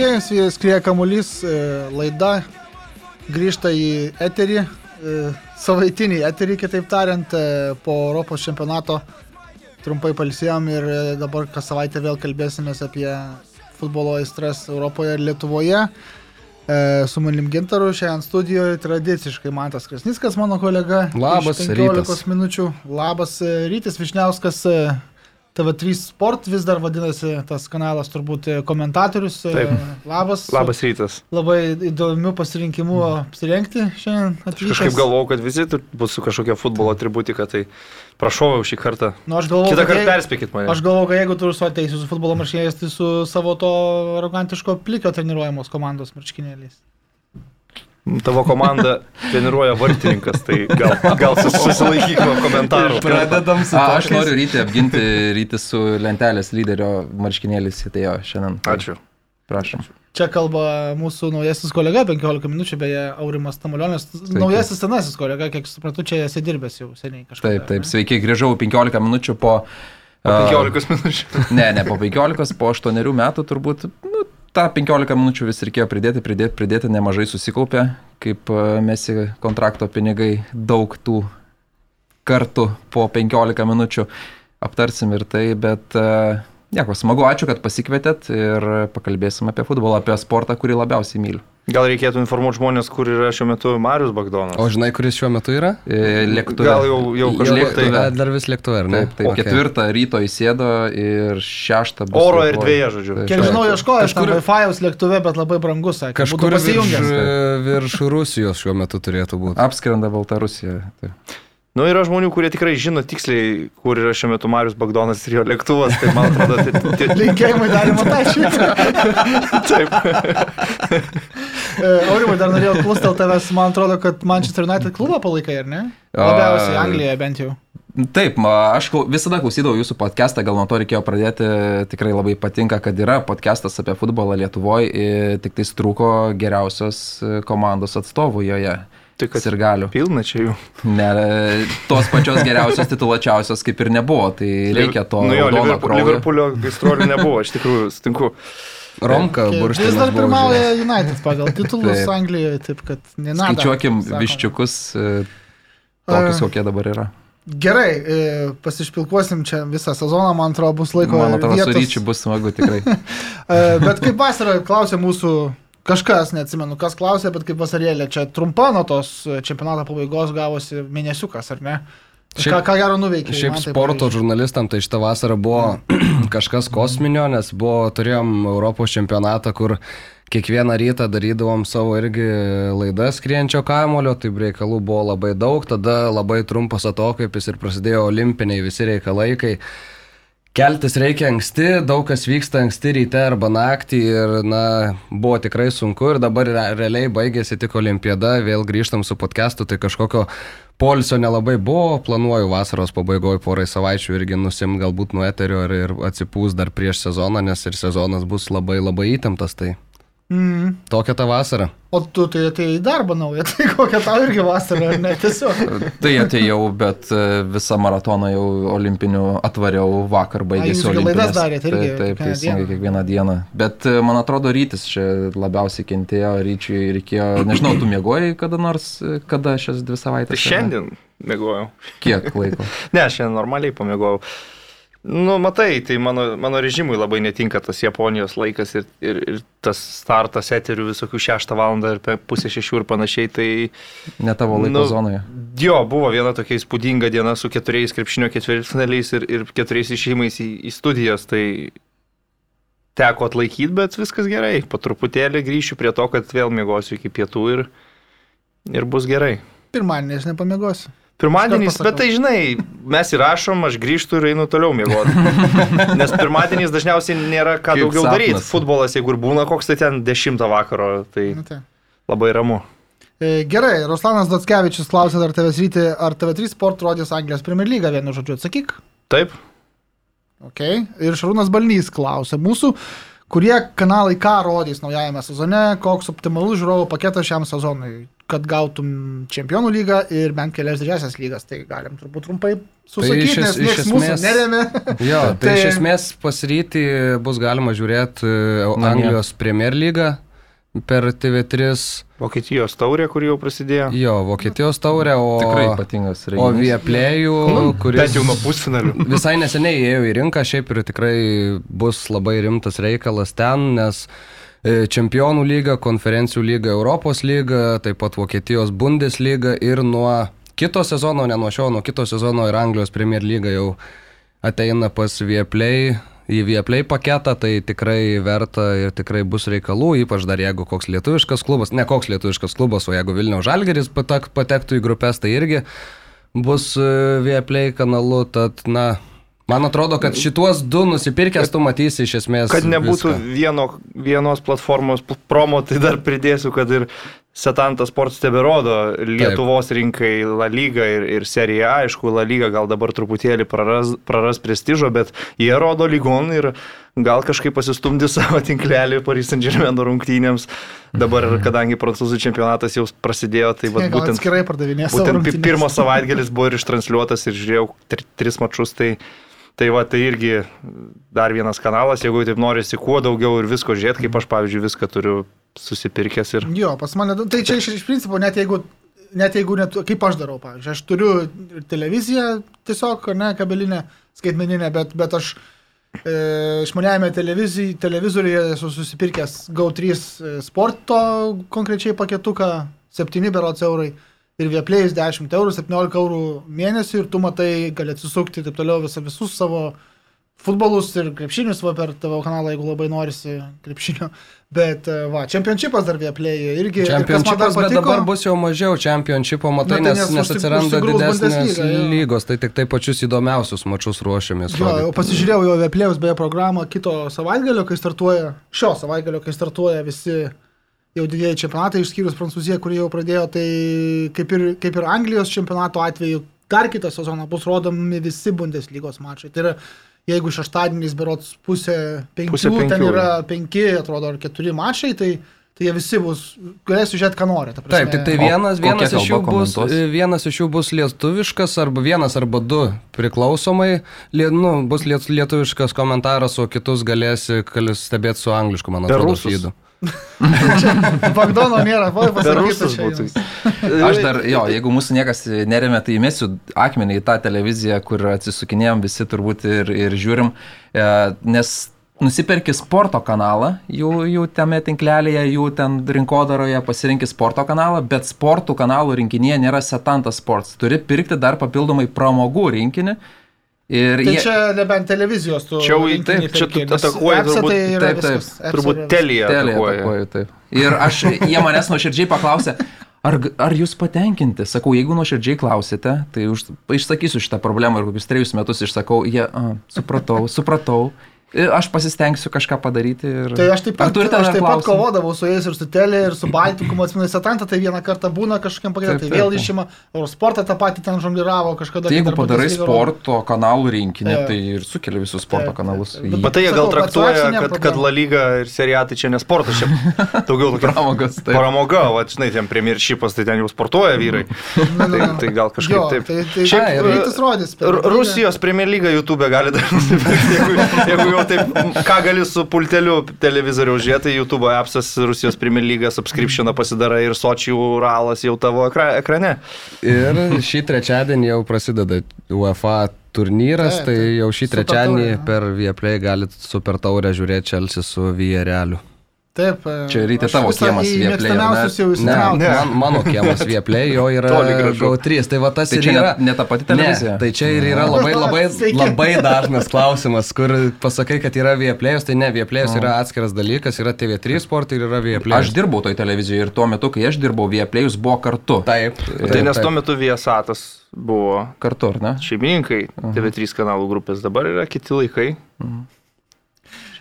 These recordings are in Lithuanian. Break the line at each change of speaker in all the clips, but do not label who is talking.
Sveiki, skrieja kamuolys, e, laida grįžta į eterį, e, savaitinį eterį, kitaip tariant, e, po Europos čempionato trumpai palsėjom ir dabar kas savaitę vėl kalbėsime apie futbolo aistras Europoje ir Lietuvoje. Su manim Gintaru šiandien studijoje tradiciškai Mantas Krasnickas, mano kolega.
Labas,
15
rytas.
minučių. Labas, Rytis Višniauskas, TV3 Sport vis dar vadinasi tas kanalas, turbūt e, komentatorius. E,
Taip.
Labas.
Labas rytas.
Labai įdomių pasirinkimų apsirengti šiandien. Atvykęs.
Kažkaip galvojau, kad visi bus su kažkokia futbolo atributika, tai prašau šį kartą.
Nu, aš galvoju,
Kitą kartą perspėkit mane.
Aš galvoju, kad jeigu tu su ateisi su futbolo marškinėliais, tai su savo to arogantiško plikio treniruojamos komandos marškinėliais.
Tavo komanda treniruoja vartininkas, tai gal, gal sus- susilaikyk nuo komentarų.
Pradedam su
A,
to.
aš noriu ryti apginti ryti su lentelės lyderio marškinėlis atėjo šiandien.
Ačiū.
Prašom.
Čia kalba mūsų naujasis kolega, 15 minučių, beje, Aurimas Tamulionis. Naujasis senasis kolega, kiek suprantu, čia esi dirbęs jau seniai kažkaip.
Taip, taip, sveiki, grįžau 15 minučių po...
Po
a,
15 minučių.
Ne, ne po 15, po 8 metų turbūt. Nu, tą 15 minučių vis reikėjo pridėti, pridėti, pridėti, nemažai susikaupė, kaip a, mesi kontrakto pinigai, daug tų kartų po 15 minučių. Aptarsim ir tai, bet a, nieko, smagu, ačiū, kad pasikvietėt ir pakalbėsim apie futbolą, apie sportą, kurį labiausiai myliu.
Gal reikėtų informuoti žmonės, kur yra šiuo metu Marius Bagdonas.
O žinai, kuris šiuo metu yra?
E, Lėktuve.
Gal jau, jau kažkur tai.
lėktuve.
Dar vis lėktuve, ar ne?
Taip, taip.
Okay.
Ketvirtą ryto įsėdo ir šeštą bus.
Oro erdvėje, žodžiu.
Taip.
Kiek žinau, ieškojo aš
Kažkur-
Wi-Fi'aus lėktuve, bet labai brangus, sakė.
Kažkur
Būtų
virš,
pasijungęs.
virš Rusijos šiuo metu turėtų būti.
Apskrenda Baltarusija. Taip.
Nu, yra žmonių, kurie tikrai žino tiksliai, kur yra šiuo metu Marius Bagdonas ir jo lėktuvas. Tai man atrodo, tai, tai,
Linkėjimai dar Matašiui.
taip.
Aurimai, dar norėjau klausti tavęs, man atrodo, kad Manchester United klubą palaikai, ar ne? Labiausiai Anglijoje bent jau.
Taip, aš visada klausydavau jūsų podcastą, gal nuo to reikėjo pradėti, tikrai labai patinka, kad yra podcastas apie futbolą Lietuvoje, tik tai trūko geriausios e, komandos atstovų joje.
Tai kad
ir galiu.
pilna čia jų.
Ne, e, tos pačios geriausios tituluočiausios kaip ir nebuvo, tai reikia to.
Nu jo, Liverpool. Liverpoolio gaistrolių nebuvo, iš tikrųjų, sutinku.
Romka
Vis
burštinas.
dar pirmauja United pagal titulus
Taip.
Anglijoje, taip kad nenada.
Skaičiuokim
sakoma.
viščiukus, e, tokius
A.
kokie dabar yra.
Gerai, e, pasišpilkuosim čia visą sezoną, man atrodo, bus laiko.
Man atrodo, su
vietos.
ryčiu bus smagu tikrai.
E, Bet kaip vasarą klausė mūsų kažkas, neatsimenu, kas klausė, bet kaip vasarėlė, čia trumpa nuo tos čempionato pabaigos gavosi mėnesiukas, ar ne? Šiaip, ką, ką gero nuveikė?
Šiaip sporto žurnalistam tai šitą vasarą buvo kažkas kosminio, nes buvo, turėjom Europos čempionatą, kur kiekvieną rytą darydavom savo irgi laidas skrienčio kamulio, tai reikalų buvo labai daug, tada labai trumpas atokvėpis ir prasidėjo olimpiniai visi reikalai, kai Keltis reikia anksti, daug kas vyksta anksti ryte arba naktį ir, na, buvo tikrai sunku ir dabar re- realiai baigėsi tik olimpiada, vėl grįžtam su podcastu, tai kažkokio polisio nelabai buvo, planuoju vasaros pabaigoje porai savaičių irgi nusim galbūt nuo eterio ir, ir atsipūs dar prieš sezoną, nes ir sezonas bus labai labai įtemptas, tai
Mm.
tokia ta vasara.
O tu tai atėjai į darbą naują, tai kokia tau irgi vasara, ar ne? Tiesiog.
Tai atėjau, bet e, visą maratoną jau olimpinių atvariau vakar baigėsi olimpinės.
darėt irgi
Taip, taip
kiekvieną
teisingai,
dieną.
kiekvieną dieną. Bet e, man atrodo, rytis čia labiausiai kentėjo, ryčiui reikėjo, nežinau, tu mėgojai kada nors, e, kada šias dvi
Tai
savaitės? ne?
šiandien mėgojau.
Kiek laiko?
Ne, šiandien normaliai pamėgojau. Nu, matai, tai mano, mano režimui labai netinka tas Japonijos laikas ir, ir, ir tas startas eterių visokių 6 val. ir pusę 6 ir panašiai. Tai
Ne tavo laiko
Nu,
zonoje.
jo, buvo viena tokia įspūdinga diena su keturiais krepšinio ketvirtfinaliais ir, ir keturiais išėjimais į, į studijas. Tai teko atlaikyti, bet viskas gerai. Po truputėlį grįšiu prie to, kad vėl mėgosiu iki pietų ir, ir bus gerai.
Pirmadienį aš nepamiegosiu.
Pirmadienis,
Iškart
bet tai žinai, mes įrašom, aš grįžtu ir einu toliau miegoti. Nes pirmadienis dažniausiai nėra ką
Kaip
daugiau
sapnas.
daryti. Futbolas, jeigu ir būna koks, tai ten 10 vakaro, tai
Nu, tai.
labai ramu.
E, Gerai, Ruslanas Dotskevičius klausė, ar TV, ryti, ar TV3 Sport rodys Anglijos Premier League, vienu žodžiu, atsakyk.
Taip,
Okay. Ir Šarūnas Balnys klausė mūsų, kurie kanalai ką rodys naujajame sezone, koks optimalus žiūrovų paketas šiam sezonui. Kad gautum čempionų lygą ir bent kelias didžiasias lygas. Tai galim turbūt trumpai
iš
susakyti,
es-
nes
iš
niekas mūsų
esmės-
neremia.
Jo, tai, tai iš
Tai-
esmės pasiryti bus galima žiūrėti
Namie.
Anglijos Premier lygą per TV3,
Vokietijos taurė, kur jau prasidėjo.
jo, Vokietijos taurę, o,
Tikrai ypatingas
o
renginys.
Vieplėjų,
Bent
kuris
jau nuo pusfinalių.
visai neseniai įėjo į rinką, šiaip ir tikrai bus labai rimtas reikalas ten, nes e, Čempionų lyga, konferencijų lyga, Europos lyga, taip pat Vokietijos Bundesliga ir nuo kito sezono, ne nuo šio, nuo kito sezono ir Anglijos Premier lyga jau ateina pas Vieplay. Į Vieplay paketą tai tikrai verta ir tikrai bus reikalų, ypač dar jeigu koks lietuviškas klubas, ne koks lietuviškas klubas, o jeigu Vilniaus Žalgeris patek, patektų į grupės, tai irgi bus e, Vieplay kanalu, tad na, man atrodo, kad šituos du nusipirkęs tu matysi iš esmės.
Kad nebūtų
viską.
vieno, vienos platformos pl- promo, tai dar pridėsiu, kad ir Setantas Sports tebe rodo Lietuvos rinkai La Liga ir, ir Serija. Aišku, La Liga gal dabar truputėlį praras, praras prestižo, bet jie rodo lygon ir gal kažkaip pasistumdi savo tinklelį Paris Saint Germain rungtynėms. Dabar, kadangi prancūzų čempionatas jau prasidėjo, tai vat,
Gal
būtent,
atskirai pardavinės. savo
būtent pirmas savaitgalis buvo ir ištranšiuotas ir žiūrėjau tri, tris mačus. Tai, Tai va, tai irgi dar vienas kanalas, jeigu taip norisi kuo daugiau ir visko žiūrėti, kaip aš, pavyzdžiui, viską turiu susipirkęs ir...
Jo, pas mane, tai čia iš, iš principo, net jeigu, net jeigu, net, kaip aš darau, pavyzdžiui, aš turiu televiziją tiesiog, ne, kabelinę, skaitmeninę, bet, bet aš e, išmaniajame televizoriuje esu susipirkęs GO3 e, sporto konkrečiai paketuką, 7 berots eurai ir vieplėjus 10 eurų, 17 eurų mėnesį ir tu matai, gali atsisukti ir taip toliau visą, visus savo futbolus ir krepšinius va per tavo kanalą, jeigu labai norisi krepšinio. Bet e, va, čempionšipas dar irgi. ir kas man dar
Čempionšipas, bet
patiko-
dabar bus jau mažiau čempionšipo, matai,
Na, tai
nes,
nes
nes atsiranda didesnės lygos, tai tik tai pačius įdomiausius mačius ruošiamės.
Jo, jau pasižiūrėjau jo Vieplėjaus beje programą kito savaitgalio, kai startuoja, šio savaitgalio, kai startuoja visi jau didieji čempionatai, išskyrus Prancūziją, kurie jau pradėjo, tai kaip ir, kaip ir Anglijos čempionato atveju, dar kitą sezoną bus rodomi visi Bundeslygos mačai. Tai yra, jeigu šeštadieniais berots pusė penkių,
Pusė penkių.
ten yra penki, atrodo, ar keturi mačai, tai, tai jie visi bus, galėsiu žiūrėti, ką nori. ta prasme.
Taip, tik tai vienas, vienas, iš bus, vienas iš jų bus lietuviškas, arba vienas arba du priklausomai. Lie, nu, bus liet, lietuviškas komentaras, o kitus galėsi stebėti su anglišku, man atrodo,
rusus.
Bagdono nėra,
būtų.
jums.
Aš dar, jo, jeigu mūsų niekas neremia, tai įmesiu akmenį į tą televiziją, kur atsisukinėjom visi turbūt ir, ir žiūrim, e, nes nusipirki sporto kanalą, jų, jų tame tinklelėje, jų ten rinkodaroje pasirinkti sporto kanalą, bet sportų kanalų rinkinyje nėra Setantas Sports. Turi pirkti dar papildomai pramogų rinkinį. Ir
Tai
jie,
čia nebent televizijos tu.
Čia jau taip, čia tu atakuoji turbūt-
tai
taip, taip,
Turbūt telija
Telė
atakuoja.
atakuoju, taip. Ir aš, jie manęs nuoširdžiai paklausė, ar, ar jūs patenkinti? Sakau, jeigu nuoširdžiai klausėte, tai už, išsakysiu šitą problemą ir kokius trejus metus išsakau, jie, a, supratau, supratau. Ir aš pasistengsiu kažką padaryti. Ir...
Tai aš taip pat, aš taip pat kovodavau su jais ir su Telė, ir su Baltiku, atsimenu, Satanta, tai vieną kartą būna kažkokiam
Taip,
tai vėl išima, o sportą tą patį ten žongliravo kažkada.
Tai jeigu padarai sporto kanalų rinkinį, tai ir sukeli visus sporto kanalus.
Bet tai jie gal traktuoja, kad, kad. La Liga ir Serija tai čia ne sportas, čia daugiau
Pramogas, taip.
Paramoga, va, žinai, ten premjeršipas, tai ten jau sportuoja vyrai.
Na, na,
Tai,
na.
tai gal kažkaip taip.
Tai, tai
Šiaip,
lygą.
Rusijos Premier lyga YouTube gali dar nusipirkti, jeigu, jeigu jau taip, ką gali su pulteliu televizoriaus žiūrėti, tai YouTube appsas Rusijos Premier lyga subscriptioną pasidarai ir Sočių ralas jau tavo ekra, ekrane.
Ir šį trečiadienį jau prasideda UEFA turnyras,
Taip,
tai
taip.
jau šį trečiadienį per Vieplay galit super taurę žiūrėti Čelsi su Viereliu.
Taip. e,
Čia ryte tavo kiemas
jau
Ne.
Ne.
man, mano kiemas Vieplay, jo yra
gražu.
GO3, tai va tas
Tai
ir
čia ne-
yra.
ne ta pati televizija?
Ne, tai čia ir yra labai, labai, labai dažnas klausimas, kur pasakai, kad yra Vieplay'us, tai ne, Vieplay'us yra atskiras dalykas, yra TV3 sportai ir yra Vieplay'us.
Aš dirbau toj televizijoje ir tuo metu, kai aš dirbau, Vieplėjus buvo kartu.
Taip,
Tai nes tuo metu Viesatas buvo
Kartu, ar ne?
šeimininkai TV3 kanalų grupės, dabar yra kiti laikai.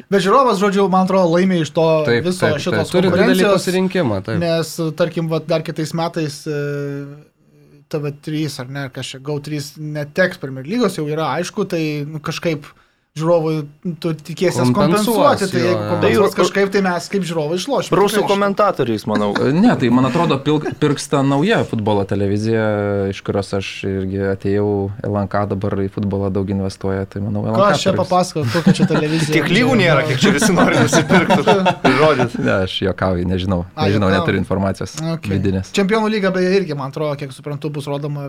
Bet žiūrovas, žodžiu, man atrodo, laimė iš to
Taip,
viso
taip, taip.
šitos
Turi didelį pasirinkimą. Taip.
Nes, tarkim, vat, dar kitais metais e, TV3 ar ne, kažkaip GAU3 neteks Premier lygos, jau yra aišku, tai nu, kažkaip žiūrovui tu tikėsies kompensuoti, tai jeigu kompensuos
Tai-
kažkaip, tai mes kaip žiūrovai išlošime.
Rusų komentatoriais, manau.
Ne, tai man atrodo, pirksta nauja futbolo televizija, iš kurios aš irgi atėjau, LNK dabar į futbolą daug investuoja, tai manau, LNK.
Ką aš čia papasakau, kokia čia televizija.
Tiek lygų nėra, kiek čia visi nori nusipirkti. Žodis.
Ne, aš juokauju, nežinau. Nežinau, neturiu informacijos
Okay.
vidinės.
Čempionų lyga beje irgi, man atrodo, kiek suprantu, bus rodoma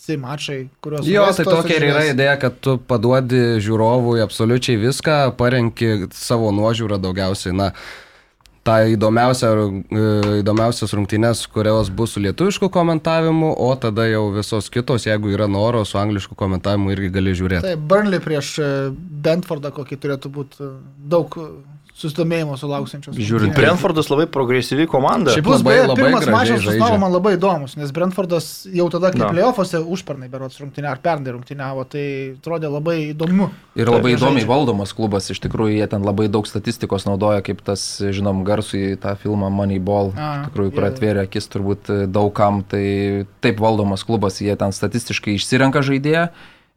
visi mačai, kuriuos...
Jo, tai tokia ir yra idėja, kad tu paduodi žiūrovui absoliučiai viską, parenki savo nuožiūrą daugiausiai. Na, tą įdomiausią, e, įdomiausias rungtynes, kurios bus su lietuvišku komentavimu, o tada jau visos kitos, jeigu yra noro, su anglišku komentavimu irgi gali žiūrėti.
Tai Burnley prieš e, Bentfordą, kokį turėtų būti e, daug e, susidomėjimo sulauksiančios.
Žiūrint.
Brentfordas labai progresyvi komanda.
Šiaip
Bus
labai-
beje, pirmas mačas su. Snavo man labai įdomus, nes Brentfordas jau tada, kai
Na.
playoffuose užpernai berots rungtynė ar pernai rungtyniavo, tai atrodė labai įdomu.
Ir labai
Taip,
įdomiai
žaidžia.
valdomas klubas, iš tikrųjų jie ten labai daug statistikos naudoja, kaip tas, žinom, garsų į tą filmą Moneyball,
A,
iš tikrųjų, kur
jo.
atvėrė akis turbūt daugam, tai taip valdomas klubas, jie ten statistiškai išsirenka žaidėją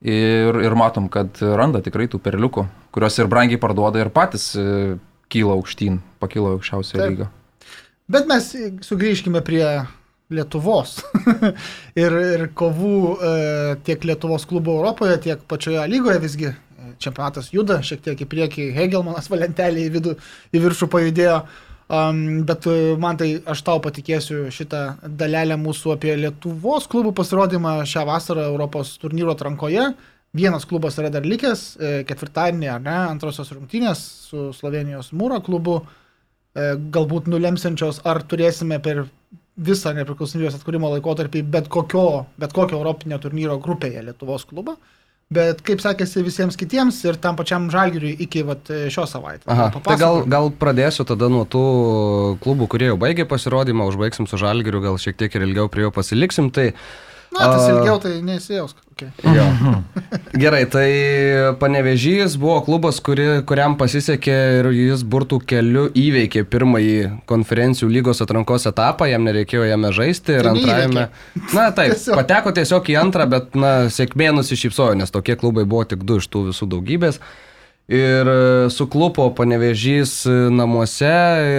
ir, ir matom, kad randa tikrai tų perliukų, kurios ir brangiai parduoda ir patys e, kyla aukštyn, pakilo aukščiausio
Taip.
lygio.
Bet mes sugrįžkime prie Lietuvos ir, ir kovų e, tiek Lietuvos klubo Europoje, tiek pačioje lygoje visgi. e, Čempionatas juda šiek tiek į priekį, Hegelmanas valentelį į, vidų, į viršų pajudėjo. Um, bet e, man tai aš tau patikėsiu šitą dalelę mūsų apie Lietuvos klubų pasirodymą šią vasarą Europos turnyro atrankoje. Vienas klubas yra dar likęs, e, ketvirtadienį, ar ne, antrosios rungtynės su Slovenijos Mūro klubu, e, galbūt nulemsiančios, ar turėsime per visą nepriklausomybės atkūrimo laikotarpį bet kokio, bet kokio Europinio turnyro grupėje Lietuvos klubą. Bet kaip sekėsi visiems kitiems ir tam pačiam žalgiriui iki vat, šios savaitės.
Aha, tai gal, gal pradėsiu tada nuo tų klubų, kurie jau baigė pasirodymą, užbaigsim su žalgiriu, gal šiek tiek ir ilgiau prie jo pasiliksim. Tai
Na, tas ilgiau tai neįsijaus. Okay.
Jo. Gerai, tai Panevežys buvo klubas, kuri, kuriam pasisekė ir jis burtų keliu įveikė pirmąjį konferencijų lygos atrankos etapą, jam nereikėjo jame žaisti ir
Tai
antrajame. Na taip,
Tiesiog.
pateko tiesiog į antrą, bet na, sėkmė nusišypsojo, nes tokie klubai buvo tik du iš tų visų daugybės. Ir e, suklupo panevežys e, namuose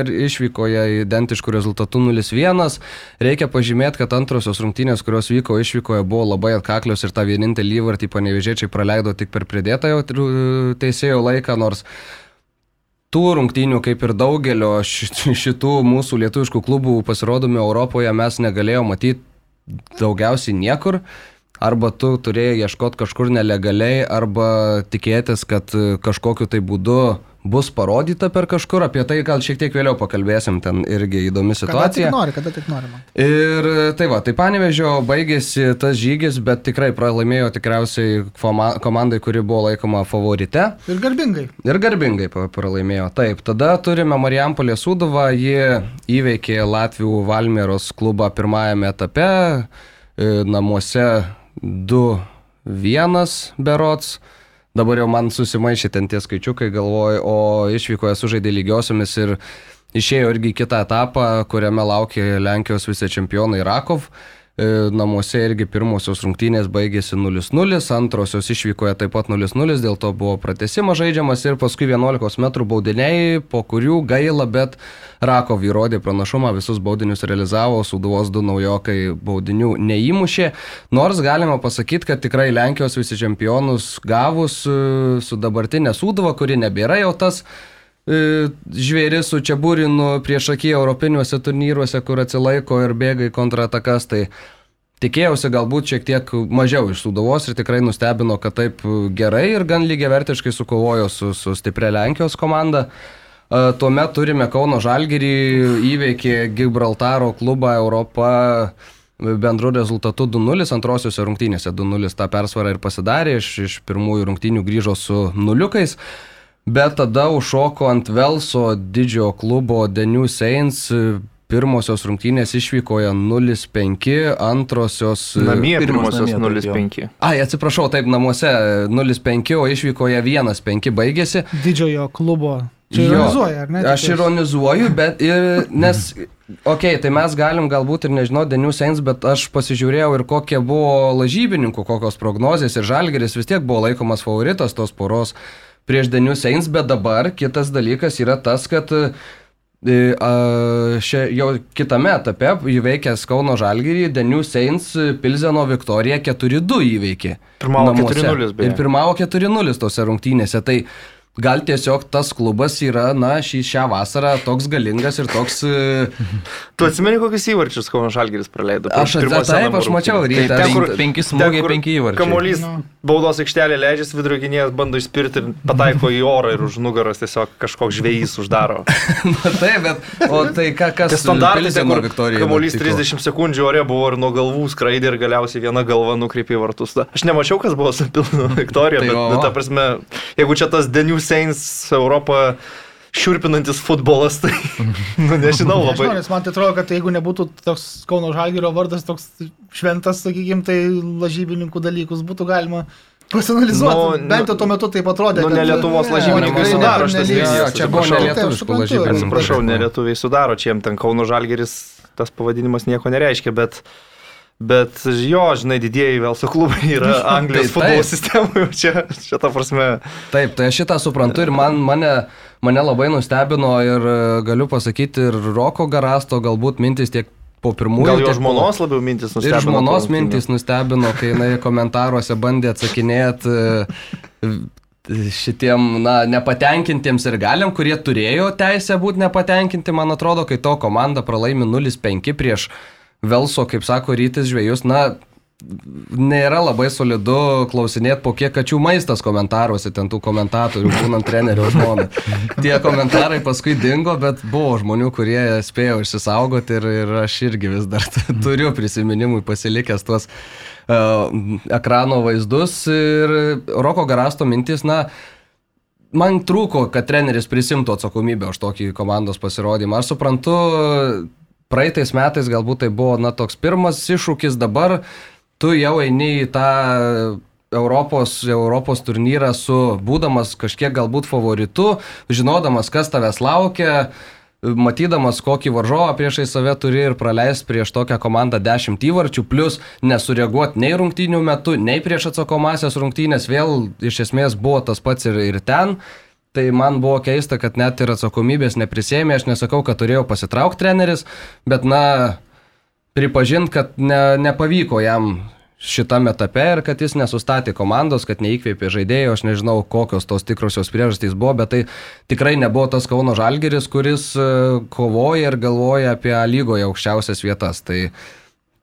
ir išvykoje identiškų rezultatų 0-1. Reikia pažymėti, kad antrosios rungtynės, kurios vyko išvykoje, buvo labai atkaklios ir tą vienintelį įvartį panevežiečiai praleido tik per pridėtąją teisėjo laiką, nors tų rungtynių, kaip ir daugelio ši- šitų mūsų lietuviškų klubų pasirodomų Europoje, mes negalėjome matyti daugiausiai niekur. Arba tu turėjai ieškoti kažkur nelegaliai, arba tikėtis, kad e, kažkokiu tai būdu bus parodyta per kažkur. Apie tai gal šiek tiek vėliau pakalbėsim, ten irgi įdomi
Kada
situacija.
tik nori, kada tik nori. Man.
Ir tai va, tai panevežio baigėsi tas žygis, bet tikrai pralaimėjo tikriausiai komandai, kuri buvo laikoma favorite.
Ir garbingai.
Ir garbingai pralaimėjo. Taip, tada turime Marijampolė Suduvą, ji įveikė Latvijų Valmieros klubą pirmajame etape, e, namuose 2-1 berots. Dabar jau man susimaišė ten tie skaičiukai, galvoju, o išvykoje sužaidė lygiosiomis ir išėjo irgi kitą etapą, kuriame laukė Lenkijos vicečempionai Rakov. E, Namuose irgi pirmosios rungtynės baigėsi 0-0, antrosios išvykoje taip pat 0-0, dėl to buvo pratesimas žaidžiamas ir paskui 11 m baudiniai, po kurių gaila, bet Rakov įrodė pranašumą, visus baudinius realizavo, Suduvos du naujokai baudinių neįmušė. Nors galima pasakyti, kad tikrai Lenkijos visi čempionus gavus e, su dabartinė Suduva, kuri nebėra jau tas žvėris su Čiabūrinu prieš akį europiniuose turnyruose, kur atsilaiko ir bėga į kontratakas, tai tikėjausi galbūt šiek tiek mažiau iš Sudovos ir tikrai nustebino, kad taip gerai ir gan lygiai vertiškai sukovojo su, su stipria Lenkijos komanda. E, Tuomet turime Kauno Žalgirį, įveikė Gibraltaro klubą Europą bendru rezultatu 2-0, antrosiuose rungtynėse 2-0 tą persvarą ir pasidarė, iš, iš pirmųjų rungtynių grįžo su nuliukais. Bet tada užšoko ant Velso didžiojo klubo Denių Saints. Pirmosios rungtynės išvykoje 0-5, antrosios...
Namie
Pirmas
pirmosios
namie, taip,
0-5.
Ai, atsiprašau, taip, namuose 0-5, o išvykoje 1-5 baigėsi.
Didžiojo klubo. Čia ironizuoja, ar ne?
Aš ironizuoju, bet ir, nes, okei, okay, tai mes galim galbūt ir nežinau, Denių Saints, bet aš pasižiūrėjau ir kokie buvo lažybininkų, kokios prognozijas ir Žalgeris vis tiek buvo laikomas favoritas tos poros prieš Denius Eins, bet dabar kitas dalykas yra tas, kad e, a, šia, jau kitame etape įveikęs Kauno Žalgirį, Denius Eins Pilzeno Viktorija 4-2 įveikė.
Pirmavo
namuose.
4:0 beje.
Ir pirmavo 4-0 tose rungtynėse. Tai gal tiesiog tas klubas yra, na, šį, šią vasarą toks galingas ir toks... e,
Tu atsimeni, kokius įvarčius Kauno Žalgiris praleido?
Aš
pirmose
taip, aš mačiau
rungtynėse?
rytą.
Ten, kur-
Penki smūgiai, penki įvarčiai.
Kamuolys
Nu.
baudos aikštelė leidžiasi, vidurio gynėjas bando išspirti ir pataiko į orą ir už nugaros tiesiog kažkoks žvėjys uždaro.
Na taip, bet... O tai ką, kas...
Tai
Pilzeno
kur
Viktorijai
kamuolys
nutiko?
30 sekundžių ore buvo ir nuo galvų skraidė ir galiausiai viena galva nukreipė į vartus. Aš nemačiau, kas buvo su Pilnu Viktorija,
Tai
bet, bet ta prasme, jeigu čia tas New Saints Europą šiurpinantis futbolas, tai, nu, nežinau
Nežinau,
labai.
nes man tai atrodo, kad jeigu nebūtų toks Kauno Žalgirio vardas toks šventas, sakykime, tai lažybininkų dalykus būtų galima pasinalizuoti.
Nu,
Bent jau tuo metu taip atrodė.
nu, ne Lietuvos
Ne,
lažybininkai sudaro vizijas,
Jo, čia buvo
Taip, suprantu.
lažybininkų.
Atsiprašau, nelietuviai sudaro, čia jiem ten Kauno Žalgeris tas pavadinimas nieko nereiškia, bet, bet jo, žinai, didieji Velso klubai yra Anglijos
Tai
futbolo sistemoje, čia, čia ta prasme.
Taip, tai aš šitą suprantu ir man, mane, mane labai nustebino ir e, galiu pasakyti ir Roko Garasto galbūt mintis tiek po pirmųjų.
Gal jo
tiek
žmonos labiau mintis
Ir
nustebino.
žmonos
po rungtynių.
mintis nustebino, kai jinai komentaruose bandė atsakinėti šitiem, na, nepatenkintiems ir galiam, kurie turėjo teisę būti nepatenkinti, man atrodo, kai to komanda pralaimi 0-5 prieš Velso, kaip sako, rytis žvėjus, na, nėra labai solidu klausinėti, po kiek kačių maistas komentaruose, ten tų komentatorių, būnant trenerio žmona. Tie komentarai paskui dingo, bet buvo žmonių, kurie spėjo išsisaugoti ir, ir aš irgi vis dar turiu prisiminimui pasilikęs tuos uh, ekrano vaizdus. Ir Roko Garasto mintis, na, man trūko, kad treneris prisimtų atsakomybę už tokį komandos pasirodymą. Aš suprantu, praeitais metais galbūt tai buvo, na, toks pirmas iššūkis, dabar tu jau eini į tą Europos, Europos turnyrą su būdamas kažkiek galbūt favoritu, žinodamas, kas tavęs laukia, matydamas, kokį varžovą priešai save turi ir praleis prieš tokią komandą 10 įvarčių, plus nesureaguoti nei rungtynių metu, nei prieš atsakomasias rungtynės, vėl iš esmės buvo tas pats ir, ir ten. Tai man buvo keista, kad net ir atsakomybės neprisėmė, aš nesakau, kad turėjo pasitraukti treneris, bet na, pripažint, kad ne, nepavyko jam šitame etape ir kad jis nesustatė komandos, kad neįkvėpė žaidėjų, aš nežinau, kokios tos tikrosios priežastys buvo, bet tai tikrai nebuvo tas Kauno Žalgeris, kuris e, kovoja ir galvoja apie lygoje aukščiausias vietas. Tai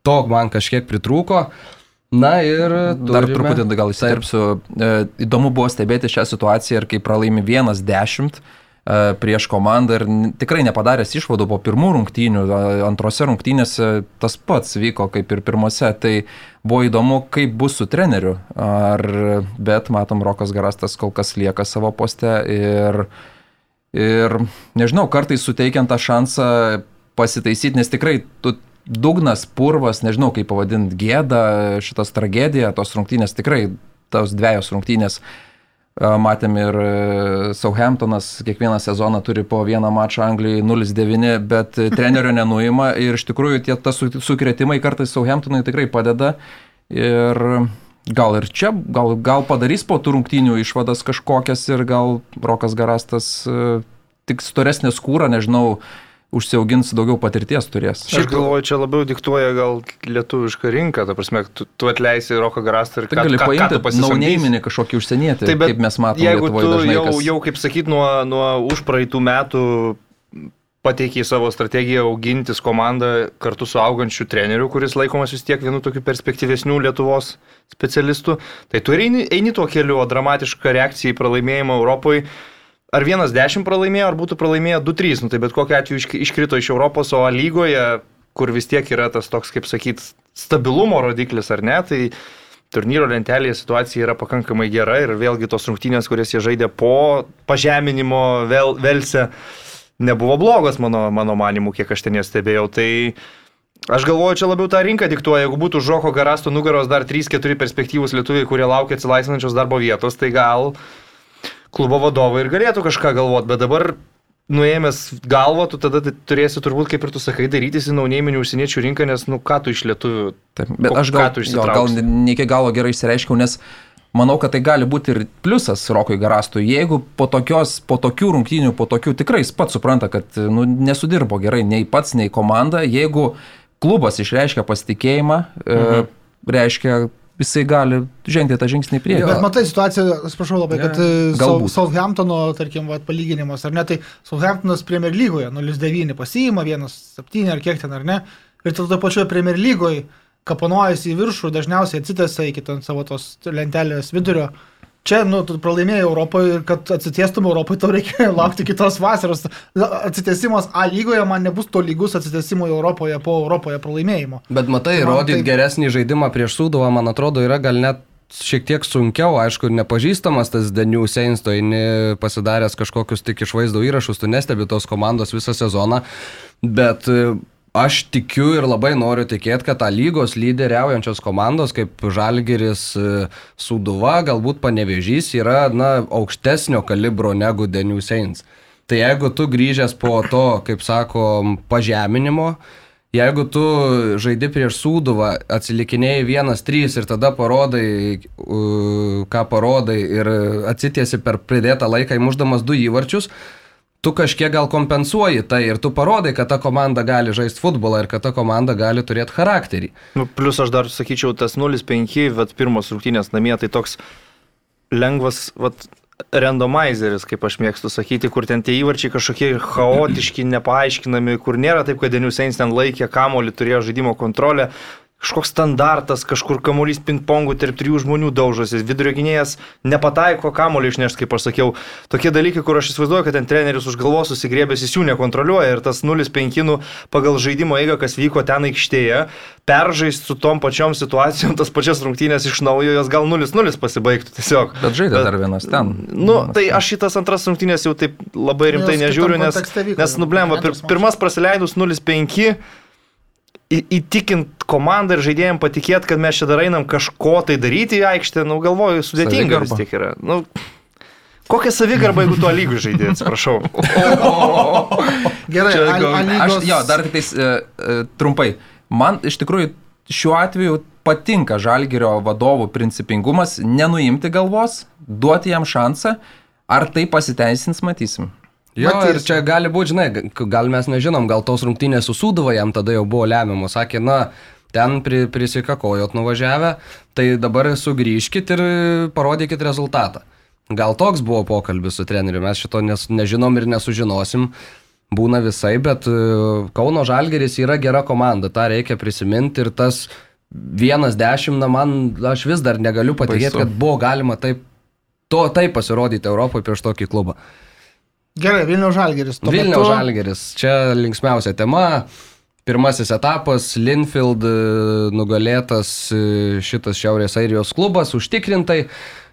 to man kažkiek pritrūko. Na ir
Dar
turime-
truputį gal įsiterpsiu. E, Įdomu buvo stebėti šią situaciją ir kai pralaimi 1-10 e, prieš komandą ir tikrai nepadaręs išvadų po pirmų rungtynių, a, antrose rungtynėse tas pats vyko kaip ir pirmose. Tai buvo įdomu, kaip bus su treneriu. Ar, bet matom, Rokas Garastas kol kas lieka savo poste ir, ir nežinau, kartais suteikiant tą šansą pasitaisyti, nes tikrai tu dugnas, purvas, nežinau kaip pavadinti, gėda, šitas tragedija, tos rungtynės tikrai, tos dviejos rungtynės. A, Matėm ir e, Southamptonas kiekvieną sezoną turi po vieną mačą Anglijai 0-9, bet e, trenerio nenuima ir iš tikrųjų tie tas su- sukretimai kartais Southamptonui tikrai padeda. Ir gal ir čia, gal, gal padarys po tų rungtynių išvadas kažkokias ir gal Rokas Garastas e, tik storesnė skūra, nežinau, užsiaugins daugiau patirties turės.
Aš galvoju, čia labiau diktuoja gal lietuvišką rinką, ta prasme, tu, tu atleisi Roką Garastą ir
Tai gali paimti
pasisamdysi.
nauneiminį kažkokį užsienietį,
Tai bet
kaip mes matome
Jeigu tu
dažnai.
jau,
kas...
jau, kaip sakyt, nuo, nuo užpraeitų metų pateikiai savo strategiją augintis komandą kartu su augančiu treneriu, kuris laikomas vis tiek vienu tokiu perspektyvesnių Lietuvos specialistų, tai tu eini, eini tuo keliu, o dramatiška reakcija į pralaimėjimą Europoje. Ar vienas dešimt pralaimėjo, ar būtų pralaimėję 2-3, nu, tai bet kokiu atveju išk- iškrito iš Europos, o lygoje, kur vis tiek yra tas toks, kaip sakyt, stabilumo rodiklis, ar ne, tai turnyro lentelėje situacija yra pakankamai gera ir vėlgi tos rungtynės, kurias jie žaidė po pažeminimo vėl, Velse, nebuvo blogos mano, mano manimu, kiek aš ten jas stebėjau. Tai aš galvoju, čia labiau tą rinką diktuoja, jeigu būtų Žoko Garasto nugaros dar 3-4 perspektyvūs lietuviai, kurie laukia atsilaisvinančios darbo vietos, tai gal klubo vadovai ir galėtų kažką galvoti, bet dabar nuėmęs galvą, tu tada tai turėsi turbūt, kaip ir tu sakai, darytis į naunėminių užsieniečių rinką, nes, nu, ką tu iš lietuvių
Taip, bet
Ko-
aš gal,
tu
jo, gal ne iki galo gerai išsireiškiau, nes Manau, kad tai gali būti ir pliusas Rokui Garastui, jeigu po, tokios, po tokių rungtynių, po tokių tikrai jis pats supranta, kad nu, nesudirbo gerai nei pats, nei komanda, jeigu klubas išreiškia pasitikėjimą, e, mhm. e, reiškia jisai gali žengti tą žingsnį į priekį.
Bet matai situaciją, atsiprašau labai, kad yeah. Galbūt. Southamptono, tarkim, va, palyginimas, ar ne, tai Southamptonas Premier lygoje 0-9 pasiima, 1-7 ar kiek ten, ar ne, ir tada pačioje Premier lygoje kapanojasi į viršų, dažniausiai atsitęsia iki savo tos lentelės vidurio. Čia, nu, tu pralaimėjai Europoje ir kad atsitiestum Europoje, tau reikia laukti kitos vasaros. Atsitiesimas A lygoje man nebus to lygus atsitiesimui Europoje po Europoje pralaimėjimo.
Bet matai, rodyti tai... geresnį žaidimą prieš Sūduvą, man atrodo, yra gal net šiek tiek sunkiau, aišku, nepažįstamas tas Danių Seins, tu eini pasidaręs kažkokius tik iš vaizdo įrašus, tu nestebi tos komandos visą sezoną, bet Aš tikiu ir labai noriu tikėti, kad tą lygos lyderiaujančios komandos kaip Žalgeris, e, Suduva, galbūt Panevežys yra na, aukštesnio kalibro negu Denių Seins. Tai jeigu tu grįžęs po to, kaip sako, pažeminimo, jeigu tu žaidi prieš Sūduvą, atsilikinėjai 1-3 ir tada parodai, ką parodai ir atsitiesi per pridėtą laiką įmuždamas du įvarčius, tu kažkiek gal kompensuoji tai ir tu parodai, kad ta komanda gali žaisti futbolą ir kad ta komanda gali turėti charakterį.
Nu, plus aš dar sakyčiau, tas 0-5, bet pirmos rungtynės namie, tai toks lengvas, vat, randomizeris, kaip aš mėgstu sakyti, kur ten tie įvarčiai kažkokie chaotiški, nepaaiškinami, kur nėra taip, kad Denius Eins ten laikė kamolį, turėjo žaidimo kontrolę, kažkoks standartas, kažkur kamuolys ping-pongų tarp trijų žmonių daužosi, vidurio gynėjas nepataiko kamuolį išnešti, kaip aš sakiau. Tokie dalykai, kur aš įsivaizduoju, kad ten treneris už galvos susigrėbęs jis jų nekontroliuoja ir tas 0-5 nu, pagal žaidimo eigą, kas vyko ten aikštėje, peržaisti su tom pačiom situacijom, tas pačias rungtynės iš naujo, jos gal 0-0 pasibaigtų tiesiog.
Bet žaidė Bet, dar vienas ten.
Nu, tai aš šitas antras rungtynės jau taip labai rimtai nežiūriu, nes, nes nublemba, pir, pirmas praleidus 0-5 įtikint komandą ir žaidėjim patikėti, kad mes čia dar einam kažko tai daryti į aikštę, nu galvoju, sudėtinga vis tiek yra. Nu, Kokia savigarba, jeigu tuo lygiu žaidė, atsiprašau.
Gerai, čia, gal...
aš, jo, dar tik tais uh, uh, trumpai. Man iš tikrųjų šiuo atveju patinka Žalgirio vadovų principingumas nenuimti galvos, duoti jam šansą. Ar tai pasiteisins, matysim.
Jo, Matysim. ir čia gali būti, žinai, gal mes nežinom, gal tos rungtynės su Sūduva jam tada jau buvo lemiamos. Sakė, na, ten pri, prisikakojot nuvažiavę, tai dabar sugrįžkit ir parodykit rezultatą. Gal toks buvo pokalbis su treneriu, mes šito nes, nežinom ir nesužinosim. Būna visai, bet e, Kauno Žalgeris yra gera komanda, tą reikia prisiminti ir tas vienas dešimt, na man, aš vis dar negaliu patikėti, kad buvo galima taip, to, taip pasirodyti Europoje prieš tokį klubą.
Gerai, Vilniaus Žalgeris.
Vilniaus metu... Žalgeris, čia linksmiausia tema. Pirmasis etapas, Linfield e, nugalėtas e, šitas Šiaurės Airijos klubas užtikrintai,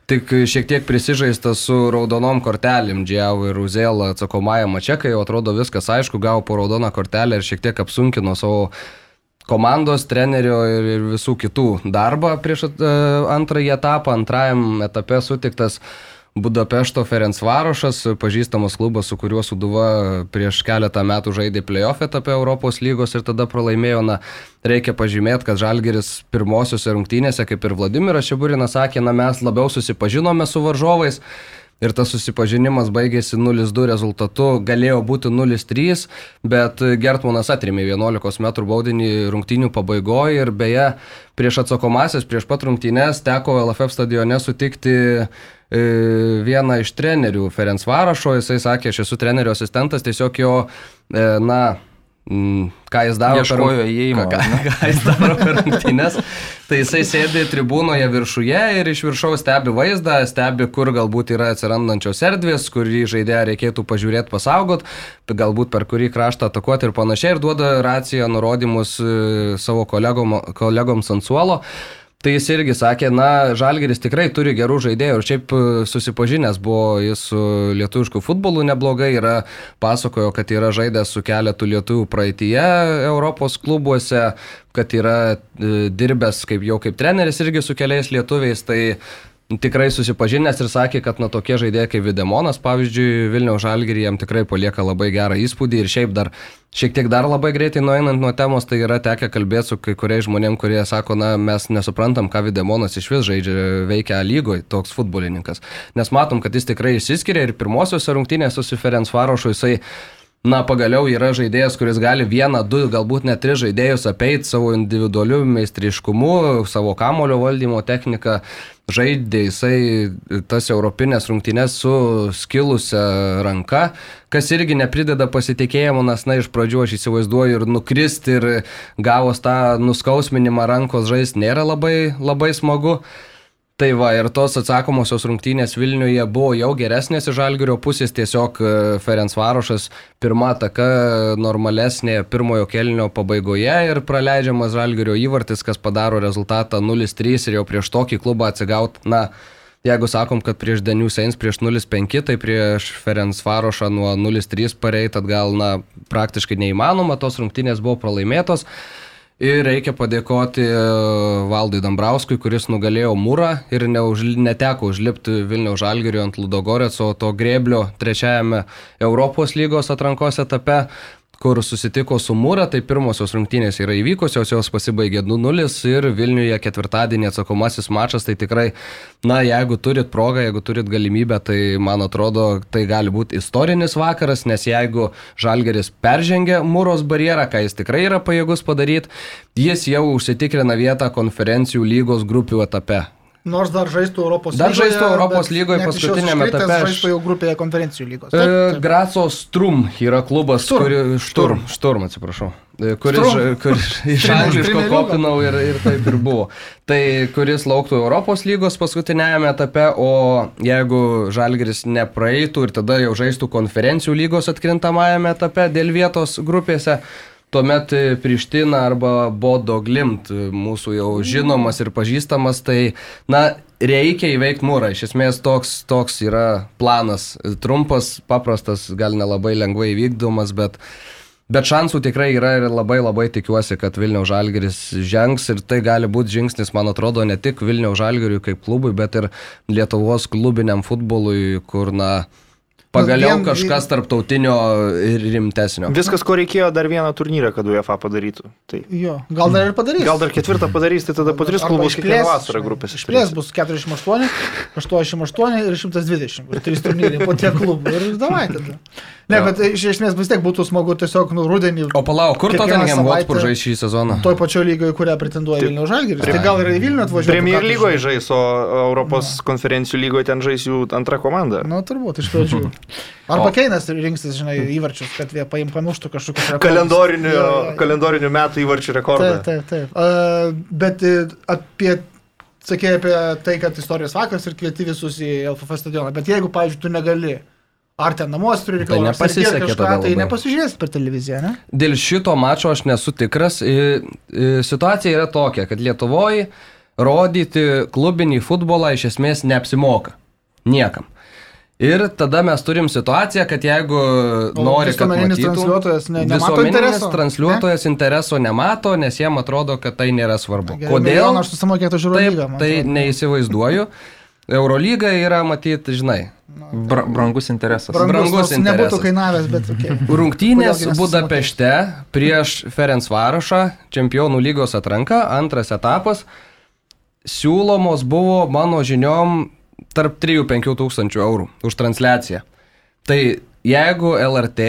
tik šiek tiek prisižaistas su raudonom kortelėm, Džiau ir Uzėla atsakomąją mačekai, o atrodo viskas aišku, gavo po raudoną kortelę ir šiek tiek apsunkino savo komandos, trenerio ir, ir visų kitų darbą prieš uh, antrąjį etapą. Antrajam etape sutiktas uh, Budapešto Ferencvarošas, pažįstamas klubas, su kuriuo Suduva prieš keletą metų žaidė playoff etape Europos lygos ir tada pralaimėjo. Na, reikia pažymėti, kad Žalgeris pirmosiuose rungtynėse, kaip ir Vladimiras Šiburinas sakė, na, mes labiau susipažinome su varžovais. Ir tas susipažinimas baigėsi 0-2 rezultatu, galėjo būti 0-3, bet Gertmanas atrėmė 11 m baudinį rungtynių pabaigoje ir beje, prieš atsakomasias, prieš pat rungtynės teko LFF stadione sutikti E, vieną iš trenerių, Ferenc Varašo, jisai sakė, aš esu trenerio asistentas, tiesiog jo, e, na, ką jis daro
per įėjimą.
Ką, ką jis daro per rungtynės. Tai jisai sėdi tribūnoje viršuje ir iš viršaus stebi vaizdą, stebi, kur galbūt yra atsirandančios erdvės, kurį žaidėją reikėtų pažiūrėti, pasaugot, galbūt per kurį kraštą atakuoti ir panašiai, ir duoda raciją nurodymus e, savo kolegom, kolegoms ant suolo. Tai jis irgi sakė, na, Žalgeris tikrai turi gerų žaidėjų ir šiaip e, susipažinęs buvo jis su lietuvišku futbolu neblogai, yra pasakojo, kad yra žaidęs su keletu lietuvių praeitie Europos klubuose, kad yra e, dirbęs kaip jau kaip treneris irgi su keliais lietuviais, tai tikrai susipažinęs ir sakė, kad na tokie žaidėjai kaip Videmonas, pavyzdžiui, Vilniaus Žalgirį jam tikrai palieka labai gerą įspūdį ir šiaip dar šiek tiek dar labai greitai nueinant nuo temos, tai yra tekę kalbėti su kai kuriais žmonėm, kurie sako, na mes nesuprantam, ką Videmonas iš vis žaidžia, veikia lygoje toks futbolininkas. Nes matom, kad jis tikrai išsiskiria ir pirmosiuose rungtynėse su Ferenc Varošu jisai na, pagaliau yra žaidėjas, kuris gali vieną, du, galbūt net tris žaidėjus apeiti savo individualiu meistriškumu, savo kamulio valdymo techniką. Žaidė jisai tas europinės rungtynės su skilusią ranka, kas irgi neprideda pasitikėjimo, nes, na, iš pradžių aš įsivaizduoju ir nukristi ir gavos tą nuskausminimą rankos žaisti nėra labai, labai smagu. Tai va, ir tos atsakomosios rungtynės Vilniuje buvo jau geresnės iš Žalgirio pusės, tiesiog e, Ferenc Varošas pirmą taką normalesnė pirmojo kelnio pabaigoje ir praleidžiamas Žalgirio įvartis, kas padaro rezultatą 0-3 ir jau prieš tokį klubą atsigaut, na, jeigu sakom, kad prieš Danių Seins prieš 0-5, tai prieš Ferenc Varošą nuo 0-3 pareit atgal, na, praktiškai neįmanoma, tos rungtynės buvo pralaimėtos. Ir reikia padėkoti e, Valdui Dambrauskui, kuris nugalėjo mūrą ir neuž, neteko užlipti Vilniaus Žalgirio ant Ludogorės, o to grėblio trečiajame Europos lygos atrankos etape kur susitiko su Mūra, tai pirmosios rungtynės yra įvykusios, jos pasibaigė 2-0 ir Vilniuje ketvirtadienį atsakomasis mačas, tai tikrai, na, jeigu turit progą, jeigu turit galimybę, tai man atrodo, tai gali būti istorinis vakaras, nes jeigu Žalgeris peržengia Mūros barjerą, ką jis tikrai yra pajėgus padaryti, jis jau užsitikrina vietą konferencijų lygos grupių etape.
Nors dar žaistų Europos
lygoje. Dar žaistų Europos lygoje paskutinėme etape.
Aš... Žaistų jau grupėje konferencijų lygos.
Taip, taip. Graco Strum yra klubas, Sturm. Kuri, šturm, šturm, atsiprašau. E, kuris, kuris iš angliško kopinau ir, ir taip ir buvo. Tai kuris lauktų Europos lygos paskutinėme etape, o jeigu Žalgeris nepraeitų ir tada jau žaistų konferencijų lygos atkrintamajame etape dėl vietos grupėse, Tuomet Priština arba Bodo Glimt, mūsų jau žinomas ir pažįstamas, tai, na, reikia įveikti mūrą. Iš esmės toks, toks yra planas. Trumpas, paprastas, gal nelabai lengvai įvykdomas, bet, bet šansų tikrai yra ir labai labai tikiuosi, kad Vilniaus Žalgeris žengs ir tai gali būti žingsnis, man atrodo, ne tik Vilniaus Žalgeriui kaip klubui, bet ir Lietuvos klubiniam futbolui, kur, na, Pagaliau vien, kažkas tarptautinio ir rimtesnio.
Viskas, ko reikėjo, dar vieną turnyrą, kad UEFA padarytų. Tai.
Jo, gal dar ir padarys.
Gal dar ketvirtą padarys, tai tada po tris klubus kiekvieną vasarą grupės
išplės. Bus 48, 88 ir 120. Ir trys turnyrai po tiek klubų. Ir davai tada. Ne, bet iš esmės vis tiek būtų smagu tiesiog nu, rudenį.
O palauk, kur Tottenham Hotspur žais šį sezoną?
Toj pačioj lygoje, kurią pretenduoja Vilnius Žalgiris. Tai gal ir į Vilnių atvažiuoja.
Premier lygoje žais, o Europos no. konferencijų lygoje ten žais jų antra komanda.
Na, nu, turbūt iš pradžių. Arba. Keinas rinksis, žinai, įvarčius, kad jie paim pamuštų kažkokius.
Kalendorinių, ja, ja. kalendorinių metų įvarčių rekordą.
Taip, taip, taip. Uh, bet uh, apie sakė apie tai, kad istorijos vakaras ir kvieti visus į LFF stadioną. Bet jeigu, pavyzdžiui, tu negali Ar ten namuose turi reikalų,
tai nepasisekė kažką,
tai nepasižiūrės per televiziją, ne?
Dėl šito mačo aš nesu tikras. Situacija yra tokia, kad Lietuvoje rodyti klubinį futbolą iš esmės neapsimoka. Niekam. Ir tada mes turim situaciją, kad jeigu o, nori, kad matytų,
transliuotojas ne,
visuomeninis transliuotojas ne? intereso nemato, nes jiem atrodo, kad tai nėra svarbu.
Gerai, Kodėl? Aš susimokėtų žiūrovą.
Taip, tai neįsivaizduoju. Eurolyga yra, matyti, žinai.
Bra brangus interesas.
Brangus, brangus interesas. Nebūtų kainavęs, bet okay.
Rungtynės Budapešte prieš Ferenc Varošą, čempionų lygos atranka, antras etapas. Siūlomos buvo, mano žiniom, tarp 3-5 tūkstančių eurų už transliaciją. Tai jeigu LRT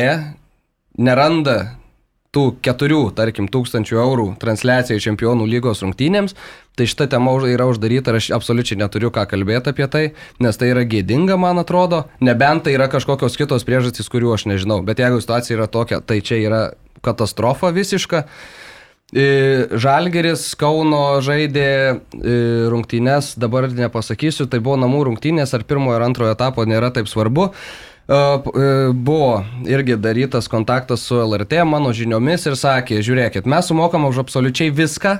neranda tų keturių, tarkim, tūkstančių eurų transliacijai čempionų lygos rungtynėms, tai šita tema yra uždaryta ir aš absoliučiai neturiu ką kalbėti apie tai, nes tai yra gėdinga, man atrodo, nebent tai yra kažkokios kitos priežastys, kurių aš nežinau, bet jeigu situacija yra tokia, tai čia yra katastrofa visiška. Žalgeris Kauno žaidė rungtynės, dabar nepasakysiu, tai buvo namų rungtynės ar pirmojo ir antrojo etapo nėra taip svarbu. E, buvo irgi darytas kontaktas su LRT mano žiniomis ir sakė, žiūrėkit, mes sumokam už absoliučiai viską,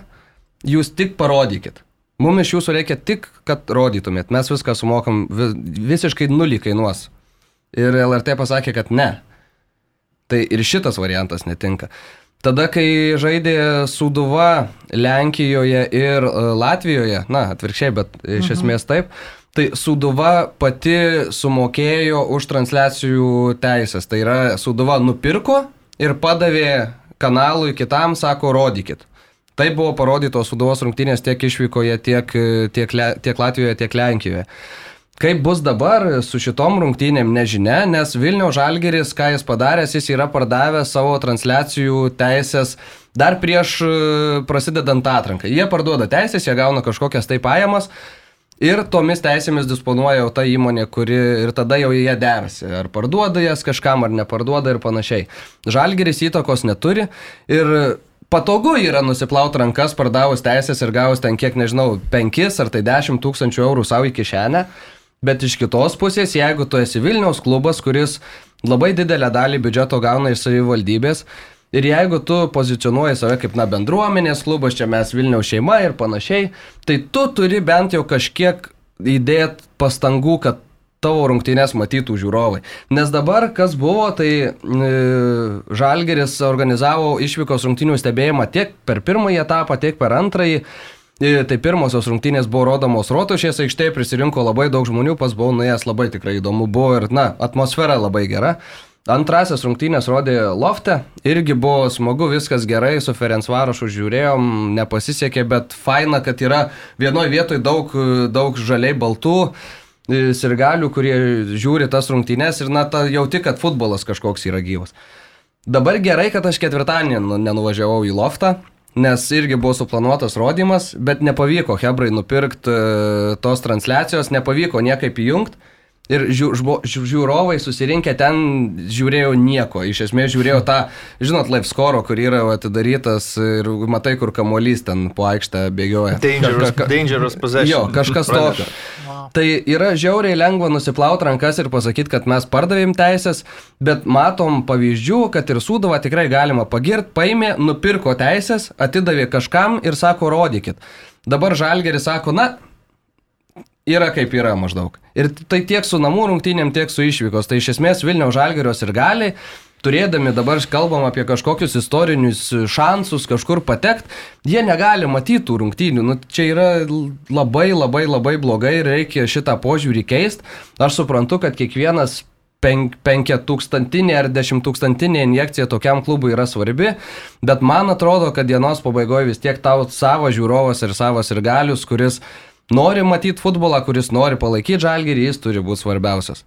jūs tik parodykit. Mums iš jūsų reikia tik, kad rodytumėt. Mes viską sumokam, visiškai nulį kainuos. Ir LRT pasakė, kad ne. Tai ir šitas variantas netinka. Tada, kai žaidė Suduva Lenkijoje ir e, Latvijoje, na, atvirkščiai, bet iš mhm. esmės taip, Tai Suduva pati sumokėjo už transliacijų teisės. Tai yra, Suduva nupirko ir padavė kanalui kitam, sako, rodykit. Tai buvo parodytos Suduvos rungtynės tiek išvykoje, tiek, tiek, tiek Latvijoje, tiek Lenkijoje. Kaip bus dabar su šitom rungtynėm, nežinia, nes Vilniaus Žalgeris, ką jis padaręs, jis yra pardavęs savo transliacijų teisės dar prieš e, prasidedant atranką. Jie parduoda teisės, jie gauna kažkokias tai pajamas ir tomis teisėmis disponuoja jau ta įmonė, kuri ir tada jau jie derasi, ar parduoda jas kažkam, ar neparduoda ir panašiai. Žalgeris įtakos neturi ir patogu yra nusiplauti rankas, pardavus teisės ir gavus ten kiek, nežinau, 5 ar tai 10 tūkstančių eurų savo į kišenę. Bet iš kitos pusės, jeigu tu esi Vilniaus klubas, kuris labai didelę dalį biudžeto gauna iš savivaldybės, ir jeigu tu pozicionuoji save kaip, na, bendruomenės klubas, čia mes Vilniaus šeima ir panašiai, tai tu turi bent jau kažkiek įdėti pastangų, kad tavo rungtynės matytų žiūrovai. Nes dabar, kas buvo, tai e, Žalgeris organizavo išvykos rungtynių stebėjimą tiek per pirmąjį etapą, tiek per antrąjį. E, Tai pirmosios rungtynės buvo rodomos Rotušės aikštėje, prisirinko labai daug žmonių, pas buvau nuėjęs labai tikrai įdomu buvo ir, na, atmosfera labai gera. Antrasis rungtynės rodė Lofte, irgi buvo smagu, viskas gerai, su Ferencvarošu žiūrėjom, nepasisekė, bet faina, kad yra vienoje vietoje daug, daug žaliai baltų e, sirgalių, kurie žiūri tas rungtynės ir, na, ta, jauti, kad futbolas kažkoks yra gyvas. Dabar gerai, kad aš ketvirtadienį nu- nenuvažiavau į loftą, nes irgi buvo suplanuotas rodymas, bet nepavyko Hebrai nupirkti tos transliacijos, nepavyko niekaip įjungti. Ir žiū, žiūrovai susirinkę ten žiūrėjo nieko. Iš esmės žiūrėjo tą, žinot, live score, kur yra atidarytas ir matai, kur kamuolys ten po aikštę bėgioja.
Dangerous,
Ka- ka-
dangerous possession.
Jo, kažkas tokio. Tai yra žiauriai lengva nusiplauti rankas ir pasakyti, kad mes pardavėm teisės, bet matom pavyzdžių, kad ir Sūdavą tikrai galima pagirti, paėmė, nupirko teisės, atidavė kažkam ir sako, rodykit. Dabar Žalgeris sako, na, yra kaip yra maždaug. Ir tai tiek su namų rungtynėm, tiek su išvykos. Tai iš esmės Vilniaus Žalgerios ir gali, turėdami dabar kalbam apie kažkokius istorinius šansus kažkur patekti, jie negali matyti tų rungtynių. Nu, čia yra labai labai labai blogai ir reikia šitą požiūrį keisti. Aš suprantu, kad kiekvienas penk, penkia tūkstantinė ar dešimt tūkstantinė injekcija tokiam klubui yra svarbi, bet man atrodo, kad dienos pabaigoje vis tiek tau savo žiūrovas ir savas ir galius, kuris nori matyti futbolą, kuris nori palaikyti žalgyrį, jis turi būti svarbiausias.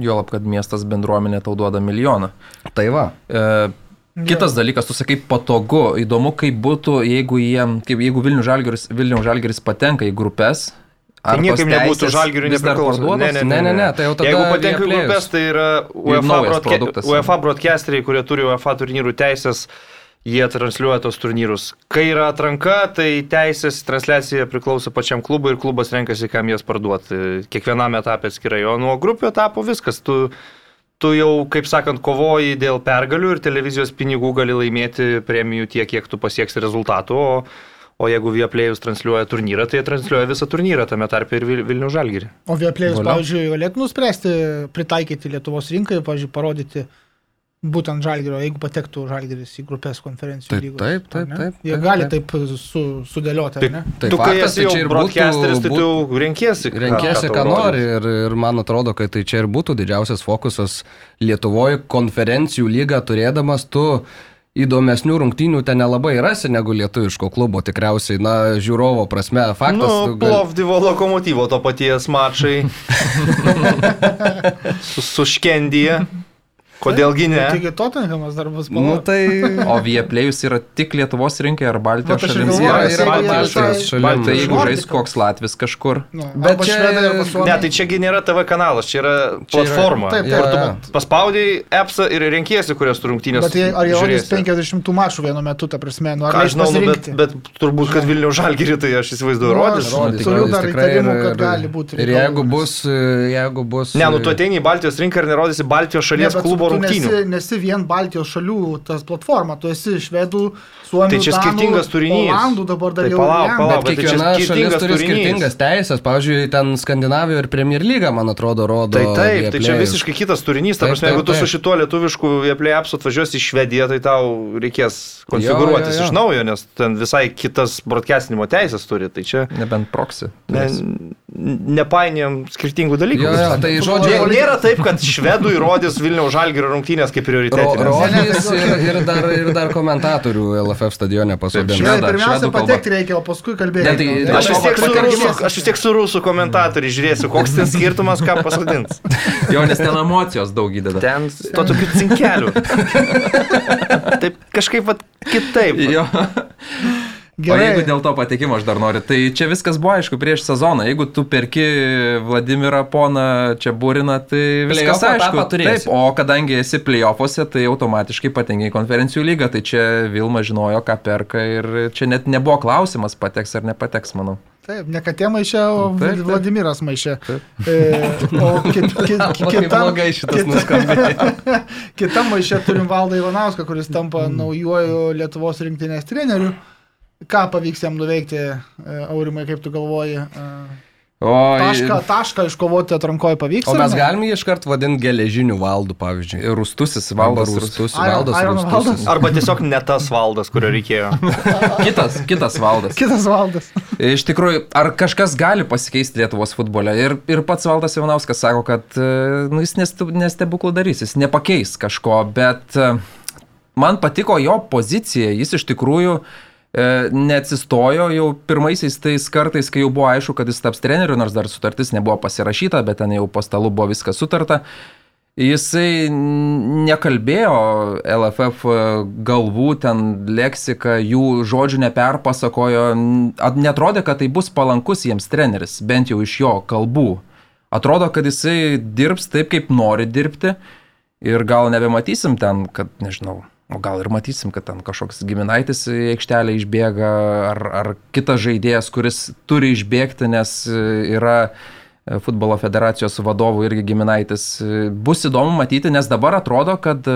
Juolab, kad miestas bendruomenė tau duoda milijoną.
Tai va.
E, kitas dalykas, tu sakai patogu, įdomu, kaip būtų, jeigu, jiem, kaip, jeigu Vilnių Žalgeris, Vilnių Žalgeris patenka į grupės.
Tai
tos
niekaip nebūtų
teisės
žalgirių
vis dar
nepriklauso.
parduodos?
Ne, ne, ne, tai jau tada
Jeigu patenka į grupės, tai yra UEFA, broadca
produktas.
UEFA broadcasteriai, kurie turi UEFA turnyrų teisės, jie transliuoja tos turnyrus. Kai yra atranka, tai teisės transliacija priklauso pačiam klubui ir klubas renkasi, kam jas parduoti. Kiekvienam etapė atskirai, o nuo grupių etapo viskas. Tu, tu jau, kaip sakant, kovoji dėl pergalių ir televizijos pinigų gali laimėti premijų tiek, kiek tu pasieksi rezultatų. O, o jeigu Vieplėjus transliuoja turnyrą, tai jie transliuoja visą turnyrą, tame tarpe ir Vil- Vilnių Žalgirį.
O Vieplėjus, pavyzdžiui, galėtų nuspręsti, pritaikyti Lietuvos rinkai, pavyzdžiui, parodyti būtent Žalgirio, jeigu patektų Žalgiris į grupės konferencijų
Taip,
lygos,
taip, taip,
ne?
taip,
Jie
taip,
gali
taip.
taip su, sudėlioti,
Tai,
ar ne?
Tai
tu, kai
faktas,
esi
tai
jau
čia ir būtų-
broadcasteris, tai tu
būtų-
jau renkiesi. ką-
ką nori ir, ir man atrodo, kad tai čia ir būtų didžiausias fokusas Lietuvoje konferencijų lygą turėdamas tu įdomesnių rungtynių ten nelabai rasi negu lietuviško klubo, tikriausiai, na, žiūrovo prasme, faktas.
Nu,
tu gali-
Plovdivo lokomotyvo to paties mačai. su, su Škendyje. Kodėlgi ne?
Taigi Tottenhamas dar bus
Nu,
palauk.
tai...
O Vieplėjus yra tik Lietuvos rinkai ar Baltijos
aš
šalims?
Yra, yra Baltijos
visai-
šalim.
Baltijos
Tai jeigu žais koks Latvis kažkur,
Nu,
Bet čia-.
Ne, tai čiagi nėra TV kanalas, čia yra
Čia yra-
platforma.
Taip,
kur tu
jo.
paspaudai appsą ir renkiesi, kurias tu rungtynės.
Bet jie, ar jie rodys
žiūrėsi.
50 mačų vienu metu, ta prasme, nu, ar leis
žinau, nu, bet, bet turbūt, kad Vilnių žalgirį, tai aš įsivaizduoju,
Nu,
rodys.
rodys. Turiu dar įtarimų, kad gali būti
Ir jeigu
nes-
bus, jeigu bus...
Ne, nu tu ateini į Baltijos rinką ir nerodysi Baltijos šalies
bet
klubo
tu
rungtynių.
Nesi, nesi vien Baltijos šalių tas platforma, tu esi švedų, suomių,
Tai čia
danų,
skirtingas turinys.
Olandų dabar dar
Tai
jau.
palauk, palauk.
Bet
tai
kiekviena šalis
skirtingas
turi
turinys.
skirtingas teisės. Pavyzdžiui, ten Skandinavijoje ir Premier League, man atrodo, rodo.
Tai taip, tai čia visiškai kitas turinys. Ta
Taip,
prasme, jeigu
taip,
tu su šituo lietuvišku Vieplay apsu atvažiuosi į Švediją, tai tau reikės konfigūruotis
jo, jo.
iš naujo, nes ten visai kitas broadcastinimo teisės turi. Tai čia...
nebent proksi.
Ne, nepainėjom skirtingų dalykų.
Jo, jo, tai žodžiu,
Nėra taip, kad švedų įrodys Vilniaus žalgerio rungtynės kaip
ro,
prioritetinės.
rodys ir, ir, dar, ir dar komentatorių LFF stadione pasodinti.
Pirmiausia patekti reikia, o paskui kalbėti.
Ne, tai-
Nu,
Aš vis, tiek su rusų, aš vis tiek su rusų komentatoriai žiūrėsiu, koks ten skirtumas, ką pasodins.
Jo, nes ten emocijos daug įdeda.
Ten to tokių cinkelių. Taip kažkaip vat, kitaip.
Jo.
Gerai.
O jeigu dėl to patekimo aš dar noriu, tai čia viskas buvo aišku prieš sezoną. Jeigu tu perki Vladimirą Poną čia būriną, tai viskas
Playoff
aišku. Taip, o kadangi esi playoffuose, tai automatiškai patenki į konferencijų lygą. Tai čia Vilma žinojo, ką perka ir čia net nebuvo klausimas, pateks ar nepateks, manau.
Taip, ne katė maišė, o
Taip, taip.
Vladimiras maišė. E, o kit, kit,
Kaip
kita,
blogai šitas
kita-
nuskambėjo.
kita maišė turim Valdą Ivanauską, kuris tampa naujuoju Lietuvos rinktinės treneriu. Ką pavyks jam nuveikti, e, Aurimai, kaip tu galvoji? E,
O
Tašką, tašką iškovoti atrankoje pavyks?
O mes galime jį iškart vadinti geležinių valdų, pavyzdžiui.
Rūstusis
Valdas
valdas.
Rūstus,
Iron-
Valdas
Iron
Rūstus.
Valdas.
Arba tiesiog ne tas valdas, kurio reikėjo.
Kitas, kitas valdas.
Kitas Valdas.
Iš tikrųjų, ar kažkas gali pasikeisti Lietuvos futbole? Ir, ir pats Valdas Ivanauskas sako, kad e, nu, jis nestebuklų darys, jis nepakeis kažko, bet man patiko jo pozicija, jis iš tikrųjų e, neatsistojo jau pirmaisiais tais kartais, kai jau buvo aišku, kad jis taps treneriu, nors dar sutartis nebuvo pasirašyta, bet ten jau po stalu buvo viskas sutarta. Jisai nekalbėjo LFF galvų, ten leksika, jų žodžių neperpasakojo, netrodė, kad tai bus palankus jiems treneris, bent jau iš jo kalbų. Atrodo, kad jisai dirbs taip, kaip nori dirbti ir gal nebematysim ten, kad, nežinau, o gal ir matysim, kad ten kažkoks giminaitis į aikštelę išbėga ar, ar kitas žaidėjas, kuris turi išbėgti, nes e, yra e, futbolo federacijos vadovų irgi giminaitis. E, Bus įdomu matyti, nes dabar atrodo, kad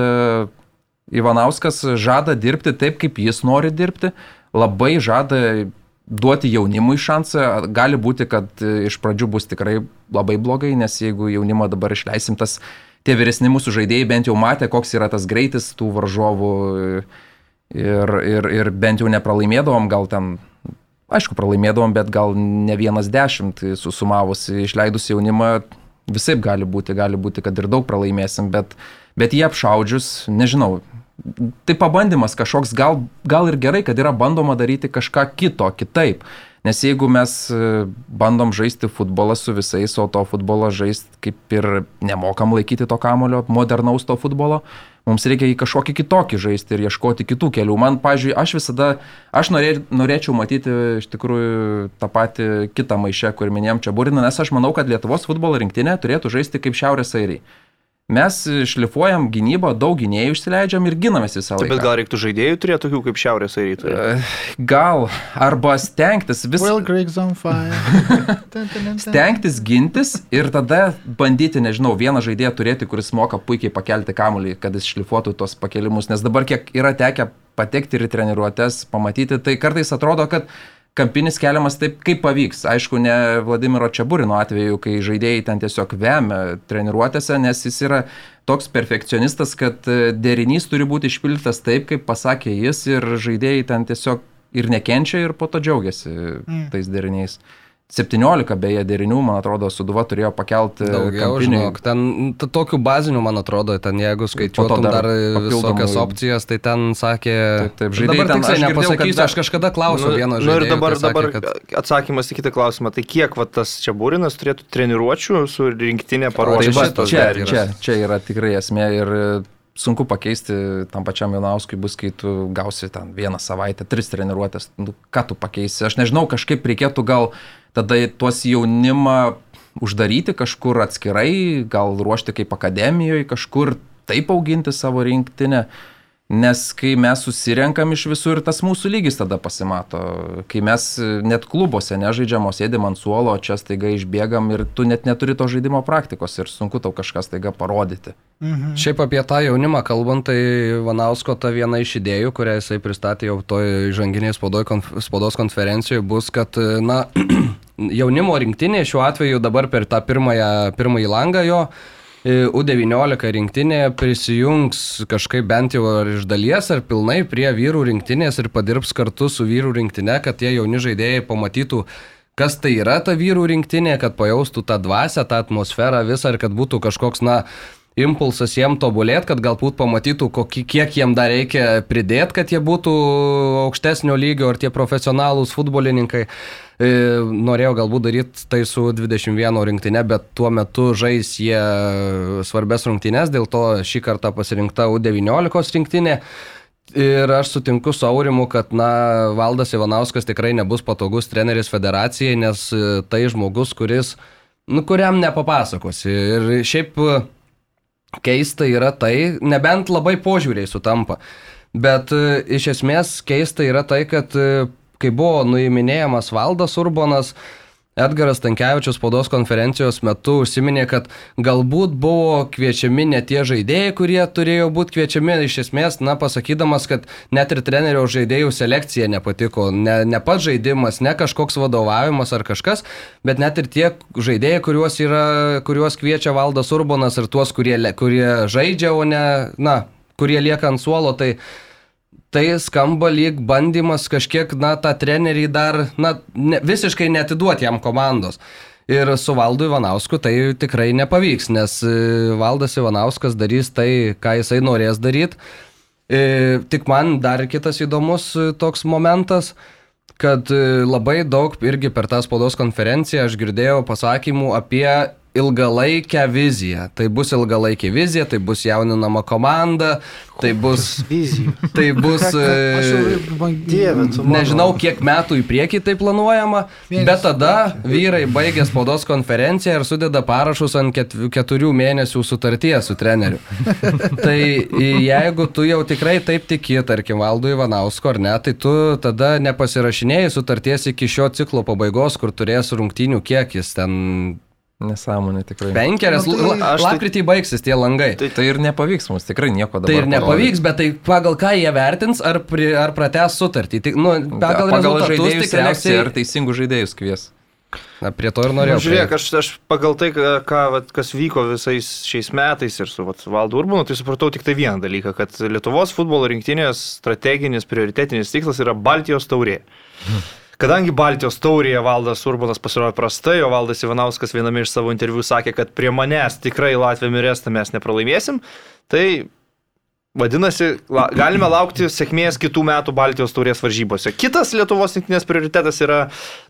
Ivanauskas žada dirbti taip, kaip jis nori dirbti, labai žada duoti jaunimui šansą. Gali būti, kad iš pradžių bus tikrai labai blogai, nes jeigu jaunimą dabar išleisim, tas tie vyresni mūsų žaidėjai bent jau matė, koks yra tas greitis tų varžovų ir, ir, ir bent jau nepralaimėdavom, gal ten, aišku, pralaimėdavom, bet gal ne vienas dešimt susumavus, išleidus jaunimą, visai gali būti, gali būti, kad ir daug pralaimėsim, bet, bet jie apšaudžius, nežinau, tai pabandymas kažkoks, gal, gal ir gerai, kad yra bandoma daryti kažką kito, kitaip. Nes jeigu mes e, bandom žaisti futbolą su visais, o to futbolo žaisti kaip ir nemokam laikyti to kamulio, modernaus to futbolo, mums reikia į kažkokį kitokį žaisti ir ieškoti kitų kelių. Man, pažiūrėjau, aš visada, aš norė, norėčiau matyti iš tikrųjų tą patį kitą maišę, kur minėjom čia būriną, nes aš manau, kad Lietuvos futbolo rinktinė turėtų žaisti kaip Šiaurės Airiai. Mes šlifuojam gynybą, daug gynėjų išsileidžiam ir ginamės visą
Taip,
laiką.
bet gal reiktų žaidėjų turėti tokių kaip Šiaurės Airiai.
E, Gal, arba stengtis vis,
Will Griggs on fire. Ten, ten, ten, ten.
stengtis gintis ir tada bandyti, nežinau, vieną žaidėją turėti, kuris moka puikiai pakelti kamuolį, kad jis šlifuotų tos pakelimus. Nes dabar kiek yra tekę patekti ir treniruotės, pamatyti, tai kartais atrodo, kad kampinis keliamas taip, kaip pavyks. Aišku, ne Vladimiro Čiaburino atveju, kai žaidėjai ten tiesiog vemia treniruotėse, nes jis yra toks perfekcionistas, kad e, derinys turi būti išpildytas taip, kaip pasakė jis ir žaidėjai ten tiesiog ir nekenčia ir po to džiaugiasi mm. tais deriniais. 17 beje derinių, man atrodo, Suduva turėjo pakelti
Daugiau,
kampinį.
žinok, ten tokių bazinių, man atrodo, ten jeigu skaičiuotum
dar
dar, visokias opcijas, tai ten sakė...
Taip, taip, žaidėjai
dabar
ten-
tiksliai
kad
nepasakysiu,
dar-
aš kažkada klausiau
Nu,
vieno
nu ir
žaidėjo.
dabar,
tai
dabar
sakė, kad...
atsakymas į kitą klausimą. Tai kiek va, tas čia būrinas turėtų treniruočių su rinktinė
tai
paruošti
va,
čia,
derinius?
čia, čia yra tikrai esmė ir e, sunku pakeisti tam pačiam Jonauskui bus, kai tu gausi ten vieną savaitę, tris treniruotės, nu, ką tu pakeisi. Aš nežinau, kažkaip reikėtų gal tada tuos jaunimą uždaryti kažkur atskirai, gal ruošti kaip akademijoje, kažkur taip auginti savo rinktinę. Nes kai mes susirenkam iš visur, tas mūsų lygis tada pasimato. Kai mes net klubuose nežaidžiam, o sėdim ant suolo, o čia staiga išbėgam ir tu net neturi to žaidimo praktikos ir sunku tau kažką staiga parodyti.
Mhm.
Šiaip apie tą jaunimą kalbant, tai Vanausko ta viena iš idėjų, kurią jisai pristatė jau toj žanginėje konf, spaudos konferencijoje, bus, kad, na, jaunimo rinktinė šiuo atveju dabar per tą pirmąją, pirmąjį langą jo e, U19 rinktinė prisijungs kažkaip bent jau ar iš dalies ar pilnai prie vyrų rinktinės ir padirbs kartu su vyrų rinktinė, kad tie jauni žaidėjai pamatytų, kas tai yra ta vyrų rinktinė, kad pajaustų tą dvasę, tą atmosferą visą ir kad būtų kažkoks, na, impulsas jiem tobulėti, kad galbūt pamatytų, kokį, kiek jiem dar reikia pridėti, kad jie būtų aukštesnio lygio ar tie profesionalūs futbolininkai. E, norėjau galbūt daryti tai su 21 rinktinė, bet tuo metu žais jie svarbės rungtynės, dėl to šį kartą pasirinkta U19 rinktinė. Ir aš sutinku su Aurimu, kad, na, Valdas Ivanauskas tikrai nebus patogus treneris federacijai, nes e, tai žmogus, kuris, nu, kuriam nepapasakosi. Ir šiaip keista yra tai, nebent labai požiūriai sutampa. Bet e, iš esmės keista yra tai, kad e, kai buvo nuiminėjamas Valdas Urbonas, Edgaras Tankievičius spaudos konferencijos metu užsiminė, kad galbūt buvo kviečiami ne tie žaidėjai, kurie turėjo būti kviečiami, iš esmės, na, pasakydamas, kad net ir trenerio žaidėjų selekcija nepatiko, ne, ne pats žaidimas, ne kažkoks vadovavimas ar kažkas, bet net ir tie žaidėjai, kuriuos, yra, kuriuos kviečia Valdas Urbonas ir tuos, kurie, kurie žaidžia, o ne, na, kurie lieka ant suolo, tai tai skamba lyg bandymas kažkiek, na, tą trenerį dar, na, ne, visiškai netiduoti jam komandos. Ir su Valdu Ivanausku tai tikrai nepavyks, nes e, Valdas Ivanauskas darys tai, ką jisai norės daryti. E, tik man dar kitas įdomus e, toks momentas, kad labai daug irgi per tą spaudos konferenciją aš girdėjau pasakymų apie ilgalaikę viziją. Tai bus ilgalaikė vizija, tai bus jauninama komanda, tai bus...
Vizijų.
Tai bus...
Dieve, tu.
Nežinau, kiek metų į priekį tai planuojama, bet tada vyrai baigia spaudos konferenciją ir sudeda parašus ant ket- keturių mėnesių sutarties su treneriu. tai jeigu tu jau tikrai taip tiki, tarkim, Valdu Ivanausko ar ne, tai tu tada nepasirašinėjai sutarties iki šio ciklo pabaigos, kur turės rungtynių kiekis ten
Nesąmonė tikrai.
penkerias.
Nu, tai
tai-
Lapkritį baigsis tie langai.
Tai-
Tai ir nepavyks mums tikrai nieko dabar.
Tai ir nepavyks, bet tai pagal ką jie vertins, ar, pri, ar prates sutartį. Tai, nu, pagal,
pagal
rezultatus
žaidėjų selekciją
tikriausiai-
ir teisingų žaidėjus kvies.
Na, prie to ir
Na,
norėjau.
žiūrėk, aš, aš pagal tai, ką, ką, vat, kas vyko visais šiais metais ir su vat, Valdu Urbanu, tai supratau tik tai vieną dalyką, kad Lietuvos futbolo rinktinės strateginis, prioritetinis tikslas yra Baltijos taurė. Kadangi Baltijos taurėje Valdas Urbanas pasirodė prastai, o Valdas Ivanauskas viename iš savo interviu sakė, kad prie manęs tikrai Latvija mirėsta mes nepralaimėsim, tai vadinasi, la, galime laukti sėkmės kitų metų Baltijos taurės varžybose. Kitas Lietuvos rinktinės prioritetas yra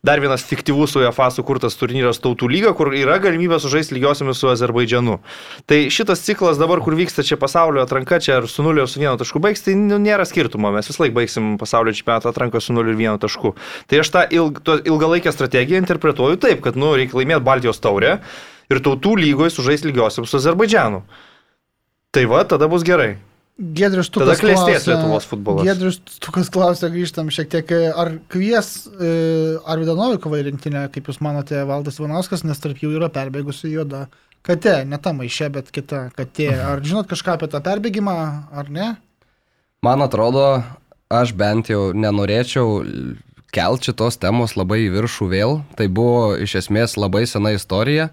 dar vienas fiktyvus UEFA sukurtas turnyras Tautų lyga, kur yra galimybė sužaisti lygiosiamis su Azerbaidžianu. Tai šitas ciklas dabar, kur vyksta čia pasaulio atranka, čia ar su 0 ar su 1 tašku baigs, tai nu, nėra skirtumo. Mes vis laik baigsim pasaulio čempionatą atranką su 0 ir 1 tašku. Tai aš tą ilg, ilgalaikę strategiją interpretuoju taip, kad nu, reikia laimėti Baltijos taurę ir Tautų lygoje sužaisti lygiosiamis su Azerbaidžianu. Tai va, tada bus gerai.
Gedrius Tukas klausia-
Lietuvos futbolas.
Gedrius Tukas klausia, grįžtam šiek tiek, ar kvies e, Arvidą Novikovą į rinktinę, kaip Jūs manote, Valdas Ivanauskas, nes tarp jų yra perbėgusi juoda katė, ne ta maišė, bet kita katė. Ar žinot kažką apie tą perbėgimą, ar ne?
Man atrodo, aš bent jau nenorėčiau kelti šitos temos labai į viršų vėl. Tai buvo iš esmės labai sena istorija,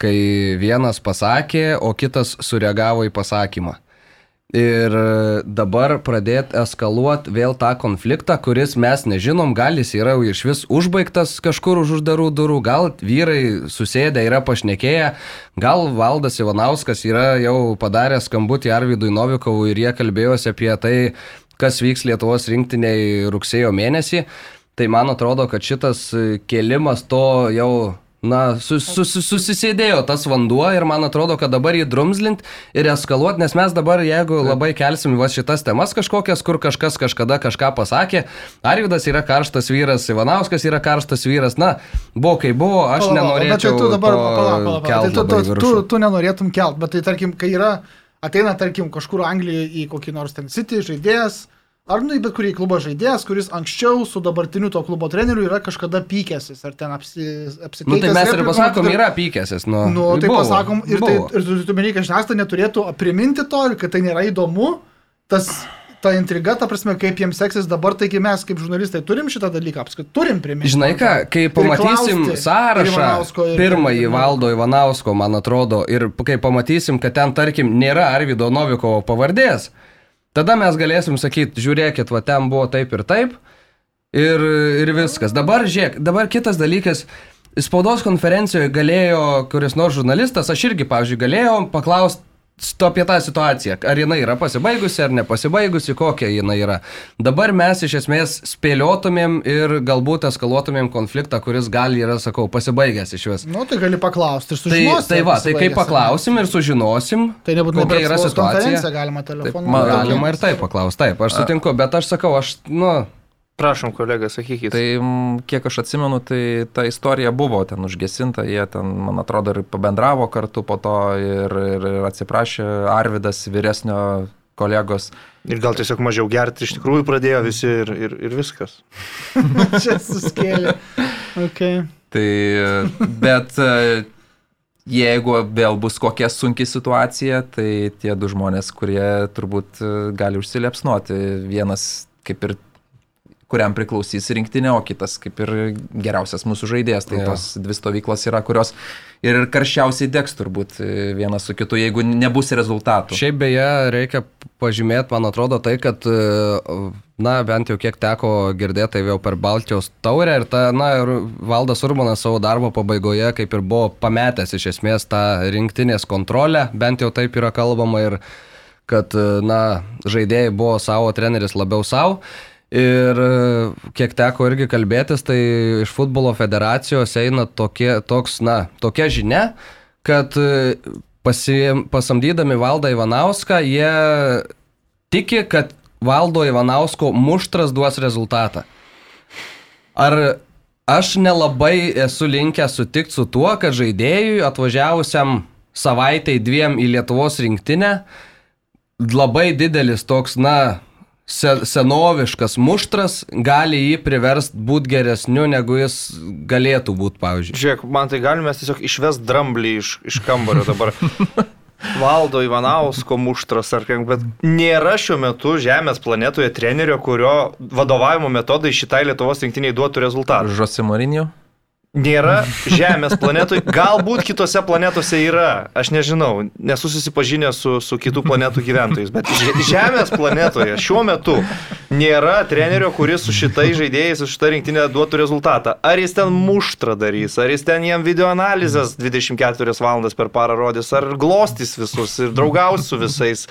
kai vienas pasakė, o kitas sureagavo į pasakymą. Ir dabar pradėti eskaluoti vėl tą konfliktą, kuris mes nežinom, gal jis yra iš vis užbaigtas kažkur už uždarų durų, gal vyrai susėdę yra pašnekėję, gal Valdas Ivanauskas yra jau padaręs skambutį Arvidui Novikovui ir jie kalbėjosi apie tai, kas vyks Lietuvos rinktiniai rugsėjo mėnesį. Tai man atrodo, kad šitas kėlimas to jau Na, sus, sus, susisėdėjo tas vanduo ir man atrodo, kad dabar jį drumzlint ir eskaluoti, nes mes dabar, jeigu labai kelsim va šitas temas kažkokias, kur kažkas kažkada kažką pasakė, Arvidas yra karštas vyras, Ivanauskas yra karštas vyras, na, buvo kai buvo, aš
bet
nenorėčiau.
tai tu dabar, palauk, palauk, palauk.
kelt
Tai tu, tu, tu, tu nenorėtum kelt, bet tai tarkim, kai yra, ateina, tarkim, kažkur Anglijoje į kokį nors ten City žaidėjas, ar nu į bet kurį klubą žaidėjas, kuris anksčiau su dabartiniu to klubo treneriu yra kažkada pykęsis, ar ten apsi, apsikeitęs.
Nu, tai mes ir pasakom,
ir-
yra pykęsis. Nu,
Nu, tai
buvo,
pasakom, ir, tai,
buvo.
ir tu, tu meni, kad žiniasklaida neturėtų priminti to ir kad tai nėra įdomu, tas, ta intriga, ta prasme, kaip jiems seksis dabar, taigi mes kaip žurnalistai turim šitą dalyką, apskritai turim priminti.
Žinai ką, kai pamatysim
klausti ir
sąrašą,
Ivanausko, ir-
pirmąjį
ir-
valdo Ivanausko, man atrodo, ir kai pamatysim, kad ten, tarkim, nėra Arvido Novikovo pavardės, tada mes galėsim sakyti, žiūrėkit, va ten buvo taip ir taip, Ir, ir viskas. Dabar žiūrėk, dabar kitas dalykas. Spaudos konferencijoje galėjo kuris nors žurnalistas, aš irgi, pavyzdžiui, galėjau paklausti apie tą situaciją, ar jinai yra pasibaigusi ar nepasibaigusi, kokia jinai yra. Dabar mes iš esmės spėliotumėm ir galbūt eskaluotumėm konfliktą, kuris gali yra, sakau, pasibaigęs iš vis.
Nu, tai gali paklausti ir
Tai,
sužinosi.
tai
ar
va, tai kai paklausim ir sužinosim.
Tai nebūtinai
kokia yra situacija.
Galima telefonu.
man-
Galima ir taip paklausti, taip, aš sutinku, bet aš sakau, aš, nu,
Prašom, kolega, sakykit.
Tai kiek aš atsimenu, tai ta istorija buvo ten užgesinta, jie ten, man atrodo, ir pabendravo kartu po to ir, ir, ir atsiprašė Arvidas vyresnio kolegos.
Ir gal tiesiog mažiau gerti iš tikrųjų pradėjo visi ir, ir, ir viskas.
Čia suskėlė. Okay.
Tai, bet jeigu vėl bus kokia sunki situacija, tai tie du žmonės, kurie turbūt e, gali užsilepsnuoti, vienas kaip ir kuriam priklausys rinktinė, o kitas kaip ir geriausias mūsų žaidėjas. Tai
Jo.
tos dvi stovyklos yra, kurios ir karščiausiai degs turbūt e, vienas su kitu, jeigu nebus rezultatų.
Šiaip beje, reikia pažymėti, man atrodo, tai, kad, e, na, bent jau kiek teko girdėti, tai jau per Baltijos taurę ir ta, na, ir Valdas Urbanas savo darbo pabaigoje kaip ir buvo pametęs iš esmės tą rinktinės kontrolę, bent jau taip yra kalbama ir kad, e, na, žaidėjai buvo savo, treneris labiau savo. Ir e, kiek teko irgi kalbėtis, tai iš futbolo federacijos eina tokie, toks, na, tokia žinia, kad e, pasi, pasamdydami Valdą Ivanauską, jie tiki, kad Valdo Ivanausko muštras duos rezultatą. Ar aš nelabai esu linkęs sutikti su tuo, kad žaidėjui atvažiavusiam savaitai dviem į Lietuvos rinktinę labai didelis toks, na, se, senoviškas muštras gali jį priversti būti geresniu, negu jis galėtų būti, pavyzdžiui.
Žiūrėk, man tai galime tiesiog išvest dramblį iš, iš kambario dabar. Valdo Ivanausko muštras ar kaip, bet nėra šiuo metu Žemės planetoje trenerio, kurio vadovavimo metodai šitai Lietuvos rinktiniai duotų rezultatą.
Žosimorinio?
Nėra Žemės planetoje, galbūt kitose planetose yra, aš nežinau, nesu susipažinęs su, su kitų planetų gyventojais, bet Že- Žemės planetoje šiuo metu nėra trenerio, kuris su šitai žaidėjais, su šitą rinktinę duotų rezultatą. Ar jis ten muštrą darys, ar jis ten jam video analizės 24 valandas per parą rodys, ar glostys visus ir draugaus su visais.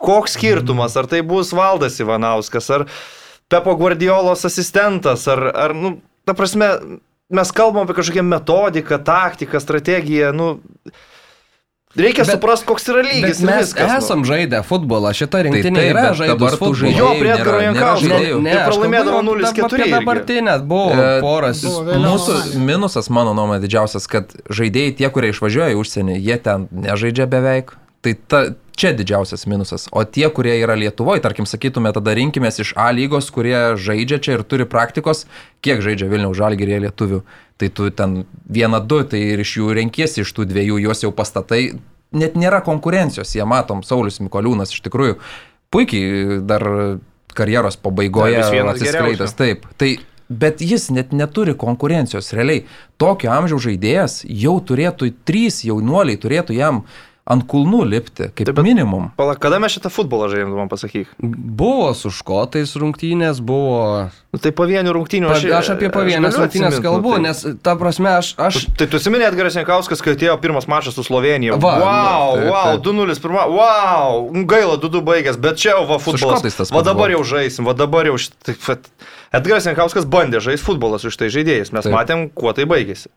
Koks skirtumas, ar tai bus Valdas Ivanauskas, ar Pepo Guardiolos asistentas, ar, ar nu, ta prasme, mes kalbam apie kažkokią metodiką, taktiką, strategiją, nu, reikia suprasti, koks yra lygis.
Mes
viskas, nu.
esam žaidę futbolą, šita rinktinė
taip,
yra
bet
žaidus futbolą.
Jo, prie Edgaro
nėra- nėra
Jankausko.
žaidėjų.
Ir pralaimėdavo 0-4
Apie
irgi.
dabartinę buvo
E,
poras.
buvo.
Mūsų minusas, mano nuomonė, didžiausias, kad žaidėjai tie, kurie išvažiuoja į užsienį, jie ten nežaidžia beveik. Tai ta, čia didžiausias minusas. O tie, kurie yra Lietuvoje, tarkim, sakytume, tada rinkimės iš A lygos, kurie žaidžia čia ir turi praktikos, kiek žaidžia Vilniaus žalgyrėje lietuvių. Tai tu ten vieną, du, tai ir iš jų renkiesi, iš tų dviejų juos jau pastatai. Net nėra konkurencijos, jie matom, Saulis Mikoliūnas iš tikrųjų puikiai dar karjeros pabaigoje
vienas
atsiskleidęs. Taip, tai Bet jis net neturi konkurencijos realiai. Tokio amžiaus žaidėjas jau turėtų, trys jaunuoliai turėtų jam ant kulnų lipti, kaip
Taip,
minimum.
Pala, kada mes šitą futbolą žaidėm, tu man pasakyk.
Buvo su škotais rungtynės, buvo...
Nu, tai pavienių rungtynių
Pa, aš apie pavienės rungtynės
atsimint, nu,
kalbu,
tai-
nes ta prasme aš... aš
Tai tu atsimeni Edgaras Jankauskas, kai atėjo pirmas mačas su Slovenija.
Va,
wow,
nu, taip,
wow,
taip.
2-0 pirma, wow, nu, gaila, 2-2 baigęs, bet čia jau va futbolas. Va
pats
dabar jau žaisim, va dabar jau vat. Edgaras Jankauskas bandė žaisti futbolą su šitai žaidėjais, mes
Taip.
matėm, kuo tai baigėsi.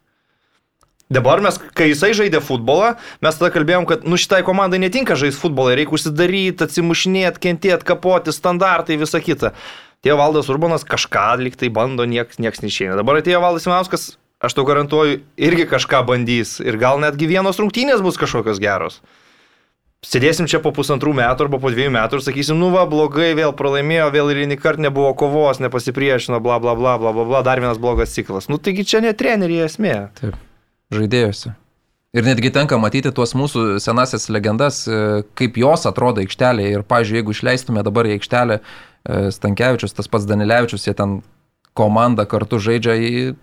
Dabar mes, kai jisai žaidė futbolą, mes tada kalbėjom, kad nu šitai komandai netinka žaisti futbolą, reikia užsidaryti, atsimušinėti, kentėti, kapoti, standartai, visa kita. Atėjo Valdas Urbanas, kažką liktai bando, nieks, nieks neišeina. Dabar atėjo Valdas Imauskas, aš tau garantuoju, irgi kažką bandys ir gal netgi vienos rungtynės bus kažkokios geros. Sėdėsim čia po pusantrų metų arba po dviejų metų ir sakysim, nu va, blogai, vėl pralaimėjo, vėl ir nei kart nebuvo kovos, nepasipriešino, bla bla bla bla bla dar vienas blogas ciklas. Nu taigi čia ne treneriai esmė.
Taip, žaidėjose. Ir netgi tenka matyti tuos mūsų senasias legendas, e, kaip jos atrodo aikštelėje. Ir, pažiūrėjau, jeigu išleistume dabar į aikštelę e, Stankievičius, tas pats Danilevičius, jie ten komanda kartu žaidžia, į-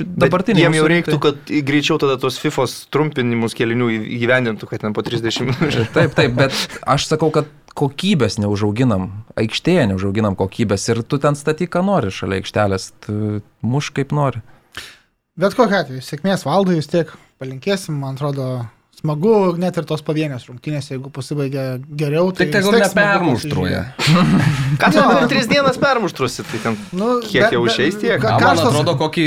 dabartiniai.
Jiem jau reiktų,
rinktai-
kad greičiau tada tos FIFA trumpinimus kelinių įgyvendintų, kad ten po 30 minučių.
Taip, taip, bet aš sakau, kad kokybės neužauginam, aikštėje neužauginam kokybės ir tu ten statyk, ką nori šalia aikštelės, tu muš kaip nori.
Bet kokia atveju, sėkmės valdai vis tiek palinkėsim, man atrodo, smagu net ir tos pavienės rungtynės, jeigu pasibaigia geriau.
Tik
vis
tegul nepermuštruoja.
Ką tu per 3 dienas permuštrusi, tai ten
Nu,
Kiek jau išeis tiek?
ka-
man atrodo, kokį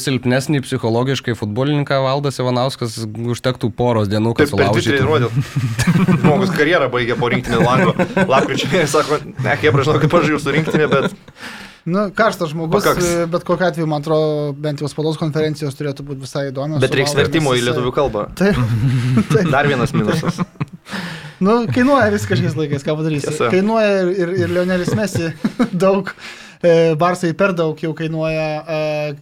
silpnesnį psichologiškai futbolininką Valdas Ivanauskas užtektų poros dienų, kad sulaužytų.
treniruotės. Žmogus karjerą baigė po rinktinį lango. Lapkričio mėnesį sako, ne, kaip pražinau, kaip aš jau su rinktinė, bet
Nu, karštas žmogus,
Pakaks.
e, bet kokiu atveju, man atrodo, bent jau spaudos konferencijos turėtų būti visai įdomios.
Bet reiks vertimo į lietuvių kalbą.
Taip,
Dar vienas minusas.
nu, kainuoja viskas šiais laikais, ką padarysi.
Tiesa.
Kainuoja ir, ir, ir Leonelis Mesi daug, e, Barsai per daug jau kainuoja. E,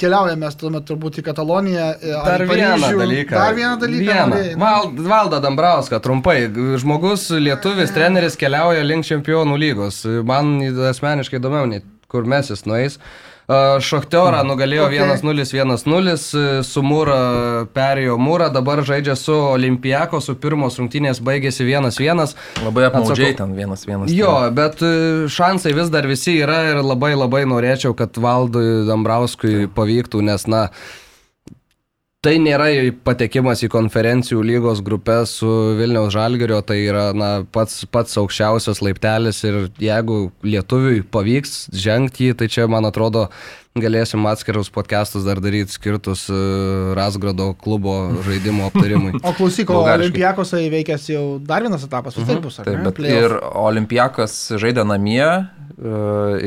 Keliaujame tuomet turbūt į Kataloniją. e, ar
Dar
į
vieną
Paryžių.
dalyką.
Dar vieną dalyką.
Vieną. Val, Valda Dambrauską, trumpai. Žmogus, lietuvis treneris keliauja link čempionų lygos. Man asmeniškai įdomiau, nei kur mes jis nueis. Šachtiorą nugalėjo
Okay.
1-0, 1-0, su Mūra perėjo Mūra, dabar žaidžia su Olimpiako, su pirmos rungtynės baigėsi 1-1.
Labai apmaudžiai ten vienas vienas.
Jo, bet e, šansai vis dar visi yra ir labai labai norėčiau, kad Valdui Dambrauskui pavyktų, nes, na, tai nėra patekimas į konferencijų lygos grupės su Vilniaus Žalgerio, tai yra, na, pats, pats aukščiausias laiptelis ir jeigu lietuviui pavyks žengti jį, tai čia, man atrodo, galėsim atskirus podcastus dar daryti skirtus e, Rasgrado klubo žaidimo aptarimui.
O klausyk, o
Bulgariškai.
Olimpijakose įveikęs jau dar vienas etapas, vis tiek bus, ar
Taip,
ne?
bet
Playoff.
ir Olimpiakas žaidė namie e,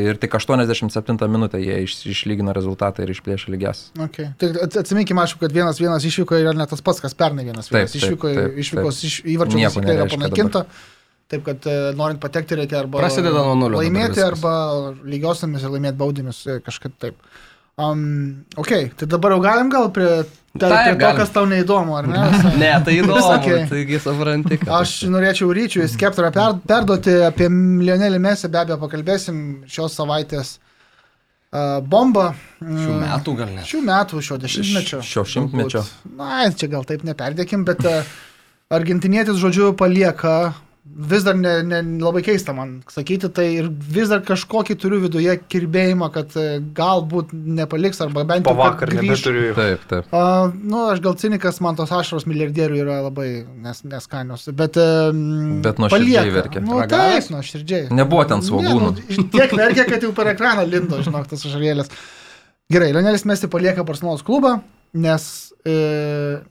ir tik 87 minutę jie iš, išlygino rezultatą ir išplėšė lygias.
Okay. Tai ats- atsiminkime, aišku, kad vienas vienas išvyko yra ne tas pats, kas pernai vienas
Taip,
vienas
taip,
išvyko,
taip,
išvykos
taip.
iš, įvarčių taisyklė yra panaikinta. Taip, kad e, norint patekti reikia arba
Prasideda nuo nulio
laimėti, arba lygiosiamis ir laimėti baudinius e, kažkaip taip. Um, ok, tai dabar jau galim gal prie, tai,
Taip,
prie to,
galim.
kas tau neįdomu, ar ne?
Ne, tai įdomu,
Sakė.
taigi supranti.
Aš norėčiau ryčiui skeptrą per, perduoti apie Lionelį Mesį, be abejo, pakalbėsim šios savaitės uh, bombą.
Šių metų gal net.
Šių metų, šio dešimtmečio.
Šio šimtmečio.
Na, čia gal taip neperdėkim, bet e, argentinietis, žodžiu, palieka, vis dar ne, ne, labai keista man sakyti, tai ir vis dar kažkokį turiu viduje kirbėjimą, kad e, galbūt nepaliks arba bent
po
jau kad
vakar nebeturiu.
Taip, taip.
A, nu, aš gal cinikas, man tos ašaros milijardierių yra labai nes, neskanios, bet... Um,
Bet nuoširdžiai verkia.
Nu, taip, nuoširdžiai.
Nebuvo ten svogūnų.
Ne, nu, tiek verkia, kad jau per ekraną lindo, žinok, tas ašarėlės. Gerai, Leonelis Mesti palieka Barcelonos klubą, nes e,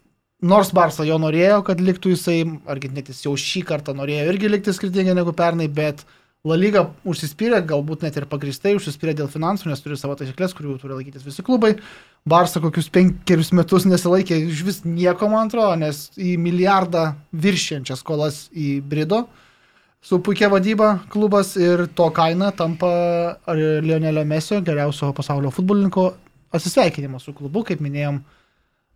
nors Barça jo norėjo, kad liktų jisai, argentinietis jau šį kartą norėjo irgi likti skirtingai negu pernai, bet La Liga užsispyrė, galbūt net ir pagristai užsispyrė dėl finansų, nes turi savo taisyklės, kurių turi laikytis visi klubai. Barça kokius penkerius metus nesilaikė iš vis nieko, man atrodo, nes į milijardą viršiančias skolas įbrido su puikia vadyba klubas ir to kaina tampa Lionelio Mesio geriausio pasaulio futbolininko atsisveikinimas su klubu, kaip minėjom,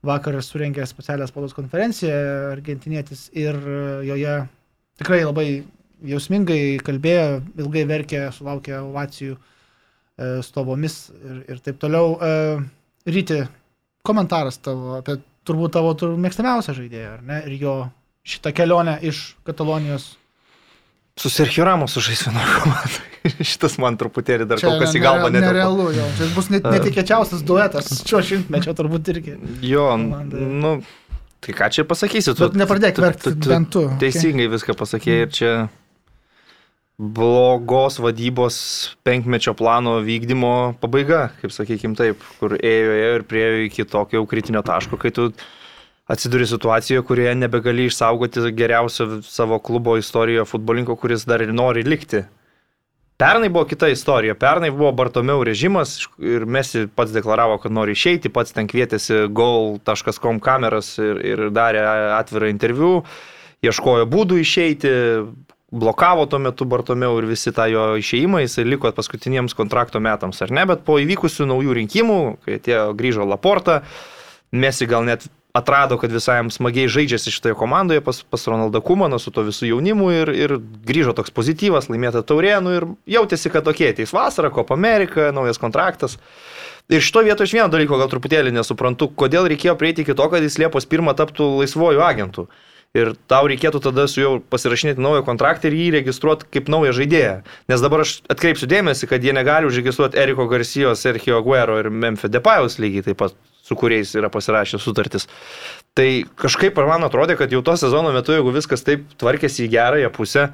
vakar surengė specialią spaudos konferenciją argentinietis ir e, joje tikrai labai jausmingai kalbėjo, ilgai verkė, sulaukė ovacijų e, stovomis ir, ir taip toliau. E, Ryti, komentaras tavo apie turbūt tavo mėgstamiausią žaidėją, ar ne? Ir jo šitą kelionę iš Katalonijos
Su Sergio Ramos sužais vieną komandą. Šitas man truputėlį dar kol kas į galvą netelpa.
Nerealu, jo. Čia bus net, netikėčiausias duetas šio šimtmečio turbūt irgi.
Jo,
Komanda.
nu, tai ką čia pasakysi? Tu,
Bet nepradėk verkti,
tu
bent tu. okay?
Teisingai viską pasakėjai ir čia blogos vadybos penkmečio plano vykdymo pabaiga, kaip sakykim taip, kur ėjo, ėjo ir priejo iki tokio jau kritinio taško, kai tu atsiduri situacijoje, kurioje nebegali išsaugoti geriausio savo klubo istorijoje futbolinko, kuris dar ir nori likti. Pernai buvo kita istorija. Pernai buvo Bartomeu režimas ir Mesi pats deklaravo, kad nori išeiti, pats ten kvietėsi goal.com kameras ir, ir darė atvirą interviu, ieškojo būdų išeiti, blokavo tuo metu Bartomeu ir visi tą jo išeimą, jisai liko paskutiniems kontrakto metams, ar ne, bet po įvykusių naujų rinkimų, kai atėjo grįžo Laporta, Mesi gal net atrado, kad visai jam smagiai žaidžiasi šitoje komandoje pas, pas Ronaldą Kumaną su to visų jaunimu ir, ir grįžo toks pozityvas, laimėta taurėnų ir jautėsi, kad tokie ateis vasara, Kopa Amerika, naujas kontraktas. Ir šito vietoje aš vieno dalyko gal truputėlį nesuprantu, kodėl reikėjo prieiti iki to, kad jis Liepos pirmą taptų laisvojų agentų. Ir tau reikėtų tada su juo pasirašinėti naują kontraktą ir jį registruoti kaip naują žaidėją. Nes dabar aš atkreipsiu dėmesį, kad jie negali užregistruoti Eriko Garcijos, Sergio Aguero ir Memphis Depajaus lygiai taip pat su kuriais yra pasirašę sutartis. Tai kažkaip man atrodė, kad jau to sezono metu, jeigu viskas taip tvarkėsi į gerąją pusę,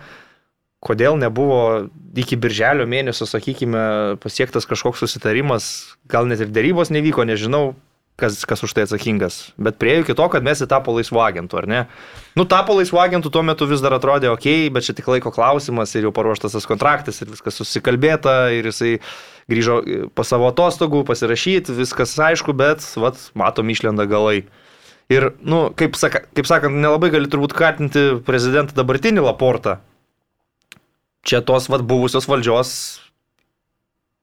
kodėl nebuvo iki birželio mėnesio, sakykime, pasiektas kažkoks susitarimas, gal net ir dėrybos nevyko, nežinau, kas, kas už tai atsakingas. Bet prieėjau iki to, kad mes į tapo laisvo agentų, ar ne? Nu, tapo laisvo agentų tuo metu vis dar atrodė ok, bet čia tik laiko klausimas ir jau paruoštas tas kontraktas ir viskas susikalbėta ir jisai grįžo po savo atostogų, pasirašyti, viskas aišku, bet, vat, matom, išlenda galai. Ir, nu, kaip, saka, kaip sakant, nelabai gali turbūt kaltinti prezidentą dabartinį Laportą. Čia tos, vat, buvusios valdžios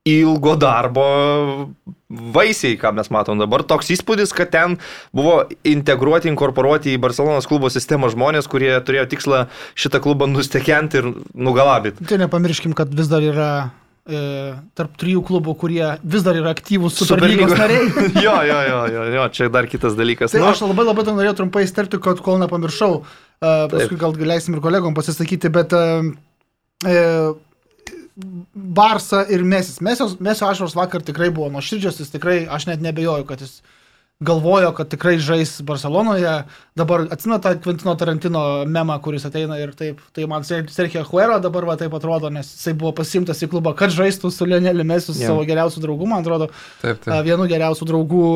ilgo darbo vaisiai, ką mes matom dabar. Toks įspūdis, kad ten buvo integruoti, inkorporuoti į Barcelonos klubo sistemą žmonės, kurie turėjo tikslą šitą klubą nustekenti ir nugalabyti.
Tai nepamirškim, kad vis dar yra e, tarp trijų klubų, kurie vis dar yra aktyvūs Superlygos nariai.
jo, jo, jo, jo, jo, čia dar kitas dalykas.
Tai nu, aš labai labai norėjau trumpai įsterti, kad kol nepamiršau, uh, paskui Taip. gal galėsim ir kolegom pasisakyti, bet uh, uh, Barsa ir Mesis. Mesio, Mesio ašaros vakar tikrai buvo nuoširdžios, jis tikrai, aš net nebejoju, kad jis galvojo, kad tikrai žais Barcelonoje. Dabar atsimena tą Quintino Tarantino memą, kuris ateina ir taip, tai man Sergio Huero dabar va taip atrodo, nes jisai buvo pasimtas į klubą, kad žaistų su Lioneliu Mesiu, yeah. savo geriausių draugų, man atrodo, taip, taip. vienu geriausių draugų.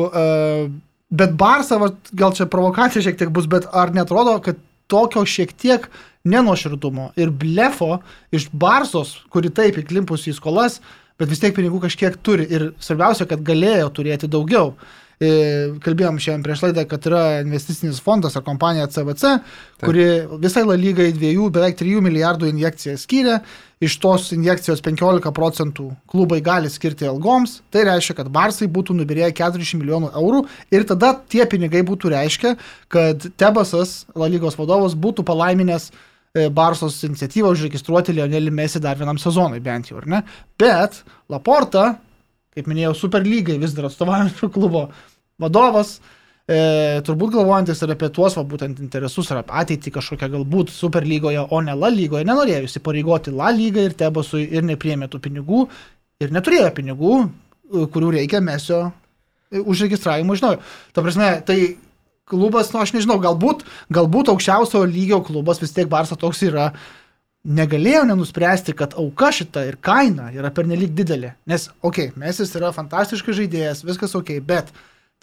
Bet Barsa, va, gal čia provokacija šiek tiek bus, bet ar netrodo, kad tokio šiek tiek nenoširdumo ir blefo iš Barsos, kuri taip įklimpusi į skolas, bet vis tiek pinigų kažkiek turi ir svarbiausia, kad galėjo turėti daugiau. E, kalbėjom šiandien prieš laidą, kad yra investicinis fondas ar kompanija CVC, Taip. kuri visai La lygai 2, beveik 3 milijardų injekciją skyrė, iš tos injekcijos 15 procentų klubai gali skirti algoms, tai reiškia, kad Barsai būtų nubirėję 40 milijonų eurų ir tada tie pinigai būtų reiškia, kad Tebasas, La lygos vadovas, būtų palaiminęs Barsos iniciatyvą užregistruoti Lionelį Mesį dar vienam sezonui bent jau, ar ne? Bet Laporta kaip minėjau, Superlygai vis dar atstovaujančio klubo vadovas, e, turbūt galvojantis ir apie tuos, va, būtent interesus ar ateitį kažkokią galbūt Superlygoje, o ne La lygoje, nenorėjo įsipareigoti La lygai ir Tebasui ir nepriemė tų pinigų ir neturėjo pinigų, e, kurių reikia mesio e, užregistravimui iš naujo. Ta prasme, tai klubas, nu aš nežinau, galbūt, galbūt aukščiausio lygio klubas vis tiek Barsa toks yra, negalėjo nenuspręsti, kad auka šita ir kaina yra pernelyg didelė. Nes, okei, okay, Mesis yra fantastiškas žaidėjas, viskas ok, bet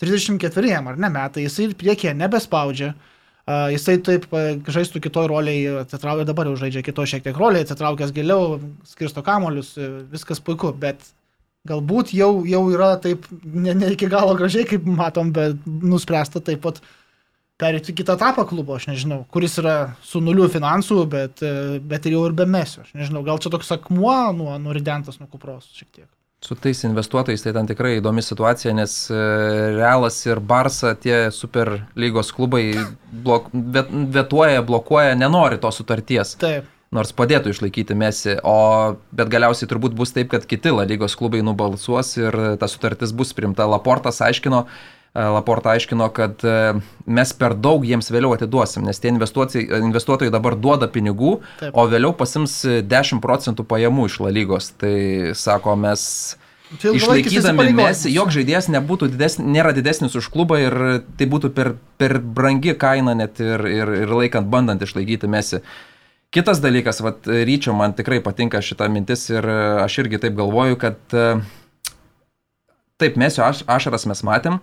34 ar ne metai, jisai ir priekėje nebespaudžia. Uh, jisai taip uh, žaistų kitoj roliai, atsitraukė dabar jau žaidžia kitoj šiek tiek roliai, atsitraukęs giliau, skirsto kamolius, viskas puiku, bet galbūt jau, jau yra taip ne, ne iki galo gražiai, kaip matom, bet nuspręsta taip pat perėti kitą etapą klubo, aš nežinau, kuris yra su nuliu finansų, bet, bet ir jau ir be mesio. Aš nežinau, gal čia toks akmuo nuo nuridentas nuo kupros šiek tiek.
Su tais investuotojais tai ten tikrai įdomi situacija, nes e, Realas ir Barsa, tie super lygos klubai blok, vetuoja, blokuoja, nenori tos sutarties.
Taip.
Nors padėtų išlaikyti mesi, o bet galiausiai turbūt bus taip, kad kiti La lygos klubai nubalsuos ir ta sutartis bus primta. Laportas aiškino, E, Laporta aiškino, kad e, mes per daug jiems vėliau atiduosim, nes tie investuotojai dabar duoda pinigų, Taip. o vėliau pasims 10 procentų pajamų iš lalygos. Tai sako, mes išlaikydami mes, jog žaidėjas nebūtų didesnis, nėra didesnis už klubą ir tai būtų per, per brangi kaina net ir, ir, ir laikant bandant išlaikyti mesi. Kitas dalykas, vat, ryčio man tikrai patinka šita mintis ir aš irgi taip galvoju, kad e, taip, mesio aš, ašaras mes matėm,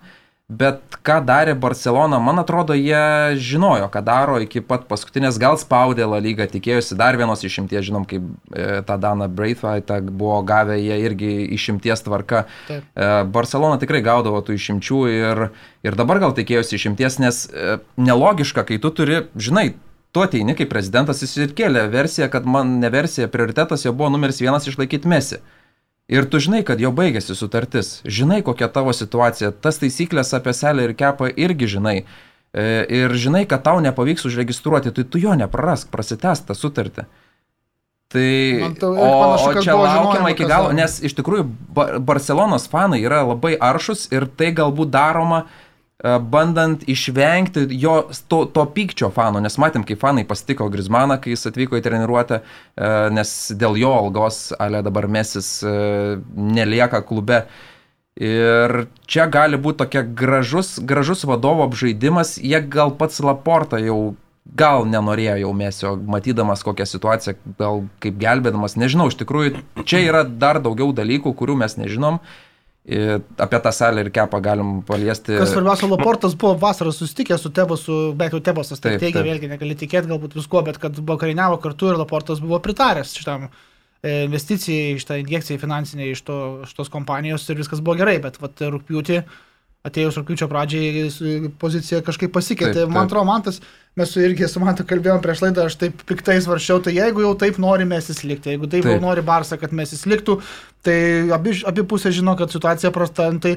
Bet ką darė Barcelona, man atrodo, jie žinojo, ką daro iki pat paskutinės, gal spaudė La Liga, tikėjosi dar vienos išimties, žinom, kaip e, tą Daną Braithwaite buvo gavę jie irgi išimties tvarka. Taip. E, Barcelona tikrai gaudavo tų išimčių ir, ir dabar gal tikėjosi išimties, nes e, nelogiška, kai tu turi, žinai, tu ateini kaip prezidentas, jis ir kėlė versiją, kad man ne versija, prioritetas jau buvo numeris vienas išlaikyti mesi. Ir tu žinai, kad jau baigėsi sutartis, žinai, kokia tavo situacija, tas taisyklės apie selę ir kepą irgi žinai. e, ir žinai, kad tau nepavyks užregistruoti, tai tu jo neprarask, prasitęs tą sutartį. Tai, o,
panašu,
o
kad
čia laukiama iki galo, nes iš tikrųjų Ba- Barcelonos fanai yra labai aršus ir tai galbūt daroma e, bandant išvengti jo to, to pykčio fanų, nes matėm, kai fanai pasitiko Grismaną, kai jis atvyko į treniruotę, e, nes dėl jo algos, ale dabar mesis e, nelieka klube. Ir čia gali būti tokia gražus, gražus vadovo apžaidimas, jie gal pats Laporta jau gal nenorėjo jau mesio, matydamas kokią situaciją, gal kaip gelbėdamas, nežinau, iš tikrųjų, čia yra dar daugiau dalykų, kurių mes nežinom. Ir apie tą salę ir kepą galim paliesti.
Kas svarbiausia, Laportas buvo vasarą susitikęs su Tebosu, bet jau Tebosas tai teigia, vėlgi negali tikėti galbūt visko, bet kad vakarieniavo kartu ir Laportas buvo pritaręs šitam e, investicijai, šitą injekciją finansinę iš, to, iš tos kompanijos ir viskas buvo gerai, bet vat, rūpjūtį, atėjus rūpjūčio pradžiai, pozicija kažkaip pasikeitė. Man atrodo, man tas, mes su irgi su Mantu kalbėjom prieš laidą, aš taip piktai svaršiau, tai jeigu jau taip nori mes įslikti, jeigu taip, taip. Jau nori Barsa, kad mes įsliktų, tai abi, abi pusės žino, kad situacija prasta, tai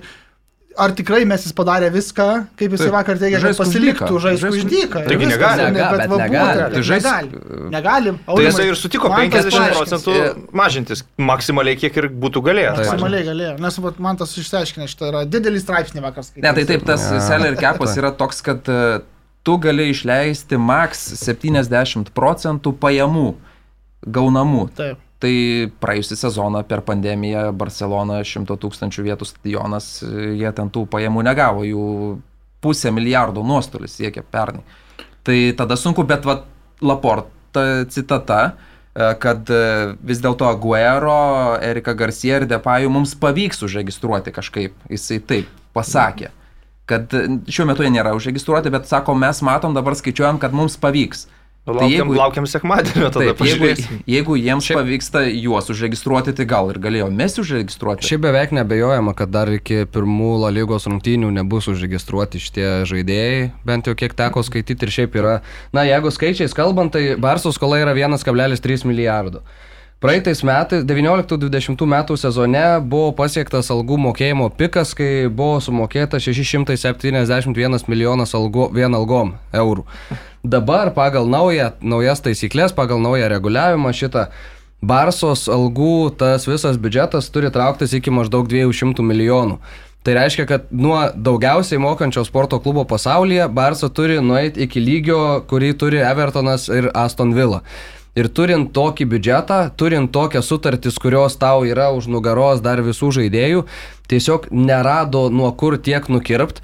ar tikrai mes jis padarė viską, kaip jis
Taip.
vakar teigia, kad pasiliktų, Žaisk už dyką.
Taigi negali.
ne, bet va
negali.
būtent,
Tai žaisk-
negali. Negalim.
Tai jisai ir sutiko
man tas
50
paaiškins.
procentų mažintis maksimaliai, kiek ir būtų galėjęs.
Maksimaliai galėjo, nes man tas išsiaiškinė, šitą yra didelį straipsnį vakar skaičiau.
Ne, tai taip, tas
Ja.
salary capas yra toks, kad e, tu gali išleisti maks 70 procentų pajamų gaunamų.
Taip.
Tai praėjusią sezoną per pandemiją Barcelona 100 tūkstančių vietų stadionas, e, jie ten tų pajamų negavo, jų pusę milijardo nuostolis siekia pernai. Tai tada sunku, bet va, Laporta citata, e, kad e, vis dėlto Aguero, Erika Garcia ir Depayų mums pavyks užregistruoti kažkaip. Jisai taip pasakė. Kad šiuo metu jie nėra užregistruoti, bet sako, mes matom dabar skaičiuojam, kad mums pavyks.
Nu,
Tai
Laukiam,
jeigu-
laukiam sekmadienio, tada
Taip, jeigu, jeigu jiems
Šiaip-
pavyksta juos užregistruoti, tai gal ir galėjo mes užregistruoti.
Šiaip beveik nebejojama, kad dar iki pirmų La lygos rungtynių nebus užregistruoti šitie žaidėjai, bent jau kiek teko skaityti ir šiaip yra. Na, jeigu skaičiais kalbant, tai Barso skola yra 1,3 milijardo. Praeitais metais, 19-20 metų sezone buvo pasiektas algų mokėjimo pikas, kai buvo sumokėta 671 milijonas algo, vien algom eurų. Dabar pagal naują, naujas taisyklės, pagal naują reguliavimą šitą Barsos algų tas visas biudžetas turi trauktis iki maždaug 200 milijonų. Tai reiškia, kad nuo daugiausiai mokančio sporto klubo pasaulyje Barsa turi nueiti iki lygio, kurį turi Evertonas ir Aston Villa. Ir turint tokį biudžetą, turint tokias sutartis, kurios tau yra už nugaros dar visų žaidėjų, tiesiog nerado nuo kur tiek nukirpt.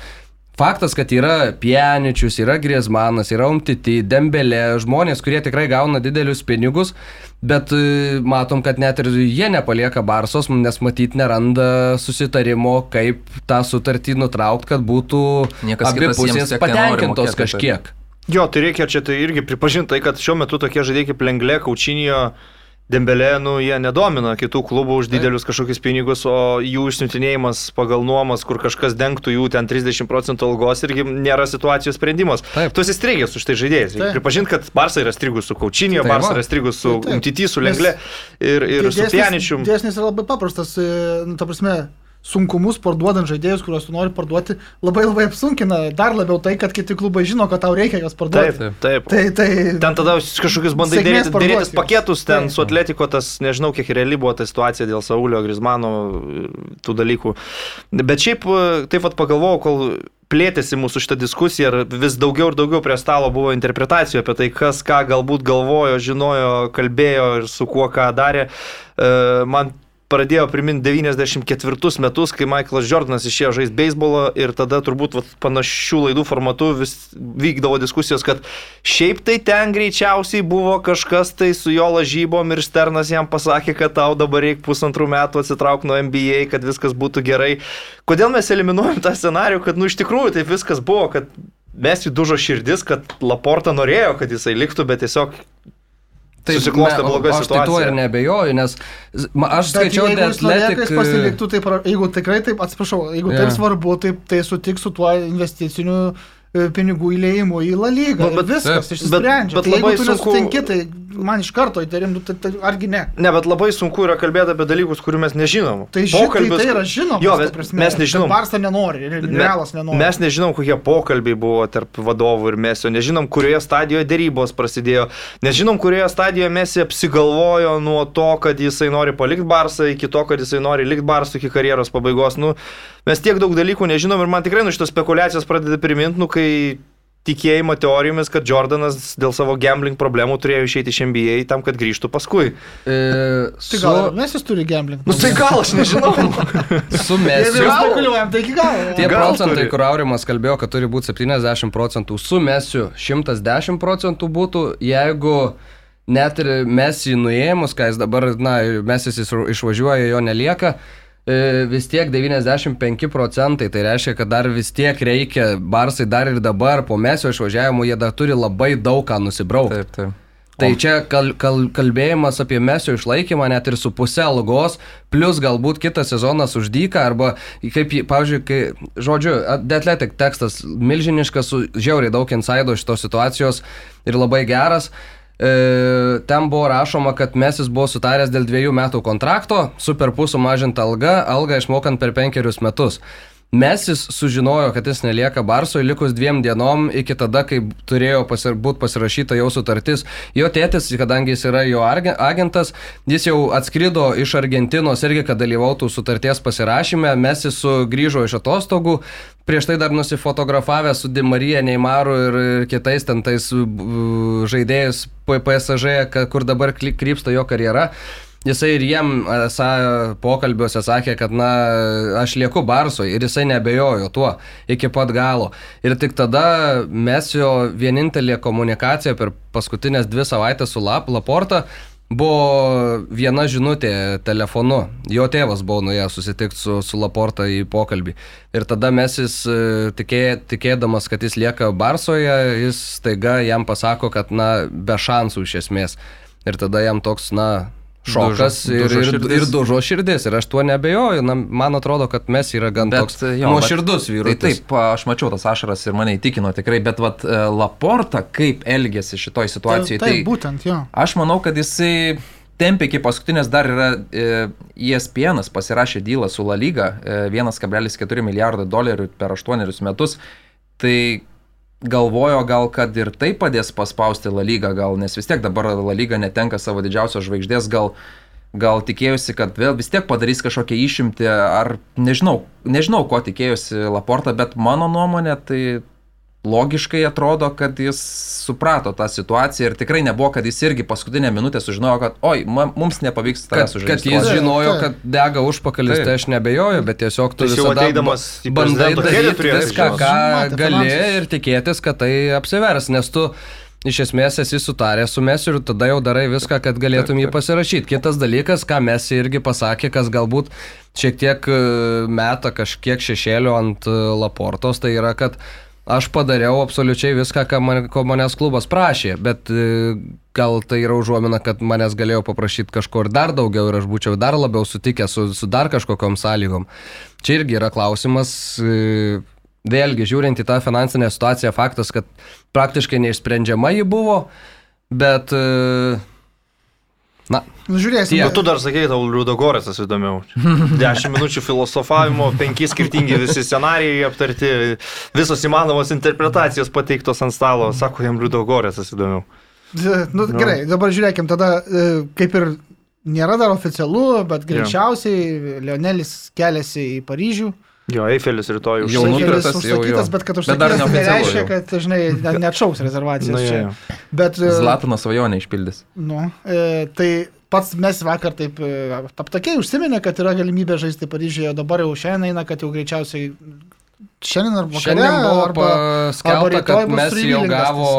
Faktas, kad yra Pieničius, yra Griezmanas, yra Umtiti, Dembelė, žmonės, kurie tikrai gauna didelius pinigus, bet e, matom, kad net ir jie nepalieka Barsos, nes matyt neranda susitarimo, kaip tą sutartį nutraukti, kad būtų
Niekas
abi pusės patenkintos
mokėti, taip.
Jo, tai reikia čia tai irgi pripažinti tai, kad šiuo metu tokie žaidėjai kaip Lenglė, Kaučinio, Dembelė, nu, jie nedomina kitų klubų už didelius kažkokius pinigus, o jų išsiuntinėjimas pagal nuomas, kur kažkas dengtų jų ten 30 procentų algos, irgi nėra situacijos sprendimas.
Taip.
Tu esi strigęs su štai žaidėjais.
Taip.
Pripažinti, kad Barsa yra strigus su Kaučinio,
Tai
Barsa yra strigus su
Taip, taip.
Umtiti, su Lenglė ir, ir su Pieničiu.
Dėsnis yra labai paprastas, e, nu, ta prasme, sunkumus parduodant žaidėjus, kuriuos tu nori parduoti, labai labai apsunkina. Dar labiau tai, kad kiti klubai žino, kad tau reikia juos parduoti.
Taip, taip.
Tai, tai,
Ten tada kažkokius bandai dėrėtis
juos.
paketus ten
Taip.
su Atletiko, tas nežinau, kiek reali buvo ta situacija dėl Saulio, Grismano, tų dalykų. Bet šiaip taip pat pagalvojau, kol plėtėsi mūsų šitą diskusiją ir vis daugiau ir daugiau prie stalo buvo interpretacijų apie tai, kas ką galbūt galvojo, žinojo, kalbėjo ir su kuo ką darė. E, Man pradėjo priminti 94 metus, kai Michaelas Jordanas išėjo žaisti beisbolo ir tada turbūt vat, panašių laidų formatu vis vykdavo diskusijos, kad šiaip tai ten greičiausiai buvo kažkas tai su jo lažybom ir Sternas jam pasakė, kad tau dabar reikia pusantrų metų atsitraukti nuo NBA, kad viskas būtų gerai. Kodėl mes eliminuojam tą scenarių, kad nu iš tikrųjų taip viskas buvo, kad mes jų dužo širdis, kad Laporta norėjo, kad jisai liktų, bet tiesiog susiklostė
me-
bloga
Aš tai tuo ir
situacija.
nebejoju, nes aš skaičiau
kad jis
Athletic.
pasiliktų, tai pra- jeigu tikrai taip, atsiprašau, jeigu
Jo.
taip svarbu, tai, tai sutik su tuo investiciniu e, pinigų įleimų į La Lygą.
Nu, bet-
bet, viskas
bet-
išsisprendžia.
bet
Tai jeigu
labai sunku-
nesutinki, tai man iš karto įtarim, nu, tai, tai argi ne.
Ne, bet labai sunku yra kalbėti apie dalykus, kurių mes nežinom.
Tai, ši, tai, tai yra žinoma.
Jo, mes, mes nežinom.
Barsa nenori, Realas nenori.
Mes nežinom, kokie pokalbiai buvo tarp vadovų ir mesio, nežinom, kurioje stadijoje dėrybos prasidėjo, nežinom, kurioje stadijoje mesio apsigalvojo nuo to, kad jisai nori palikti Barsą, iki to, kad jisai nori likti Barsą iki karjeros pabaigos. Nu, mes tiek daug dalykų nežinom ir man tikrai nu šitos spekulacijos pradeda priminti, nu, kai tikėjimo teorijomis, kad Jordanas dėl savo gambling problemų turėjo išeiti iš NBA tam, kad grįžtų paskui.
E,
Tai
su,
gal mes jis turi gambling.
Nu tai gal aš nežinau.
su Mesiu.
mes spekuliuojam, tai iki galo.
Tie
Gal
procentai,
turi.
kur Aurimas kalbėjo, kad turi būti 70 procentų, su Mesiu 110 procentų būtų, jeigu net ir Mesi nuėmus, ką jis dabar, na, Mesis jis išvažiuoja, jo nelieka, vis tiek 95 procentai, tai reiškia, kad dar vis tiek reikia, Barsai dar ir dabar po Mesio išvažiavimo, jie dar turi labai daug ką nusibraukti.
Taip, taip.
Tai čia kal, kal, kalbėjimas apie mesio išlaikymą net ir su pusė algos, plus galbūt kitą sezoną uždyka, arba kaip, pavyzdžiui, kai, žodžiu, The Athletic tekstas milžiniškas, su žiauriai daug insaido šitos situacijos ir labai geras. E, ten buvo rašoma, kad Mesis buvo sutaręs dėl dviejų metų kontrakto, su per pusų mažinta alga, algą išmokant per penkerius metus. Mesis sužinojo, kad jis nelieka Barsoje likus dviem dienom iki tada, kai turėjo pasir, būti pasirašyta jau sutartis. Jo tėtis, kadangi jis yra jo agentas, jis jau atskrido iš Argentinos irgi, kad dalyvautų sutarties pasirašyme. Mesis sugrįžo iš atostogų, prieš tai dar nusifotografavę su Di Marija, Neimaru ir, ir kitais ten tais žaidėjais ka- kur dabar krypsta jo karjera. Jisai ir jiem esą pokalbiuose sakė, kad na, aš lieku Barsoje ir jisai nebejojo tuo iki pat galo. Ir tik tada mes jo vienintelė komunikacija per paskutinės dvi savaitės su Lap, Laporta buvo viena žinutė telefonu. Jo tėvas buvo nuėjęs susitikti su, su Laporta į pokalbį. Ir tada mes jis e, tikė, tikėdamas, kad jis lieka Barsoje, jis staiga jam pasako, kad na, be šansų iš esmės. Ir tada jam toks, na, šokas
Dužo-
ir,
dužo
ir,
širdis.
ir dužo širdis. Ir aš tuo nebejoju. Na, man atrodo, kad mes yra gan
Bet,
toks
jo,
nuoširdus vyras.
Tai taip, aš mačiau tas ašaras ir mane įtikino tikrai, bet vat, e, Laporta kaip elgėsi šitoj situacijoje,
Tai,
tai,
tai būtent, jo.
aš manau, kad jisai tempė iki paskutinės dar yra e, ESPN pasirašė dylą su La Lyga e, 1,4 milijardo dolerių per 8 metus. Tai galvojo gal, kad ir tai padės paspausti La Lygą, gal, nes vis tiek dabar La Lyga netenka savo didžiausios žvaigždės, gal, gal tikėjusi, kad vėl vis tiek padarys kažkokią išimtį, ar nežinau, nežinau, ko tikėjusi Laporta, bet mano nuomonė tai logiškai atrodo, kad jis suprato tą situaciją ir tikrai nebuvo, kad jis irgi paskutinę minutę sužinojo, kad oi, mums nepavyks
Kad,
tavęs
kad jis žinojo, kad dega užpakalis, tai aš nebejoju, bet tiesiog tu
Tai jau
visada
ateidamas į
bandai daryti viską, ką
Žinoti
gali ir tikėtis, kad tai apsivers, nes tu iš esmės esi sutaręs su Mesiu ir tada jau darai viską, kad galėtum jį pasirašyti. Kitas dalykas, ką Mesi irgi pasakė, kas galbūt šiek tiek e, meta kažkiek šešėlio ant e, Laportos, tai yra, kad aš padariau absoliučiai viską, ką man, ko manęs klubas prašė, bet e, gal tai yra užuomina, kad manęs galėjo paprašyti kažko ir dar daugiau ir aš būčiau dar labiau sutikęs su, su dar kažkokiam sąlygom. Čia irgi yra klausimas, e, vėlgi žiūrint į tą finansinę situaciją, faktas, kad praktiškai neišsprendžiama ji buvo, bet e, na,
Nu, žiūrėsim.
Bet tu dar sakei, tau Liudogorėsas įdomiau. 10 minučių filosofavimo, 5 skirtingi visi scenarijai aptarti, visos įmanomos interpretacijos pateiktos ant stalo. Sako, jam Liudogorėsas įdomiau.
Nu, gerai, dabar žiūrėkim, tada e, kaip ir nėra dar oficialu, bet greičiausiai Leonelis keliasi į Paryžių.
Jo, Eifelis rytoj
Jau nupirktas, jau,
užsakytas,
jo.
bet kad
Bet
užsakytas tai
neoficialu
nereiškia,
jau.
kad, žinai, ne- neatšauks rezervacijos
Nu,
čia.
jo.
Bet, e,
Zlatano svajonę išpildys.
nu, e, tai pats mes vakar taip e, aptakiai užsiminė, kad yra galimybė žaisti Paryžiuje, dabar jau šiandien eina, kad jau greičiausiai šiandien arba vakare,
šiandien buvo
arba, arba
paskelbta, kad mes jau gavo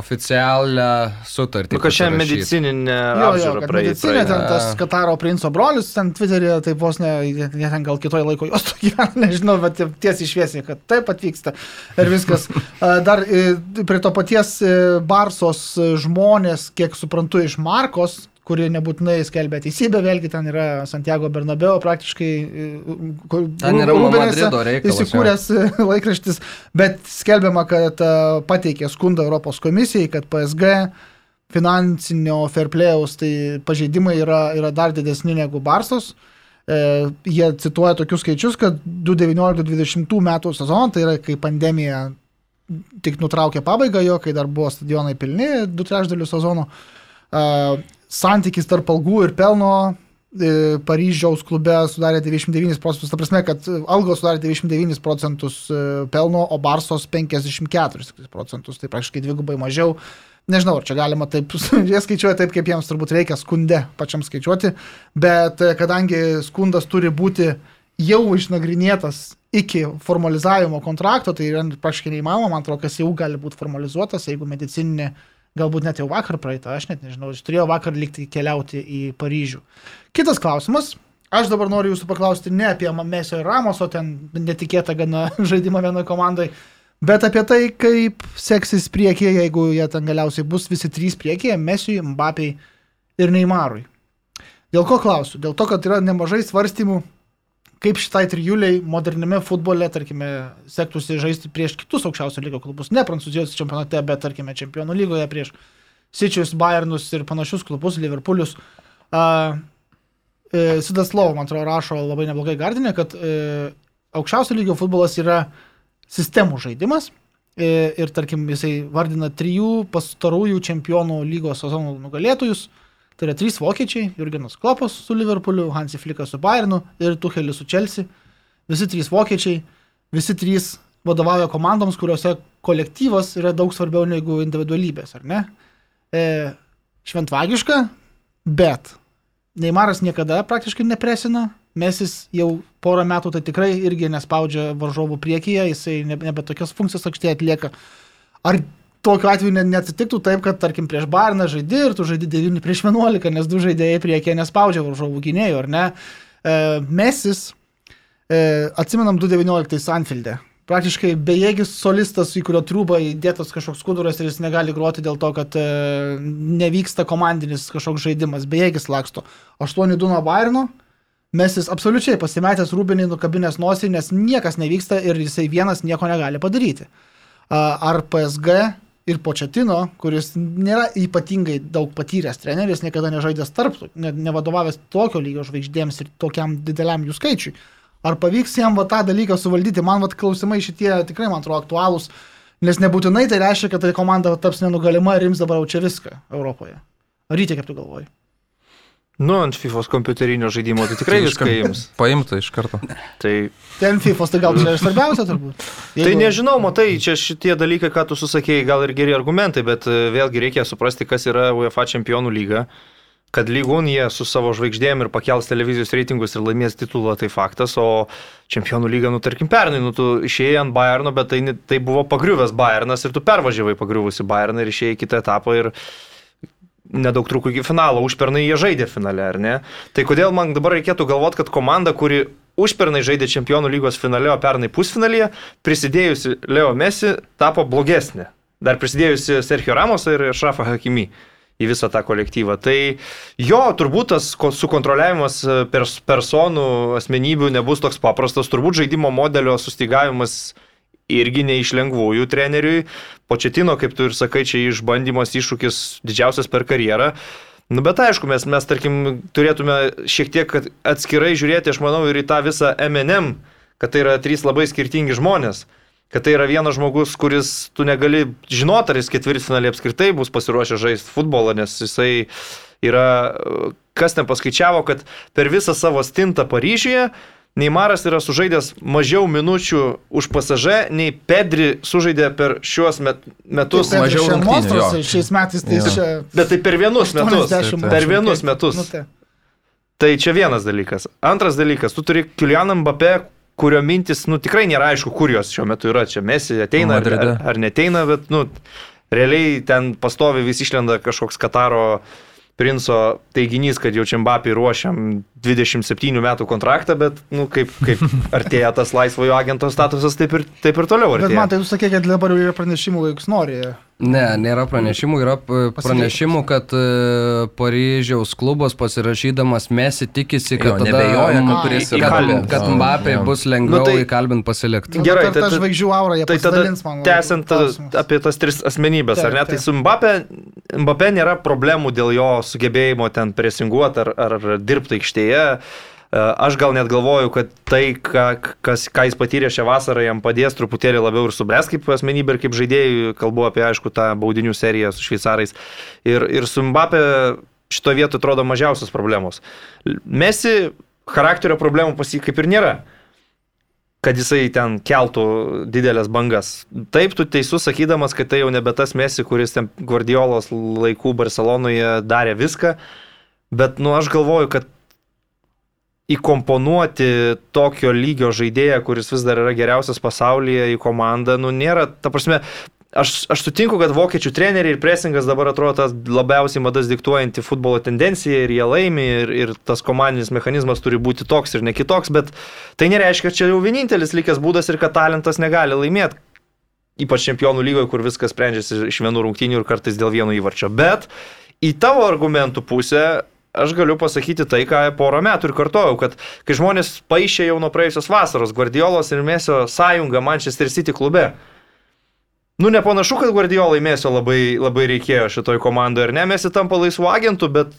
oficialią sutartį.
Nu,
pasirašyt.
medicininė
Jo, jo,
apžiūra
kad
praeis.
medicinė, ten tas Kataro princo brolis, ten Twitter'e, tai vos ne, jie ten gal kitoj laiko jos gyvena, nežinau, bet tiesiai šviesiai, kad taip atvyksta ir viskas. A, Dar e, prie to paties e, Barsos žmonės, kiek suprantu iš Markos, kuri nebūtinai skelbia teisybę, vėlgi ten yra Santiago Bernabeo praktiškai. e, kur
Ten yra Madrido reikalas.
Įsikūręs e, laikraštis, bet skelbiama, kad e, pateikė skundą Europos komisijai, kad PSG finansinio fair playaus tai pažeidimai yra, yra dar didesni negu Barsos. E, jie cituoja tokius skaičius, kad 2019-2020 metų sezoną, tai yra kai pandemija tik nutraukė pabaigą jo, kai dar buvo stadionai pilni, du trečdalių sezono, e, santykis tarp algų ir pelno e, Paryžiaus klube sudarė 99 procentus, ta prasme, kad algos sudarė 99 procentus e, pelno, o Barsos 54 procentus, tai praktiškai dvigubai mažiau. Nežinau, ar čia galima taip, jie skaičiuoja taip, kaip jiems turbūt reikia skunde pačiam skaičiuoti, bet e, kadangi skundas turi būti jau išnagrinėtas iki formalizavimo kontrakto, tai yra praktiškai neįmanoma, man atrodo, kas jau gali būti formalizuotas, jeigu medicininė, galbūt net jau vakar praeitą, aš net nežinau, aš turėjau vakar likti keliauti į Paryžių. Kitas klausimas. Aš dabar noriu jūsų paklausti ne apie Mesio ir Ramoso, ten netikėtą gana žaidimą vienoje komandai, bet apie tai, kaip seksis priekyje, jeigu jie ten galiausiai bus visi trys priekyje - Mesiui, Mbapiai ir Neymarui. Dėl ko klausiu? Dėl to, kad yra nemažai svarstymų, kaip šitai trijuliai moderniame futbole, tarkime, sektųsi žaisti prieš kitus aukščiausio lygio klubus, ne Prancūzijos čempionate, bet, tarkime, čempionų lygoje prieš Sičius, Bayernus ir panašius klubus, Liverpoolius. Uh, e, Sidas Lovo, man atrodo, rašo labai neblogai gardinė, kad e, aukščiausio lygio futbolas yra sistemų žaidimas. E, ir, tarkim, jisai vardina trijų pastarųjų čempionų lygos sezonų nugalėtojus. Tai yra trys vokiečiai - Jurgenas Klopas su Liverpooliu, Hansi Flikas su Bayernu ir Tuchelis su Chelsea. Visi trys vokiečiai, visi trys vadovauja komandoms, kuriuose kolektyvas yra daug svarbiau negu individualybės, ar ne? E, šventvagiška, bet Neimaras niekada praktiškai nepresina, Mesis jau porą metų tai tikrai irgi nespaudžia varžovų priekyje, jisai nebe tokias funkcijas aikštėje atlieka. Ar tokiu atveju ne- neatsitiktų taip, kad tarkim prieš Barną žaidži ir tu žaidži 9 prieš 11, nes du žaidėjai priekyje nespaudžia varžovų gynėjų, ar ne? E, Mesis, e, atsimenam 2019 Anfield'e. Praktiškai bejėgis solistas, į kurio trūbą įdėtas kažkoks skuduras ir jis negali groti dėl to, kad e, nevyksta komandinis kažkoks žaidimas. Bejėgis laksto. 8-2 nuo Bairno. Mesis absoliučiai pasimetęs rūbinį, nukabinės nosį, nes niekas nevyksta ir jisai vienas nieko negali padaryti. Ar PSG ir Početino, kuris nėra ypatingai daug patyręs treneris, niekada nežaidęs tarp, ne, nevadovavęs tokio lygio žvaigždėms ir tokiam dideliam jų skaičiui. Ar pavyks jam va tą dalyką suvaldyti? Man va klausimai šitie tikrai, man atrodo, aktualūs, nes nebūtinai tai reiškia, kad tai komanda taps nenugalima ir ims dabar jau čia viską Europoje. Ryte, kaip tu galvoji?
Nu, ant FIFA kompiuterinio žaidimo tai tikrai viską jums.
Paimtų iš karto.
Tai,
Ten FIFA, tai gal čia ir svarbiausia turbūt.
tai nežinau, matai, čia šitie dalykai, ką tu susakėjai, gal ir geri argumentai, bet e, vėlgi reikia suprasti, kas yra UEFA čempionų lyga. Kad lygun jie su savo žvaigždėm ir pakels televizijos reitingus ir laimės titulą, tai faktas, o čempionų lyga, nu tarkim, pernai, nu tu išėjai ant Bayerno, bet tai, tai buvo pagriuvęs Bayernas ir tu pervažiavai pagriuvusi Bayerną ir išėjai į kitą etapą ir nedaug trūko iki finalo, užpernai jie žaidė finale, ar ne? Tai kodėl man dabar reikėtų galvoti, kad komanda, kuri užpernai žaidė čempionų lygos finale, o pernai pusfinalyje, prisidėjusi Leo Messi, tapo blogesnė. Dar prisidėjusi Sergio Ramosą ir Šrafą Hakimi į visą tą kolektyvą. Tai jo, turbūt tas ko- sukontroliavimas e, pers personų, asmenybių nebus toks paprastas, turbūt žaidimo modelio sustygavimas irgi ne iš lengvųjų treneriui. Početino, kaip tu ir sakai, čia išbandymas iššūkis didžiausias per karjerą. Nu, bet aišku, mes, mes, tarkim, turėtume šiek tiek atskirai žiūrėti, aš manau, ir į tą visą MNM, kad tai yra trys labai skirtingi žmonės. Kad tai yra vienas žmogus, kuris tu negali žinoti, ar jis ketvirtfinalį apskritai bus pasiruošęs žaisti futbolą, nes jisai yra, kas ten paskaičiavo, kad per visą savo stintą Paryžiuje Neimaras yra sužaidęs mažiau minučių už pasažę, nei Pedri sužaidė per šiuos met, metus.
Taip,
mažiau jo.
šiais metais tai
Jo.
čia...
Bet tai per vienus metus.
80
Per vienus
taip.
metus.
Nu, tai.
Tai čia vienas dalykas. Antras dalykas, tu turi Kilianą Mbappé, kurio mintis, nu tikrai nėra aišku, kur jos šiuo metu yra. Čia Messi ateina ar, ar, ar neteina, bet, nu, realiai ten pastovi vis išlenda kažkoks Kataro princo teiginys, kad jau čia Mbappé ruošiam 27 metų kontraktą, bet, nu, kaip, kaip artėja tas laisvojo agento statusas, taip ir, taip ir toliau
Bet
artėja.
man tai tu sakė, kad dabar jau yra pranešimų, jeigu nori
Ne, nėra pranešimų, yra pranešimų, kad e, Paryžiaus klubas pasirašydamas Mesi tikisi, kad
Jo,
tada
nebejoja, kad
A,
turės
į-
kad,
įkalbint.
kad
Jo,
Mbappé bus lengviau
Nu, tai-
įkalbinti pasilikti.
Gerai, tai
ta žvaigždžių aura, jie
Tai tada
pasidalins, man.
tęsiant tada apie tas tris asmenybės,
Taip,
ar ne? Tai su Mbappé, Mbappé nėra problemų dėl jo sugebėjimo ten presinguoti ar, ar dirbti aikštėje. E, Aš gal net galvoju, kad tai, ką, kas, ką jis patyrė šią vasarą, jam padės truputėlį labiau ir subręs kaip asmenybė ir kaip žaidėjai. Kalbu apie, aišku, tą baudinių seriją su šveicarais. Ir, ir su Mbappé šito vietu atrodo mažiausios problemos. Mesi charakterio problemų pas jį kaip ir nėra kad jisai ten keltų didelės bangas. Taip, tu teisus sakydamas, kad tai jau nebe tas mesi, kuris ten Guardiolos laikų Barcelonoje darė viską, bet, nu, aš galvoju, kad įkomponuoti tokio lygio žaidėją, kuris vis dar yra geriausias pasaulyje į komandą, nu, nėra, ta prasme, Aš, aš sutinku, kad vokiečių treneriai ir presingas dabar atrodo tas labiausiai madas diktuojanti futbolo tendencija ir jie laimi ir, ir tas komandinis mechanizmas turi būti toks ir ne kitoks, bet tai nereiškia, kad čia jau vienintelis likęs būdas ir kad talentas negali laimėti. Ypač čempionų lygoje, kur viskas sprendžiasi iš vienų rungtynių ir kartais dėl vieno įvarčio. Bet į tavo argumentų pusę aš galiu pasakyti tai, ką porą metų ir kartojau, kad kai žmonės paaišė jau nuo praėjusios vasaros Guardiolos ir Mėsio sąjungą Manchester City klube, Nu, nepanašu, kad Guardiolai mėsio labai, labai reikėjo šitoj komandoje, ir ne, mes įtampa laisvų agentų, bet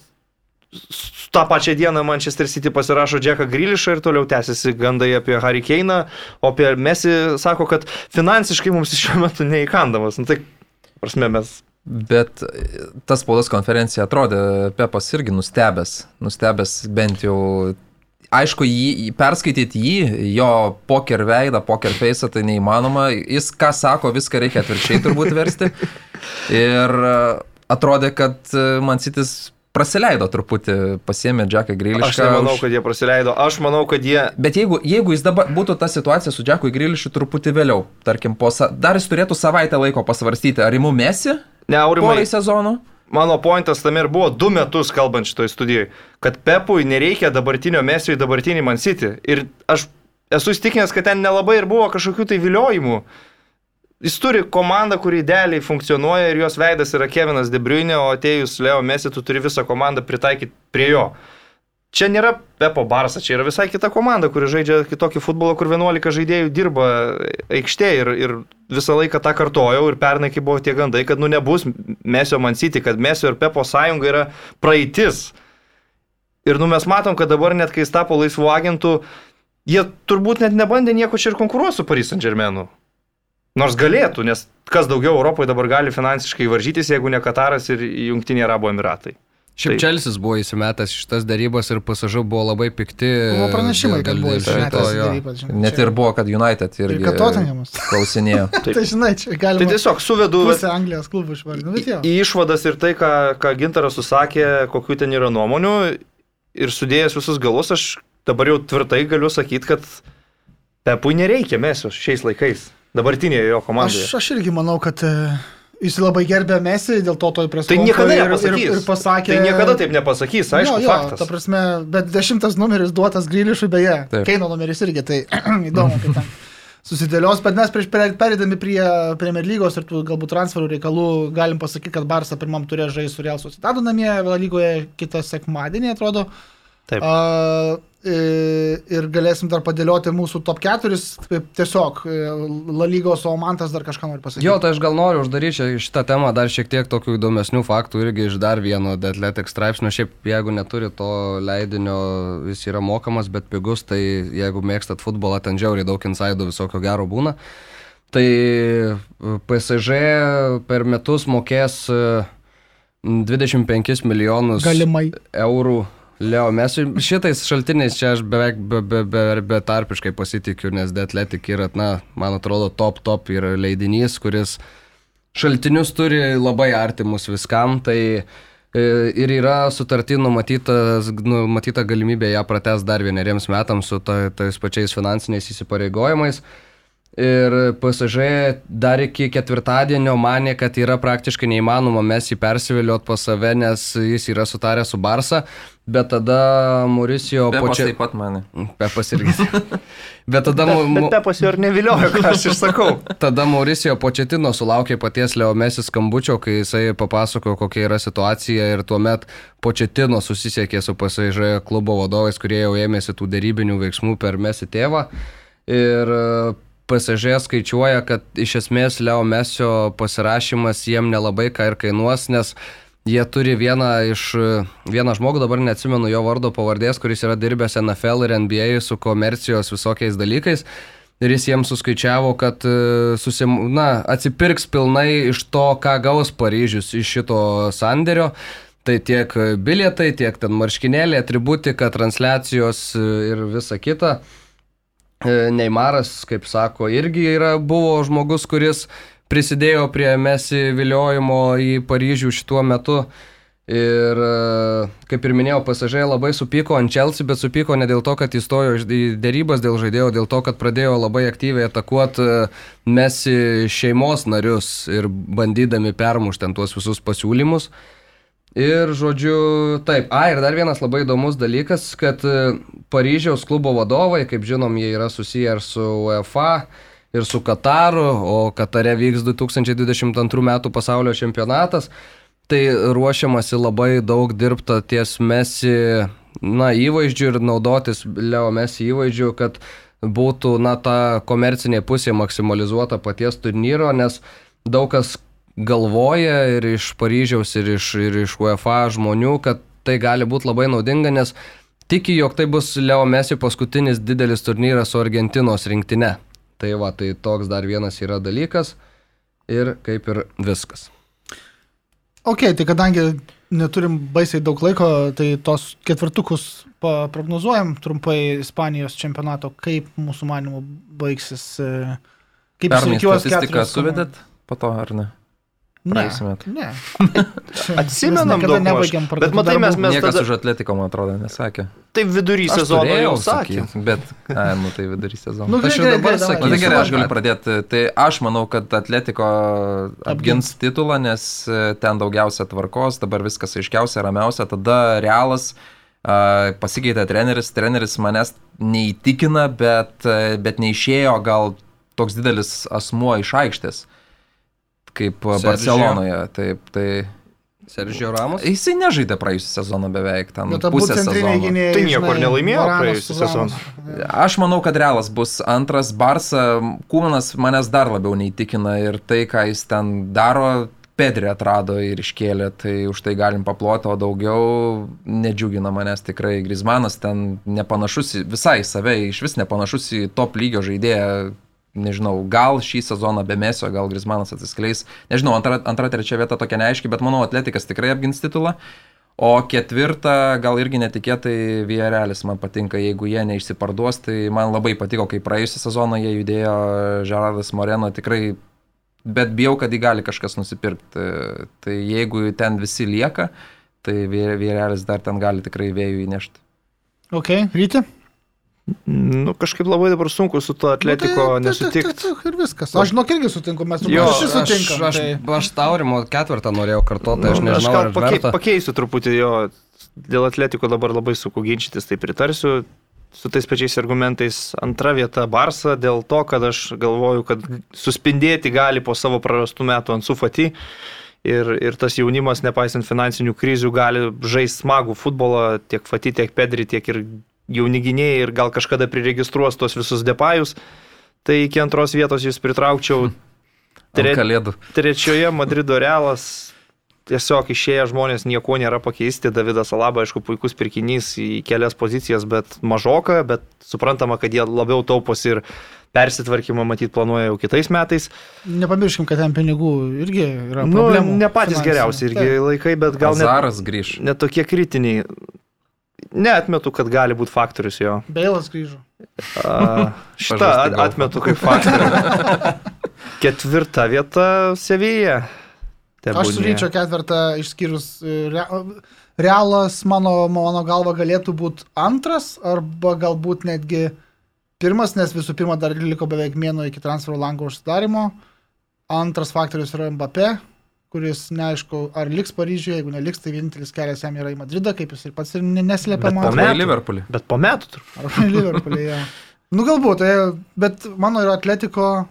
tą pačią dieną Manchester City pasirašo Jacką Grilišą ir toliau tęsiasi gandai apie Harry Kane'ą, o apie Messi sako, kad finansiškai mums šiuo metu neįkandamas. Nu, tai, prasme, mes
Bet e, tas spaudos konferencija atrodė, Pepas irgi nustebęs, nustebęs bent jau, aišku, jį, perskaityti jį, jo poker veidą, poker face, tai neįmanoma, jis ką sako, viską reikia atvirkščiai turbūt versti. Ir e, atrodė, kad e, man sitis praleido truputį, pasiemė Džeką Grilišką.
Aš nemanau, kad jie praleido. Aš manau, kad jie...
Bet jeigu, jeigu jis dabar būtų ta situacija su Džekui Grilišu truputį vėliau, tarkim, po, sa- dar jis turėtų savaitę laiko pasvarstyti, ar įmu mesi
Ne, Aurimai,
porai sezonų.
mano pointas tam ir buvo du metus kalbant šitoj studijai, kad Pepui nereikia dabartinio mesio į dabartinį Man City. Ir aš esu įstikinęs, kad ten nelabai ir buvo kažkokių tai viliojimų. Jis turi komandą, kuri idealiai funkcionuoja ir jos veidas yra Kevinas De Bruyne, o atėjus Leo Messi, tu turi visą komandą pritaikyti prie jo. Čia nėra Pepo Barsa, čia yra visai kita komanda, kuri žaidžia kitokį futbolą, kur 11 žaidėjų dirba aikštėje ir, ir visą laiką tą kartojau ir pernai, kai buvo tie gandai, kad nu nebus Mesio Mansyti, kad Mesio ir Pepo sąjunga yra praeitis. Ir nu mes matom, kad dabar net kai jis tapo laisvų agentų, jie turbūt net nebandė nieko čia ir konkuruoti su Paris Saint Germainu. Nors galėtų, nes kas daugiau Europoje dabar gali finansiškai varžytis, jeigu ne Kataras ir Junktiniai Arabų Emiratai.
Šiaip
Tai-
Čelsis buvo įsimetęs iš šitas darybas ir pasažu buvo labai pikti.
Buvo pranešimai, kad
dėl-
buvo
dėl šito,
įsimetęs
jo.
darybas. žinai,
Net
čia.
ir buvo, kad United irgi
kad Tottenhamas.
klausinėjo.
Tai žinai, čia
Tai
galima
tiesiog suvedu
pusę Anglijos klubų išvardinti. Bet jo.
į išvadas ir tai, ką, ką Gintaras susakė, kokiu ten yra nuomonių ir sudėjęs visus galus, aš dabar jau tvirtai galiu sakyti, kad Pepui nereikia mesios šiais laikais, dabartinėje jo komandoje.
Aš, aš irgi manau, kad e, jis labai gerbė Mesį, dėl to toj
Tai
preskonferencijoje
niekada
ir, ir,
nepasakys.
ir pasakė.
Tai niekada taip nepasakys, aišku,
jo, jo,
faktas.
ta prasme, bet dešimtas numeris duotas Grilišui, beje,
Taip.
Keino numeris irgi, tai įdomu, kaip ten susidėlios, bet mes prieš per- perėdami prie Premier lygos ir tų galbūt transferų reikalų galim pasakyti, kad Barsa pirmam turės žaisti su Real Sociedadu namie, Vėl lygoje kitą sekmadienį, atrodo.
Taip.
A, ir galėsim dar padėlioti mūsų top 4, tiesiog e, La lygos, o Mantas dar kažką nori pasakyti.
Jo, tai aš gal noriu uždaryti čia šitą temą dar šiek tiek tokių įdomesnių faktų irgi iš dar vieno The Athletic straipsnio. Šiaip jeigu neturi to leidinio, jis yra mokamas, bet pigus, tai jeigu mėgstat futbolą, ten žiauriai daug insidų visokio gero būna. Tai e, PSG per metus mokės e, 25 milijonus
Galimai.
eurų Leo Mesui. Šitais šaltiniais čia aš beveik be, be, be, betarpiškai pasitikiu, nes The Athletic yra, na, man atrodo, top top yra leidinys, kuris šaltinius turi labai artimus viskam, tai e, ir yra sutartį numatytas, numatyta galimybė ją prates dar vieneriems metams su ta, tais pačiais finansiniais įsipareigojimais. Ir PSG dar iki ketvirtadienio manė, kad yra praktiškai neįmanoma mes jį persiviliot pas save, nes jis yra sutaręs su Barsa. Bet tada Mauricijo
Pepas
Poče...
taip pat mane.
Pepas irgi. Bet tada,
Bet,
mu-
bet Pepas jo ir neviliojo, ką aš ir sakau.
tada Mauricijo Početino sulaukė paties Leo Messi skambučio, kai jisai papasakojo, kokia yra situacija ir tuomet Početino susisiekė su PSG klubo vadovais, kurie jau ėmėsi tų dėrybinių veiksmų per Messi tėvą. Ir e, PSG skaičiuoja, kad iš esmės Leo Mesio pasirašymas jiem nelabai ką ir kainuos, nes jie turi vieną iš, vieną žmogų, dabar neatsimenu jo vardo pavardės, kuris yra dirbęs NFL ir NBA su komercijos visokiais dalykais. Ir jis jiems suskaičiavo, kad e, susim, na, atsipirks pilnai iš to, ką gaus Paryžius iš šito sandėrio. Tai tiek bilietai, tiek ten marškinėliai, atributika, transliacijos e, ir visa kita. E, Neimaras, kaip sako, irgi yra, buvo žmogus, kuris prisidėjo prie Mesi viliojimo į Paryžių šituo metu. Ir e, kaip ir minėjau, pasažai labai supyko ant Chelsea, bet supyko ne dėl to, kad įstojo į dėrybas dėl žaidėjo, dėl to, kad pradėjo labai aktyviai atakuoti Mesi šeimos narius ir bandydami permušti ant tuos visus pasiūlymus. Ir žodžiu, taip, a, ir dar vienas labai įdomus dalykas, kad e, Paryžiaus klubo vadovai, kaip žinom, jie yra susiję ir su UEFA, ir su Kataru, o Katare vyks 2022 metų pasaulio čempionatas. Tai ruošiamasi labai daug dirbta ties Mesi, na, įvaizdžiu ir naudotis Leo Mesi įvaizdžiu, kad būtų, na, ta komercinė pusė maksimalizuota paties turnyro, nes daug kas galvoja ir iš Paryžiaus, ir iš, ir iš UEFA žmonių, kad tai gali būti labai naudinga, nes tiki, jog tai bus Leo Messi paskutinis didelis turnyras su Argentinos rinktinė. Tai va, tai toks dar vienas yra dalykas ir kaip ir viskas.
Ok, tai kadangi neturim baisiai daug laiko, tai tos ketvirtukus prognozuojam trumpai Ispanijos čempionato, kaip mūsų manimų baigsis. e, Kaip išsirikiuos
statistiką
keturios
suvedėt po to, ar ne?
Ne,
praėjusiu metu?
ne.
Atsimenam
nebaigėm
maž.
pradėtų
Bet matai, mes, mes
Niekas
tada...
už Atletiko, man atrodo, nesakė.
Tai vidury
Aš
sezono jau sakė.
Bet, ai, nu tai vidury sezono.
Nu,
Aš jau dabar sakysiu.
Na tai gerai, aš galiu pradėti. Tai aš manau, kad Atletiko apgins titulą, nes e, ten daugiausia tvarkos, dabar viskas aiškiausia, ramiausia. Tada realas a, pasikeitė treneris, treneris manęs neįtikina, bet, e, bet neišėjo gal toks didelis asmuo iš aikštės, kaip
Sergio.
Barcelonoje. Taip, tai
Sergio Ramos?
jisai nežaidė praėjusią sezoną beveik, ten
abu
pusę sezono.
gynėjai.
Tai nieko ir
žinai,
nelaimėjo praėjusią sezoną.
Aš manau, kad realas bus antras. Barsa, Kūnas manęs dar labiau neįtikina ir tai, ką jis ten daro, Pedri atrado ir iškėlė, tai už tai galim paploti, o daugiau nedžiugina manęs tikrai. Grismanas ten nepanašus į visai save, iš vis nepanašus į top lygio žaidėją. Nežinau, gal šį sezoną be mesio, gal Grismanas atsiskleis. Nežinau, antra, antra trečia vieta tokia neaiški, bet manau, Atletikas tikrai apgins titulą. O ketvirta, gal irgi netikėtai Vierelis man patinka, jeigu jie neišsiparduos, tai man labai patiko, kai praėjusią sezoną jie judėjo Žeradas Moreno, tikrai, bet bijau, kad jį gali kažkas nusipirkti. Tai jeigu ten visi lieka, tai Vierelis dar ten gali tikrai vėjų įnešti.
Ok, ryti?
Nu, kažkaip labai dabar sunku su to atletiko
Nu, tai-
nesutikti.
tai- tai- Ir viskas. Aš žinok irgi sutinku, mes
Jo,
turbūt visi
Aš, aš,
tai-
aš taurimo ketvirtą norėjau kartuoti, tai aš
Nu, aš
nežinau,
gal
ar
pakei, pakeisiu truputį jo. Dėl atletiko dabar labai sunku ginčytis, tai pritarsiu su tais pačiais argumentais. Antra vieta Barsa dėl to, kad aš galvoju, kad suspindėti gali po savo prarastų metų ant sufati. Ir, ir tas jaunimas, nepaisant finansinių krizių, gali žaisti smagų futbolą, tiek Fati, tiek Pedri, tiek ir jauni gynėjai ir gal kažkada priregistruos tos visus depajus. Tai iki antros vietos jūs pritraukčiau.
Tre... Kalėdų.
Trečioje Madrido realas tiesiog išėję žmonės nieko nėra pakeisti. Davidas Alaba, aišku, puikus pirkinys į kelias pozicijas, bet mažoka, bet suprantama, kad jie labiau taupos ir persitvarkymą matyt planuoja jau kitais metais.
Nepamirškim, kad ten pinigų irgi yra.
Nu,
problemų
ne patys
finansinių.
geriausi irgi
Taip.
laikai, bet gal net,
Zaras grįž.
net tokie kritiniai. Neatmetu, kad gali būti faktorius jo.
Beilas grįžo.
A, Šitą atmetu kaip faktorių. Ketvirta vieta Sevija.
Aš suryčiau ketvirtą išskyrus e, re, realas, mano, mano galva, galėtų būti antras arba galbūt netgi pirmas, nes visų pirma dar liko beveik mėnuo iki transferų lango užsidarimo. Antras faktorius yra Mbappé, kuris neaišku, ar liks Paryžiuje, jeigu neliks, tai vienintelis kelias jam yra į Madridą, kaip jis ir pats ir ne- neslėpia
Bet
man.
po
Arba į
metų.
Liverpoolį.
Bet po metų turbūt.
Arba į Liverpoolį, ja. Nu galbūt, tai, bet mano yra Atletiko,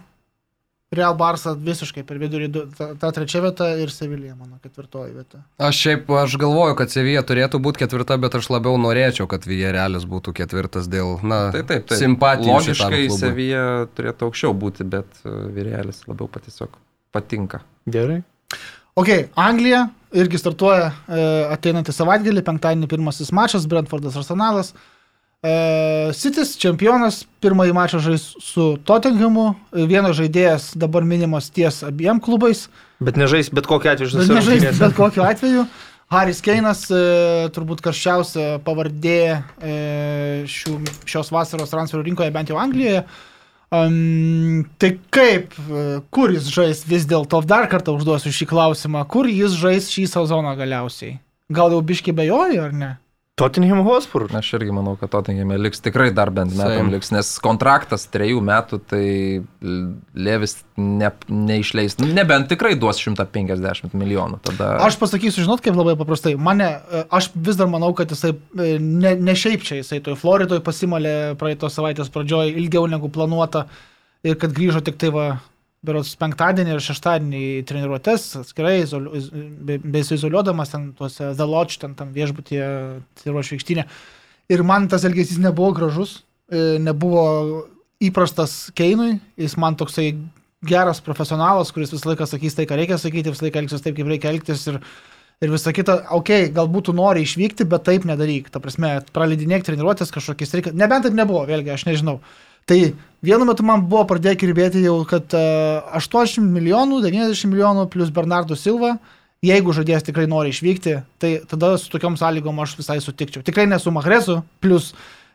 Real Barça visiškai per vidurį, du- ta, ta trečia vieta ir Sevilija, mano ketvirtoji vieta.
Aš šiaip, aš galvoju, kad Sevija turėtų būti ketvirta, bet aš labiau norėčiau, kad Vijarelis būtų ketvirtas dėl, na,
Tai taip, taip.
simpatijų.
Logiškai. Sevija turėtų aukščiau būti, bet uh, Virelis labiau pat tiesiog patinka.
Gerai.
Ok, Anglija irgi startuoja e, ateinantį savaitgalį, penktadienį pirmasis mačas, Brentfordas Arsenalas. E, Sitis čempionas, pirmąjį mačą žais su Tottenhamu, E, vienas žaidėjas dabar minimas ties abiem klubais,
Bet nežais bet kokiu atveju
bet
šitose
nežais
rungtynėse.
bet kokiu atveju. Haris Keinas, e, turbūt karščiausia pavardė e, šių, šios vasaros transferų rinkoje, bent jau Anglijoje. Um, tai kaip, e, kur jis žais vis dėlto, dar kartą užduosiu šį klausimą, kur jis žais šį sezoną galiausiai? Gal jau biški bejoji ar ne?
Tottenham Hotspur.
Aš irgi manau, kad Tottenhame liks tikrai dar bent metam liks, nes kontraktas trejų metų, tai Levis ne, neišleis, nebent tikrai duos 150 milijonų. Tada...
Aš pasakysiu, žinot, kaip labai paprastai. Mane, aš vis dar manau, kad jisai e, ne, ne šiaip čia, jisai toj Floridoje pasimalė praeitos savaitės pradžioje ilgiau negu planuota ir kad grįžo tik tai va, berots penktadienį ir šeštadienį treniruotės, atskirai, izoliu, iz- be- besizoliuodamas ten tuose The Lodge, ten tam viešbutyje, treniruočio aikštynė. Ir man tas elgesys nebuvo gražus, e, nebuvo įprastas Keinui, jis man toksai geras profesionalas, kuris visą laiką sakys tai, ką reikia sakyti, visą laiką elgsis taip, kaip reikia elgtis ir, ir visa kita, okei, okay, galbūt tu nori išvykti, bet taip nedaryk. Ta prasme, praleidinėk treniruotės kažkokiais reikia. Nebent taip nebuvo, vėlgi, aš nežinau. Tai vienu metu man buvo pradėję kirbėti jau, kad uh, 80 milijonų, 90 milijonų plus Bernardo Silva, jeigu žaidėjas tikrai nori išvykti, tai tada su tokiom sąlygom aš visai sutikčiau. Tikrai nesu Mahresu, plus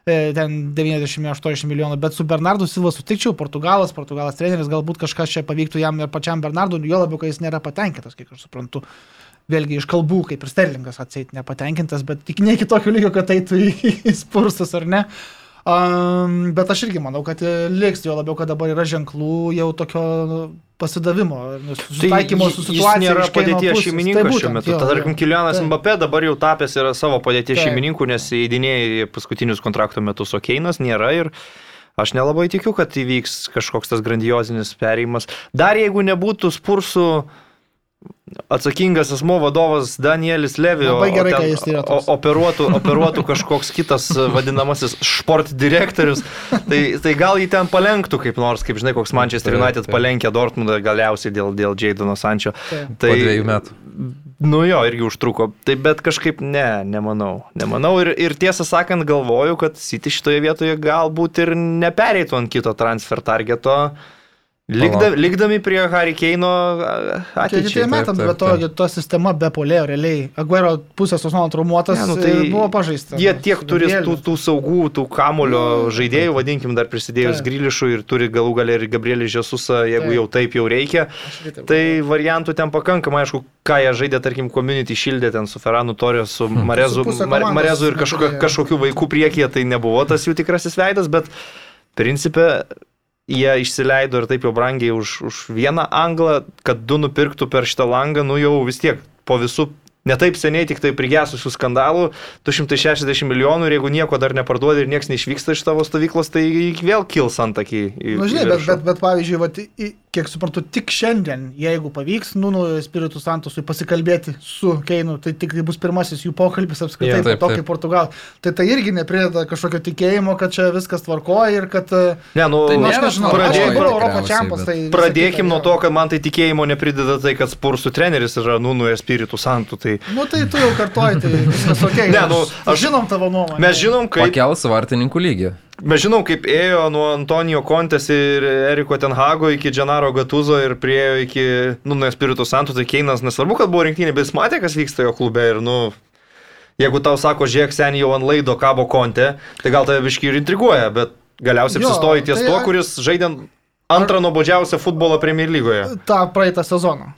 e, ten 90-80 milijonų, bet su Bernardu Silva sutikčiau, Portugalas, Portugalas treneris, galbūt kažkas čia pavyktų jam ir pačiam Bernardu, jo labiau, kai jis nėra patenkintas, kiek aš suprantu. Vėlgi iš kalbų, kaip ir Sterlingas atseit nepatenkintas, bet tik ne iki tokio lygio, kad eitų į, į spursus ar ne. Um, bet aš irgi manau, kad liks, jo labiau, kad dabar yra ženklų jau tokio pasidavimo, susitaikymo su
Tai jis
situacija.
nėra
iš Keino
padėties šeimininkas
Tai
šiuo metu.
jo,
tarkim. Kilianas
Taip.
Mbappé dabar jau tapęs yra savo padėties
Taip.
šeimininku, nes įdinėjai paskutinius kontrakto metus, o Keinas nėra ir aš nelabai tikiu, kad įvyks kažkoks tas grandiozinis perėjimas. Dar jeigu nebūtų spursų atsakingas asmo vadovas Danielis Levi,
gerai,
ten o- operuotų, operuotų kažkoks kitas vadinamasis sport direktorius, tai, tai gal jį ten palenktų kaip nors, kaip žinai, koks Manchester United palenkė Dortmundą galiausiai dėl, dėl Jadono Sančio.
Taip.
Po dviejų metų.
Nu jo, irgi užtruko. Tai bet kažkaip ne, nemanau. Nemanau ir, ir tiesą sakant galvoju, kad City šitoje vietoje galbūt ir nepereitų ant kito transfer targeto. Likda, likdami prie Harry Keino
Čia
ateičiai.
kitiem metam,
taip,
bet to,
taip.
ta sistema be polėjo realiai. Aguero pusės tos mano traumuotas
Ne, nu,
tai
tai
buvo pažaista.
Jie
nu,
tiek
su
turi tų, tų saugų, tų kamulio
Nu,
žaidėjų, vadinkim, dar prisidėjus
Taip.
Grilišų ir turi galų galę ir Gabrielį Žesusą, jeigu
Taip.
jau taip jau reikia.
Taip
Tai variantų ten pakankamai, aišku, ką jie žaidė, tarkim, community šildė ten su Ferranu Torio, su Marezu,
Su
Mar, Marezu ir kažkokio,
neturėjo.
kažkokių vaikų priekyje, tai nebuvo tas jų tikrasis veidas, bet principė jie išsileido ir taip jau brangiai už, už vieną anglą, kad du nupirktų per šitą langą, nu jau vis tiek po visų netaip seniai tik tai prigesusių skandalų, 260 milijonų ir jeigu nieko dar neparduodi ir niekas neišvyksta iš tavo stovyklos, tai vėl kils antakį.
Na,
į
žinai, bet, bet, bet pavyzdžiui, vat, kiek suprantu, tik šiandien, jeigu pavyks, nu, nu, Spiritų Santosui pasikalbėti su Keinu, tai tik tai bus pirmasis jų pokalbis apskritai, yeah,
taip,
po to,
taip.
kaip Portugal. Tai tai irgi neprideda kažkokio tikėjimo, kad čia viskas tvarkoja ir kad... e,
Ne, nu,
Tai
Nu, aš nežinau,
pradėk-
aš
tvarkoj
dabar Europos čempas, tai...
Pradėkim nuo to, kad man tai tikėjimo neprideda tai, kad Spursų treneris yra Nūnų Espiritų Santų. Tai
Nu, tai tu jau kartuoji, tai viskas ok.
Ne, nu, aš-
Žinom tavo nuomonę.
mes žinom, kaip,
Pakels vartininkų lygį.
mes žinom, kaip ėjo nuo Antonijo Kontės ir Eriko Tenhago iki Džanaro Gatuzo ir priejo iki Nūnų Espiritų Santų. Tai Keinas nesvarbu, kad buvo rinktinė, bet jis matė, kas vyksta jo klube ir, nu, jeigu tau sako, žiūrėk, seniai jau ant laido kabo Kontė, tai gal tave biški ir intriguoja, bet galiausiai apsistoji ties
tai
tuo, kuris žaidė antrą nuobodžiausią futbolą Premier lygoje.
tą praeitą sezoną.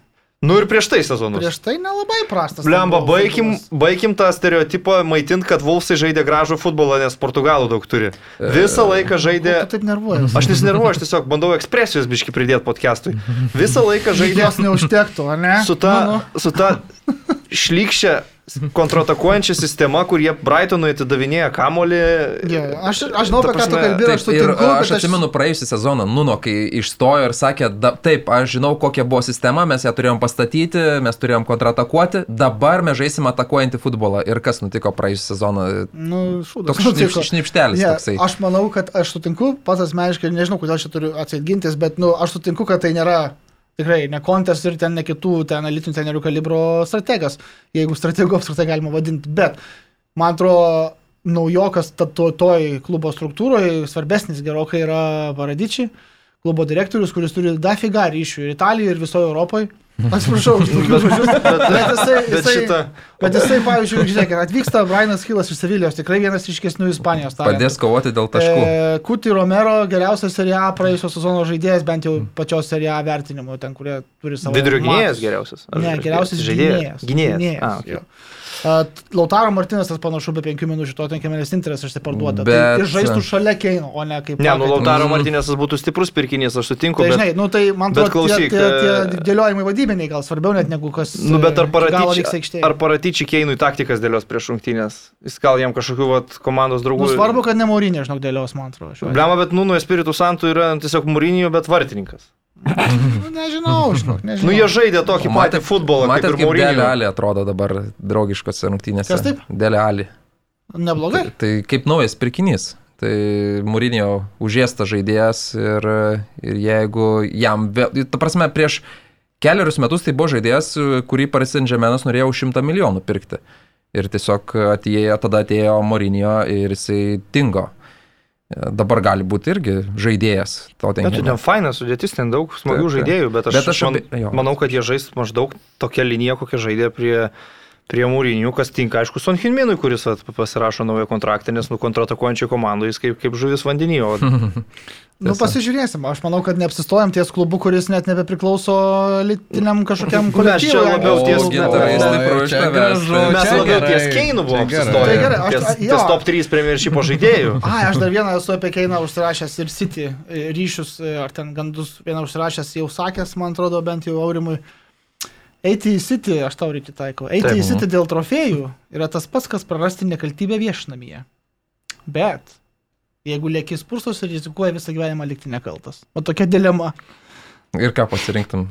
Nu ir prieš tai sezonus.
Prieš tai nelabai prastas. Buvo
baigim, baigim tą stereotipą maitint, kad Vulfsai žaidė gražų futbolą, nes Portugalų daug turi. Visą laiką žaidė...
Tu taip nervuojas.
Aš nesinervuoju, aš tiesiog bandau ekspresijos biški pridėti podcastui. Visą laiką žaidė
Jos neužtektų, ne?
su ta,
Nu,
su ta šlykščia kontratakuojančia sistema, kur jie Brightonui atidavinėja kamolį.
Jo, aš, aš žinau, apie ką tu kalbėjai, aš
Taip, ir
sutinku,
aš atsimenu praėjusią sezoną, Nuno, kai išstojo ir sakė, da, taip, aš žinau, kokia buvo sistema, mes ją turėjom pastatyti, mes turėjom kontratakuoti, dabar mes žaisim atakuojantį futbolą. Ir kas nutiko praėjusią sezoną?
Nu, šūdas.
Toks šnip, šnipštelis
Yeah,
toksai.
aš manau, kad aš sutinku, pats asmeniškai, nežinau, kodėl čia turiu atsigintis, bet nu, aš sutinku, kad tai nėra tikrai ne kontes ir ten ne kitų ten analitinių trenerių kalibro strategas, jeigu strategų apskritai galima vadinti. Bet man atrodo, naujokas to, toj klubo struktūroje svarbesnis gerokai yra Varadičiai, klubo direktorius, kuris turi dafiga ryšių ir Italijoje, ir visoje Europoje. Atsiprašau, už tokius žodžius. Bet jisai, jisai. Bet jisai, pavyzdžiui, žiūrėk, atvyksta Brianas Hilas iš Sevilijos, tikrai vienas ryškesnių Ispanijos talentų.
Padės kovoti dėl taškų.
E, Kuti Romero, geriausias Serie A praėjusio sezono žaidėjas, bent jau pačios Serie A vertinimo, ten, kurie turi savo...
Vidurio gynėjas geriausias.
Ne, geriausias
žaidėjas.
gynėjas.
Gynėjas. A, okay.
Lautaro Martinas tas panašu be penkių minučių, to tenkiamelis Interas išsiparduoda. Bet...
Bet-
Tai ir žaistų šalia Keino, o ne kaip...
Ne, nu. Lautaro
Mm.
Martinėsas būtų stiprus pirkinys, aš sutinku.
Tai
bet-
žinai, nu tai man
bet
atrodo, tie, tie, tie
e,
dėliojimai vadybiniai gal svarbiau net negu kas...
Nu, bet ar
e,
paratyčiai,
aikštėje.
ar paratyčiai Keinui taktikas dėlios prieš rungtynės? Jis gal jam kažkokių vat, komandos draugų.
Nu, svarbu, kad ne Maurinė, žinok, dėlios, man atrodo. šiuo atveju.
Blema, bet Nuno Espiritų Santų yra tiesiog Mūrinijų, bet vartininkas.
Nu, nežinau, žinok, nežinau.
Nu, jie žaidė tokį patį futbolą, kaip ir
kaip Dele
Mūrinijų.
Ali atrodo dabar draugiškose rungtynėse.
Kas taip?
Dele Ali.
Neblogai.
Tai kaip naujas pirkinys. Tai Mūrinio užėstas žaidėjas ir, ir jeigu jam, ta prasme, prieš keliarius metus tai buvo žaidėjas, kurį Paris Saint-Germainas norėjo už 100 milijonų pirkti. Ir tiesiog atėjo, tada atėjo Mūrinio ir jisai dingo. Dabar gali būti irgi žaidėjas.
Bet tu ten fainas sudėtis, ten daug smagių
Taip,
žaidėjų, bet aš,
Bet aš
man,
jo.
manau, kad jie žais maždaug tokią liniją, kokią žaidė prie, prie Mūrinių, kas tinka, aišku, Son Hinminui, kuris vat, pasirašo naują kontraktą, nes nu kontratakuojančiai komandai jis kaip, kaip žuvis vandenyje. O
Nu, pasižiūrėsim. Aš manau, kad neapsistojam ties klubu, kuris net nebepriklauso lytiniam kažkokiam
Mes
kolektyvui.
čia labiau ties
tai
mes labiau ties Keinu buvom apsistoję.
Tai gerai, aš-
ties, ties top 3 Premiership žaidėjų.
Ai, aš dar vieną esu apie Keiną užsirašęs ir City e, ryšius, e, ar ten gandus vieną užsirašęs jau sakęs, man atrodo, bent jau Aurimui. Eiti į City, aš tau reikia taikau, eiti
Taip.
į City dėl trofėjų yra tas pats, kas prarasti nekaltybę viešnamyje. Bet jeigu lieki spursos ir rizikuoja visą gyvenimą likti nekaltas. O tokia dilema.
Ir ką pasirinktum?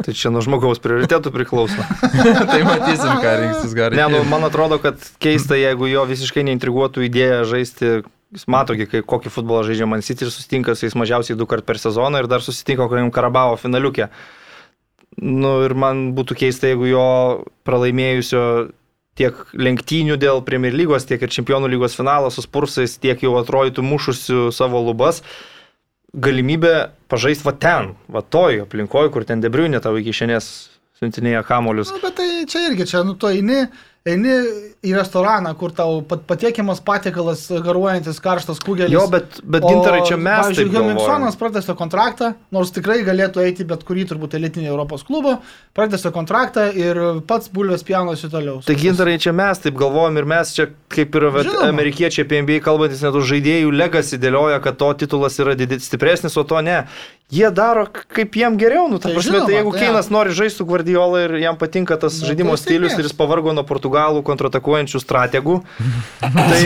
Tai čia nuo žmogaus prioritėtų priklauso.
tai matysim, ką rinksis gali.
Ne, nu, man atrodo, kad keista, jeigu jo visiškai neintriguotų idėja žaisti, jis mato, kokį futbolą žaidžia Man City ir susitinka su jais mažiausiai du kart per sezoną ir dar susitinka kokiam Karabavo finaliukė. Nu ir man būtų keista, jeigu jo pralaimėjusio tiek lenktynių dėl Premier lygos, tiek ir Čempionų lygos finalo su Spursais, tiek jau atrodytų mušusių savo lubas, galimybė pažaisti va ten, va toj aplinkoje, kur ten debriunė tavo iki šiandien siuntinėja kamolius.
Nu, bet tai čia irgi, čia, nu, tu eini, eini į restoraną, kur tau pat, patiekiamas patiekalas, garuojantis karštas kugelis.
Jo, bet, bet gintarai čia mes.
Pavyzdžiui. Hemingsonas pratęsė kontraktą, nors tikrai galėtų eiti bet kurį turbūt elitinį Europos klubą, pratęsė kontraktą ir pats bulvės pjaunosi toliau.
Tai gintarai čia mes taip galvojam ir mes čia kaip ir
Žinoma.
amerikiečiai apie NBA kalbantis net už žaidėjų legacy dėlioja, kad to titulas yra didis, stipresnis, o to ne. Jie daro kaip jiem geriau, nu, ta
Tai
prasme,
žinoma,
tai jeigu
tai
Keinas nori žaisti su Guardiola ir jam patinka tas
Nu,
žaidimo
tai
stilius ir jis pavargo nuo portugalų kontratakuojančių strategų, tai,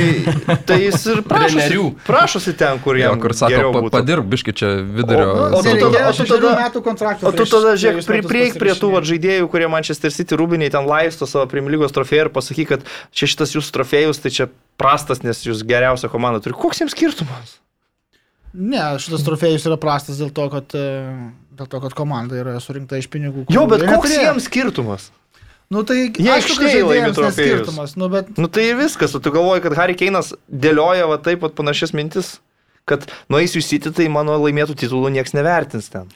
tai jis ir prašosi, prašosi ten, kur
Jo,
jam
kur sako,
geriau
pa,
būtų.
padirb biški čia vidurio.
O- o tu tada- o tu tada-. O tu tada, žiūrėk, pri, prieik prie tų vat, žaidėjų, kurie Manchester City rūbiniai ten laisto savo primlygos trofėjų ir pasakyk, kad čia šitas jūsų trofėjus, tai čia prastas, nes jūs geriausią komandą turi. Koks jiems skirtumas?
Ne, šitas trofėjus yra prastas dėl to, kad, e, dėl to, kad komanda yra surinkta iš pinigų.
Jo, bet koks jiems skirtumas?
Nu tai,
Jie
aišku, kad
aikštėje laimi
žaidėjams
trofėjus.
Nu, bet
Nu tai viskas, o tu galvoji, kad Harry Keinas dėlioja va taip pat panašias mintis, kad nueisiu į City, tai mano laimėtų titulų niekas nevertins ten.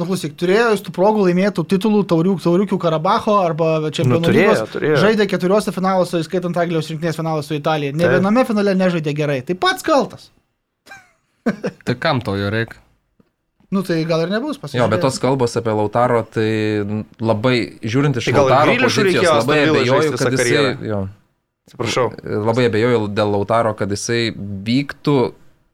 Nu, klausyk, turėjo jis tų progų laimėtų titulų taurių, tauriukių Karabacho arba čempionų
Nu, turėjo,
lygos.
turėjo.
Žaidė keturiuose finaluose, įskaitant Anglijos rinktinės finalą su Italija. Ne
Taip.
viename finale nežaidė gerai. Tai pats kaltas.
Tai kam to jo reikia?
Nu tai gal ir nebus
Jo,
pasižiūrėti.
bet tos kalbos apie Lautaro, tai labai, žiūrint iš
Tai
Lautaro pozicijos, labai abejoju, kad jisai, jo,
Atsiprašau.
labai abejoju dėl Lautaro, kad jisai vyktų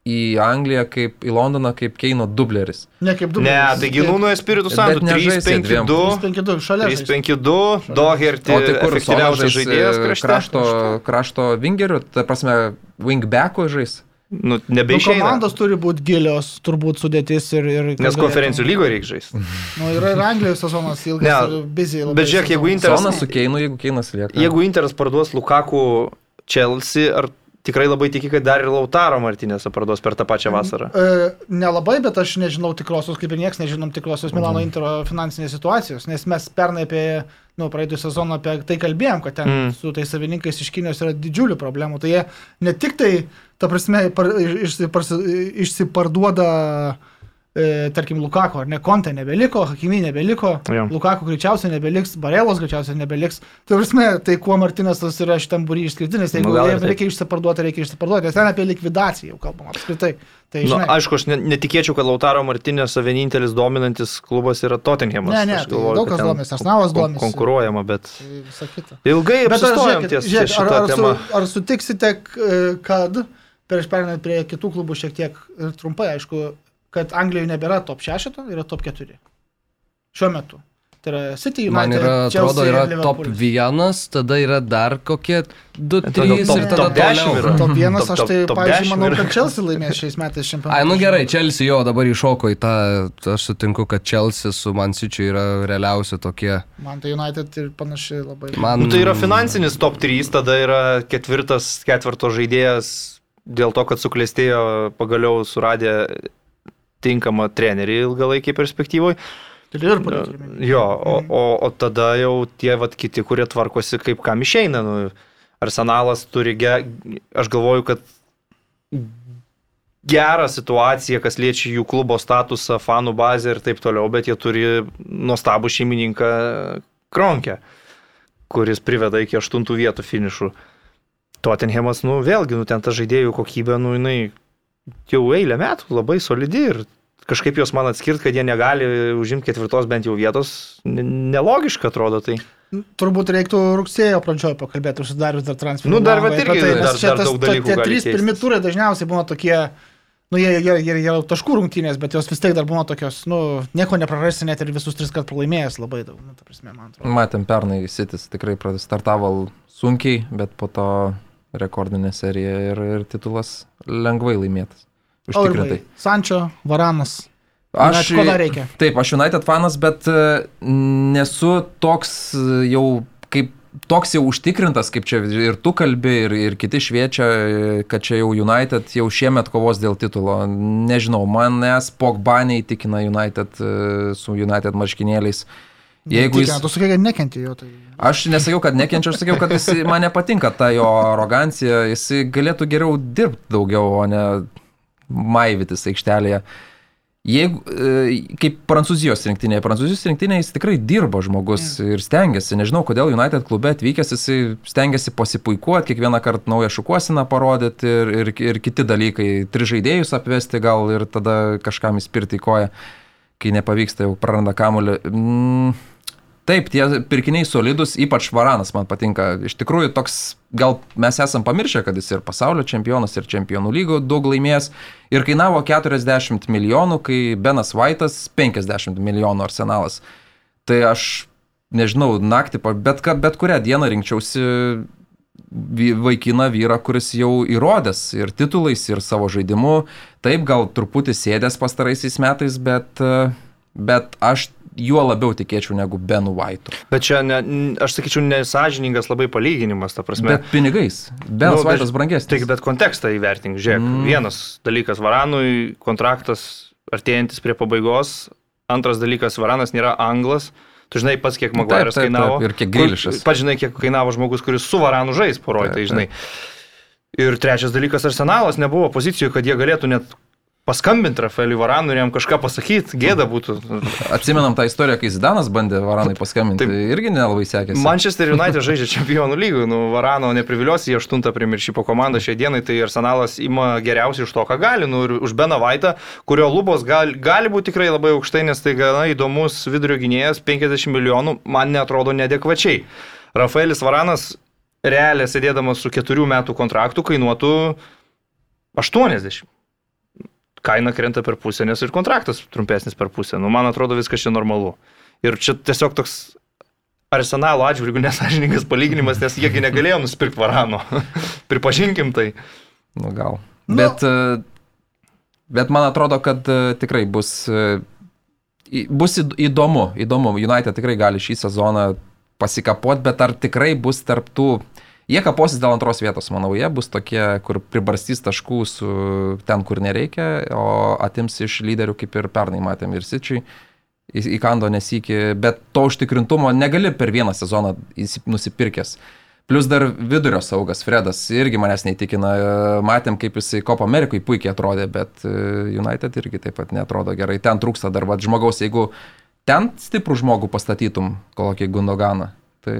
į Angliją kaip į Londoną kaip Keino dubleris.
Ne kaip du.
Ne, taigi Nuno Espiritu
Bet
Santu
nežaisi dviem.
3-5-2.
5-2 šalia. žais.
3-5-2, Doherty,
O tai kur
efektyviausias žaidėjas krašte.
krašto, krašto vingerių, ta prasme, wingbacko žais.
Nu,
Nu,
nebeišeina.
komandos turi būti gilios, turbūt sudėtis ir... ir
Nes konferencijų lygoje reikia žaisti.
Nu, yra ir Anglijos sezonas ilgas,
Ne,
ir busy labai.
Bet žiūrėk, jeigu
sezonas.
Interas,
Sonas su Keinu, jeigu Keinas lieka.
jeigu Interas parduos Lukaku Chelsea, ar tikrai labai tiki, kad dar ir Lautaro Martinėsą parduos per tą pačią vasarą?
E, nelabai, bet aš nežinau tikrosios, kaip ir niekas nežinom tikrosios Milano Intero finansinės situacijos, nes mes pernai apie, nu, praeitų sezoną apie tai kalbėjom, kad ten
Mm.
su tais savininkais iš Kinijos yra didžiulių problemų. Tai jie ne tik tai, ta prasme, par, išsipars, išsiparduoda, e, tarkim, Lukako, ar ne, Konte nebeliko, Hakimi nebeliko,
Jo.
Lukako greičiausiai nebeliks, Barelos greičiausiai nebeliks. Tai prasme, tai kuo Martinesas yra šitam būry išskirtinis, jeigu
Nu,
nu,
ir
jiem
taip.
reikia išsiparduoti, reikia išsiparduoti, nes ten apie likvidaciją jau kalbam apskritai. Tai,
Na,
žinai,
aišku, aš ne, netikėčiau, kad Lautaro Martinėsą vienintelis dominantis klubas yra Tottenhamas.
Ne, ne, tai
galvoju,
daug kas domisi, Arsenalas domisi.
Konkuruojama, bet
tai
ilgai
Bet ar, žiūrėkit, žiūrėkit, ar, ar, su, ar sutiksite, kad, prieš perinant prie kitų klubų šiek tiek trumpai, aišku, kad Anglijoje nebėra top 6, yra top 4. Šiuo metu. Tai yra City United.
Man yra,
Chelsea
atrodo, yra top
Liverpoolis.
1 tada yra dar kokie 2,
Tada
3
top-
ir tada
top 10
toliau.
yra.
Top 1,
Top-
aš
top-
tai,
top
pavyzdžiui,
10
manau, kad Chelsea laimės šiais metais čempionatą.
Ai, nu gerai, Chelsea jo dabar iššoko į tą, aš sutinku, kad Chelsea su Man City yra realiausi tokie.
Man tai United ir panašiai labai.
Man,
Nu, tai yra finansinis top 3, tada yra ketvirtas, ketvirto žaidėjas dėl to, kad suklestėjo pagaliau suradę tinkamą trenerį ilgalaikiai perspektyvoje.
Tai Liverpoolio turime.
Jo, o, o, o tada jau tie vat, kiti, kurie tvarkosi kaip kam išeina. Nu, arsenalas turi, ge, aš galvoju, kad gerą situaciją, kas liečia jų klubo statusą, fanų bazę ir taip toliau, bet jie turi nuostabų šeimininką Kronkę, kuris priveda iki aštuntų vietų finišų. Tottenhamas, nu vėlgi, nu ten ta žaidėjų kokybė, nu jinai jau eilę metų labai solidi ir kažkaip juos man atskirti, kad jie negali užimti ketvirtos bent jau vietos, nelogiška atrodo tai.
Turbūt reiktų rugsėjo pradžioje pakalbėti, užsidarius dar transferų.
Nu, dar
apie
irgi
tai,
dar-
nes čia
dar
tas-
daug
ta-
dalykų
Tie trys pirmi turai dažniausiai būna tokie, nu, jie, jie, jie, jie jau taškų rungtynės, bet jos vis tiek dar būna tokios, nu, nieko neprarasti net ir visus tris kart pralaimėjęs labai daug, nu, ta prasme, man atrodo.
Matėm pernai Sitis tikrai startavo sunkiai, bet po to rekordinė serija ir, ir titulas lengvai laimėtas. Užtikrintai.
Sančio, Varanas.
Aš,
ko dar reikia?
Taip, aš United fanas, bet e, nesu toks jau kaip toks jau užtikrintas, kaip čia ir tu kalbi, ir, ir kiti šviečia, e, kad čia jau United jau šiemet kovos dėl titulo. Nežinau, manęs Pogba neįtikina United e, su United marškinėliais. Jeigu jis...
Tu sakai, kad nekenti jo, tai...
Aš nesakiau, kad nekenčiu, aš sakiau, kad jis, man nepatinka ta jo arogancija, jis galėtų geriau dirbti daugiau, o ne maivytis aikštelėje. Jeigu, e, kaip Prancūzijos rinktinėje, Prancūzijos rinktinėje jis tikrai dirba žmogus ir stengiasi. Nežinau, kodėl United klube atvykęs jisai stengiasi pasipuikuoti, kiekvieną kartą naują šukuosiną parodyti ir, ir, ir kiti dalykai. Tris žaidėjus apvesti gal ir tada kažkam įspirti į koją, kai nepavyksta, jau praranda kamuolį. Mm, Taip, tie pirkiniai solidus, ypač Varanas man patinka. Iš tikrųjų, toks, gal mes esam pamiršę, kad jis ir pasaulio čempionas, ir čempionų lygų daug laimėjęs. Ir kainavo 40 milijonų, kai Benas Vaitas 50 milijonų arsenalas. Tai aš, nežinau, naktį, bet, bet kurią dieną rinkčiausi vaikiną vyrą, kuris jau įrodęs ir titulais, ir savo žaidimu. Taip, gal truputį sėdęs pastaraisiais metais, bet, bet aš juo labiau tikėčiau negu Benu Vaitu.
Bet čia, ne, aš sakyčiau, nesažiningas labai palyginimas, ta prasme.
Bet pinigais. Benas
Nu,
Vaitas brangesnis.
Taigi, bet kontekstą įvertink, žiūrėk. Mm. Vienas dalykas, Varanui kontraktas artėjantis prie pabaigos, antras dalykas, Varanas nėra anglas. Tu žinai pats, kiek Maguire'as
taip, taip,
kainavo.
ir kiek Grealishas.
Pats žinai, kiek kainavo žmogus, kuris su Varanu žais poroj,
Taip,
tai žinai. Ir trečias dalykas, Arsenalas nebuvo pozicijoje, kad jie galėtų net paskambinti Rafaeliui Varanui ir jam kažką pasakyti, gėda būtų.
Atsimenam tą istoriją, kai Zidanas bandė Varanai paskambinti,
Taip.
tai irgi nelabai sekėsi.
Manchester United žaidžia čempionų lygų, nu, Varano nepriviliosi į aštuntą primiršypo komandą šiai dienai, tai Arsenalas ima geriausiai iš to, ką gali, nu, ir už Beną Vaitą, kurio lubos gali, gali būti tikrai labai aukštai, nes tai gana įdomus vidurio gynėjas, 50 milijonų, man netrodo nedekvačiai. Rafaelis Varanas realiai sėdėdamas su keturių metų kontraktu kainuotų 80 kaina krenta per pusę, nes ir kontraktas trumpesnis per pusę. Nu, man atrodo, viskas čia normalu. Ir čia tiesiog toks arsenalo atžvilgių nesažininkas palyginimas, nes jiegi negalėjo nusipirkti varano. Pripažinkim tai.
Nu, gal.
Nu.
Bet, e, bet man atrodo, kad e, tikrai bus, e, bus įd- įdomu. Įdomu. United tikrai gali šį sezoną pasikapot, bet ar tikrai bus tarptų... Jie kaposis dėl antros vietos, manau, jie bus tokie, kur pribarstys taškų su ten, kur nereikia, o atims iš lyderių, kaip ir pernai matėm ir Sičiui, į- įkando nesikį, bet to užtikrintumo negali per vieną sezoną nusipirkęs. Plus dar vidurio saugas Fredas irgi manęs neįtikina. Matėm, kaip jisai Kopo Amerikai puikiai atrodė, bet e, United irgi taip pat netrodo gerai. Ten trūksta dar vad žmogaus. Jeigu ten stiprų žmogų pastatytum, kokį Gundoganą, tai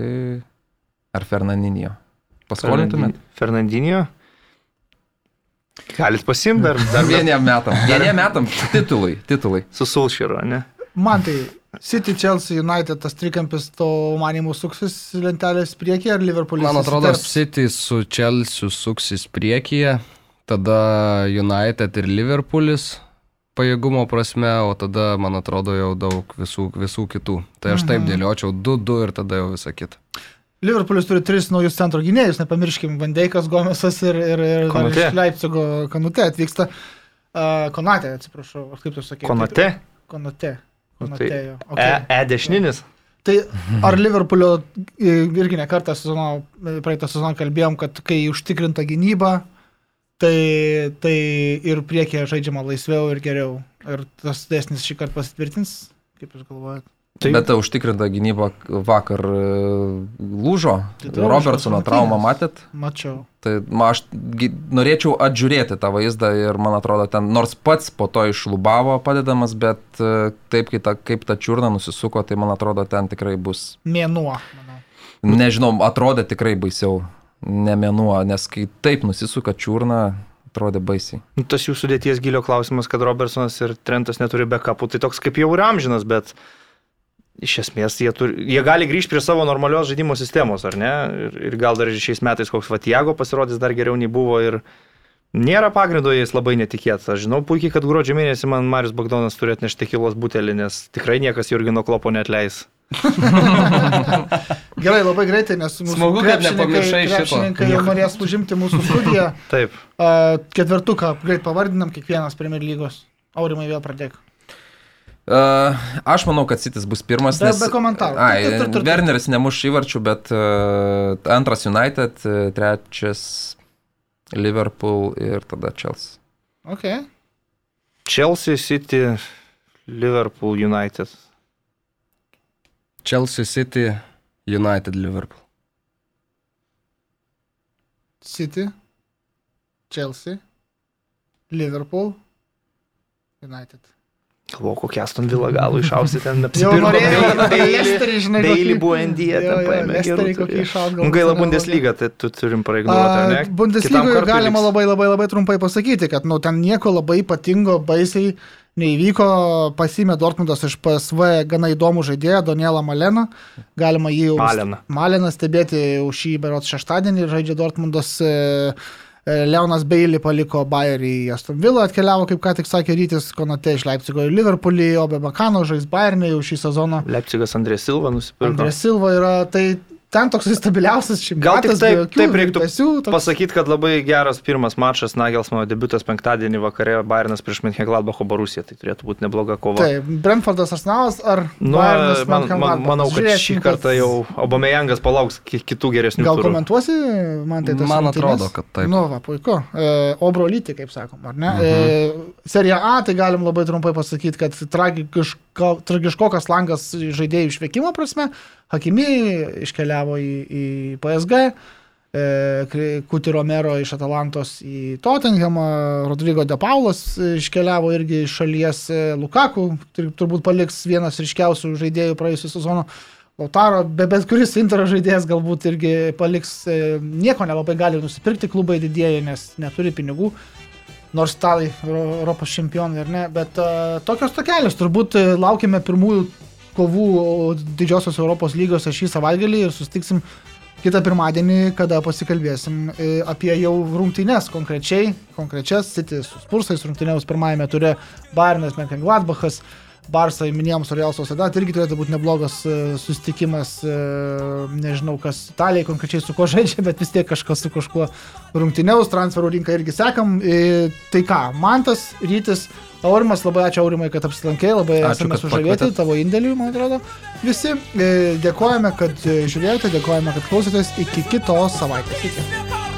ar Fernandinio? Paskolintumėt?
Fernandinio. Galit pasimti dar, dar
vieniem metam. Vieniem metam titulai. Titulai.
su Sulšyru, ne?
Man tai City, Chelsea, United, tas trikampis to manimų suksis lentelės priekį ar Liverpoolis?
Man atrodo,
įsiterps?
City su Chelsea suksis priekyje, tada United ir Liverpoolis pajėgumo prasme, o tada, man atrodo, jau daug visų, visų kitų. Tai aš taip dėliočiau 2-2 ir tada jau visą kitą.
Liverpoolis turi tris naujus centro gynėjus, nepamirškim, Vandeikas, Gomesas ir, ir, ir
Konate.
iš Leipzigo Kanute atvyksta. Uh, Konate, atsiprašau, kaip tu sakai?
Konate?
Konate.
Nu,
Konate,
tai
jo.
E,
Okay.
e dešininis.
Tai ar Liverpoolio irgi ne kartą sezono, praeitą sezoną kalbėjom, kad kai užtikrinta gynyba, tai, tai ir priekėje žaidžiama laisviau ir geriau. Ir tas dėsnis šį kartą pasitvirtins, kaip jūs galvojate?
Tai-
Bet ta užtikrinta gynyba vakar e, lūžo.
Tai
Robertsono traumą matėt?
Mačiau.
Tai ma, aš norėčiau atžiūrėti tą vaizdą ir man atrodo ten, nors pats po to išlubavo padedamas, bet e, taip kaip ta, kaip ta čiurna nusisuko, tai man atrodo ten tikrai bus,
Mėnuo, manau.
nežinau, atrodė tikrai baisiau, ne mėnuo, nes kai taip nusisuka čiurna, atrodė baisiai.
Nu, tas jų sudėties gilio klausimas, kad Robertsonas ir Trentas neturi backupų, tai toks kaip jau ir amžinas, bet iš esmės jie, turi, jie gali grįžti prie savo normalios žaidimo sistemos, ar ne? Ir, ir gal dar šiais metais koks Vatiago pasirodys dar geriau nei buvo ir nėra pagrindo jais labai netikėtas. Aš žinau puikiai, kad gruodžio mėnesį man Marius Bagdonas turi atnešti kilos butelį, nes tikrai niekas Jurgino Klopo netleis.
Gerai, labai greitai, nes mūsų
Smagu, kad
krepšininkai- krepšininkai jau norės užimti mūsų studiją.
Taip.
Ketvirtuką greit pavardinam kiekvienas Premier lygos. Aurimai vėl pradėk.
Uh, aš manau, kad Sitis bus pirmas.
Be-
nes...
be komentarų.
Ai,
Tur, tur, tur.
Werneris nemuš įvarčių, bet uh, antras United, uh, trečias Liverpool ir tada Chelsea.
Okay.
Chelsea City, Liverpool United.
Chelsea City, United Liverpool.
City, Chelsea, Liverpool, United.
Galvoju, kokia Aston Villa galų išausi ten Daily-
Lesterį, žinai,
Daily buvo ND,
Jo,
ten paėmė
Lesterį
gerų
kokį išaut,
Nu, gaila. Bundesliga, tai tu turim?
A, Bundeslygoje galima labai labai labai trumpai pasakyti, kad nu, ten nieko labai ypatingo, baisiai neįvyko, pasimė Dortmundas iš PSV gana įdomų žaidėją, Danielą Maleną, galima jį jau
Maleną.
Maleną stebėti jau šį berots šeštadienį, žaidžia Dortmundas. E, Leonas Bailey paliko Bayerį į Aston Villa, atkeliavo, kaip ką tik sakė Rytis, Konate iš Leipzigo į Liverpoolį, o be Bakano žais Bayernį jau šį sezoną.
Leipzigas Andrės Silva nusipirko.
Andrės Silva yra, tai ten toks stabiliausias
Gal tik
čempionatas.
taip,
be jokių
taip reiktų
virpesių, toks-
pasakyti, kad labai geras pirmas mačas, Nagelsmano debutas penktadienį vakare, Bayernas prieš Mönchengladbacho Borusiją, tai turėtų būti nebloga kova.
Taip, Brentfordas Arsenalas ar
Nu,
Bayernas
man, man, manau, kad
Žiūrėsim,
šį kartą jau Obameyangas palauks ki- kitų geresnių
Gal
turų.
komentuosi, man tai tas
Man atrodo, kad taip.
Nu, va, puiku. E, o brolyti, kaip sakom, ar ne? Mhm. E, serija A, tai galim labai trumpai pasakyti, kad tragiško, tragiškokas langas žaidėjų išvykimo prasme. Hakimi iškeliavo į, į PSG. e, Kuti Romero iš Atalantos į Tottenhamą, Rodrigo De Paulas iškeliavo irgi iš šalies, e, Lukaku tur- turbūt paliks vienas ryškiausių žaidėjų praėjusiu sezonu. Lautaro, be bet kuris Intero žaidėjas galbūt irgi paliks, e, nieko nelabai gali nusipirkti klubai didieji, nes neturi pinigų, nors talai Euro- Europos čempionai ar ne, bet uh, tokios tokelės, turbūt e, laukime pirmųjų kovų didžiosios Europos lygos šį savaitgalį ir sustiksim kitą pirmadienį, kada pasikalbėsim e, apie jau rungtynes konkrečiai, konkrečias City su Spursais rungtynėus pirmajame ture Bayernas, Menkengladbachas. Barsą minėjom su Real Sociedad irgi turėtų būti neblogas e, susitikimas, e, nežinau kas Italijai konkrečiai su kuo žaidžia, bet vis tiek kažkas su kažkuo rungtyniaus, transferų rinką irgi sekam. E, Tai ką, Mantas, Rytis, Aurimas, labai ačiū Aurimai, kad apsilankė, labai
Ačiū,
esame sužavėti
pakvietėt.
tavo indėliu, man atrodo. Visi dėkojame, kad žiūrėjote, dėkojame, kad klausėtės. Iki kitos savaitės. Iki.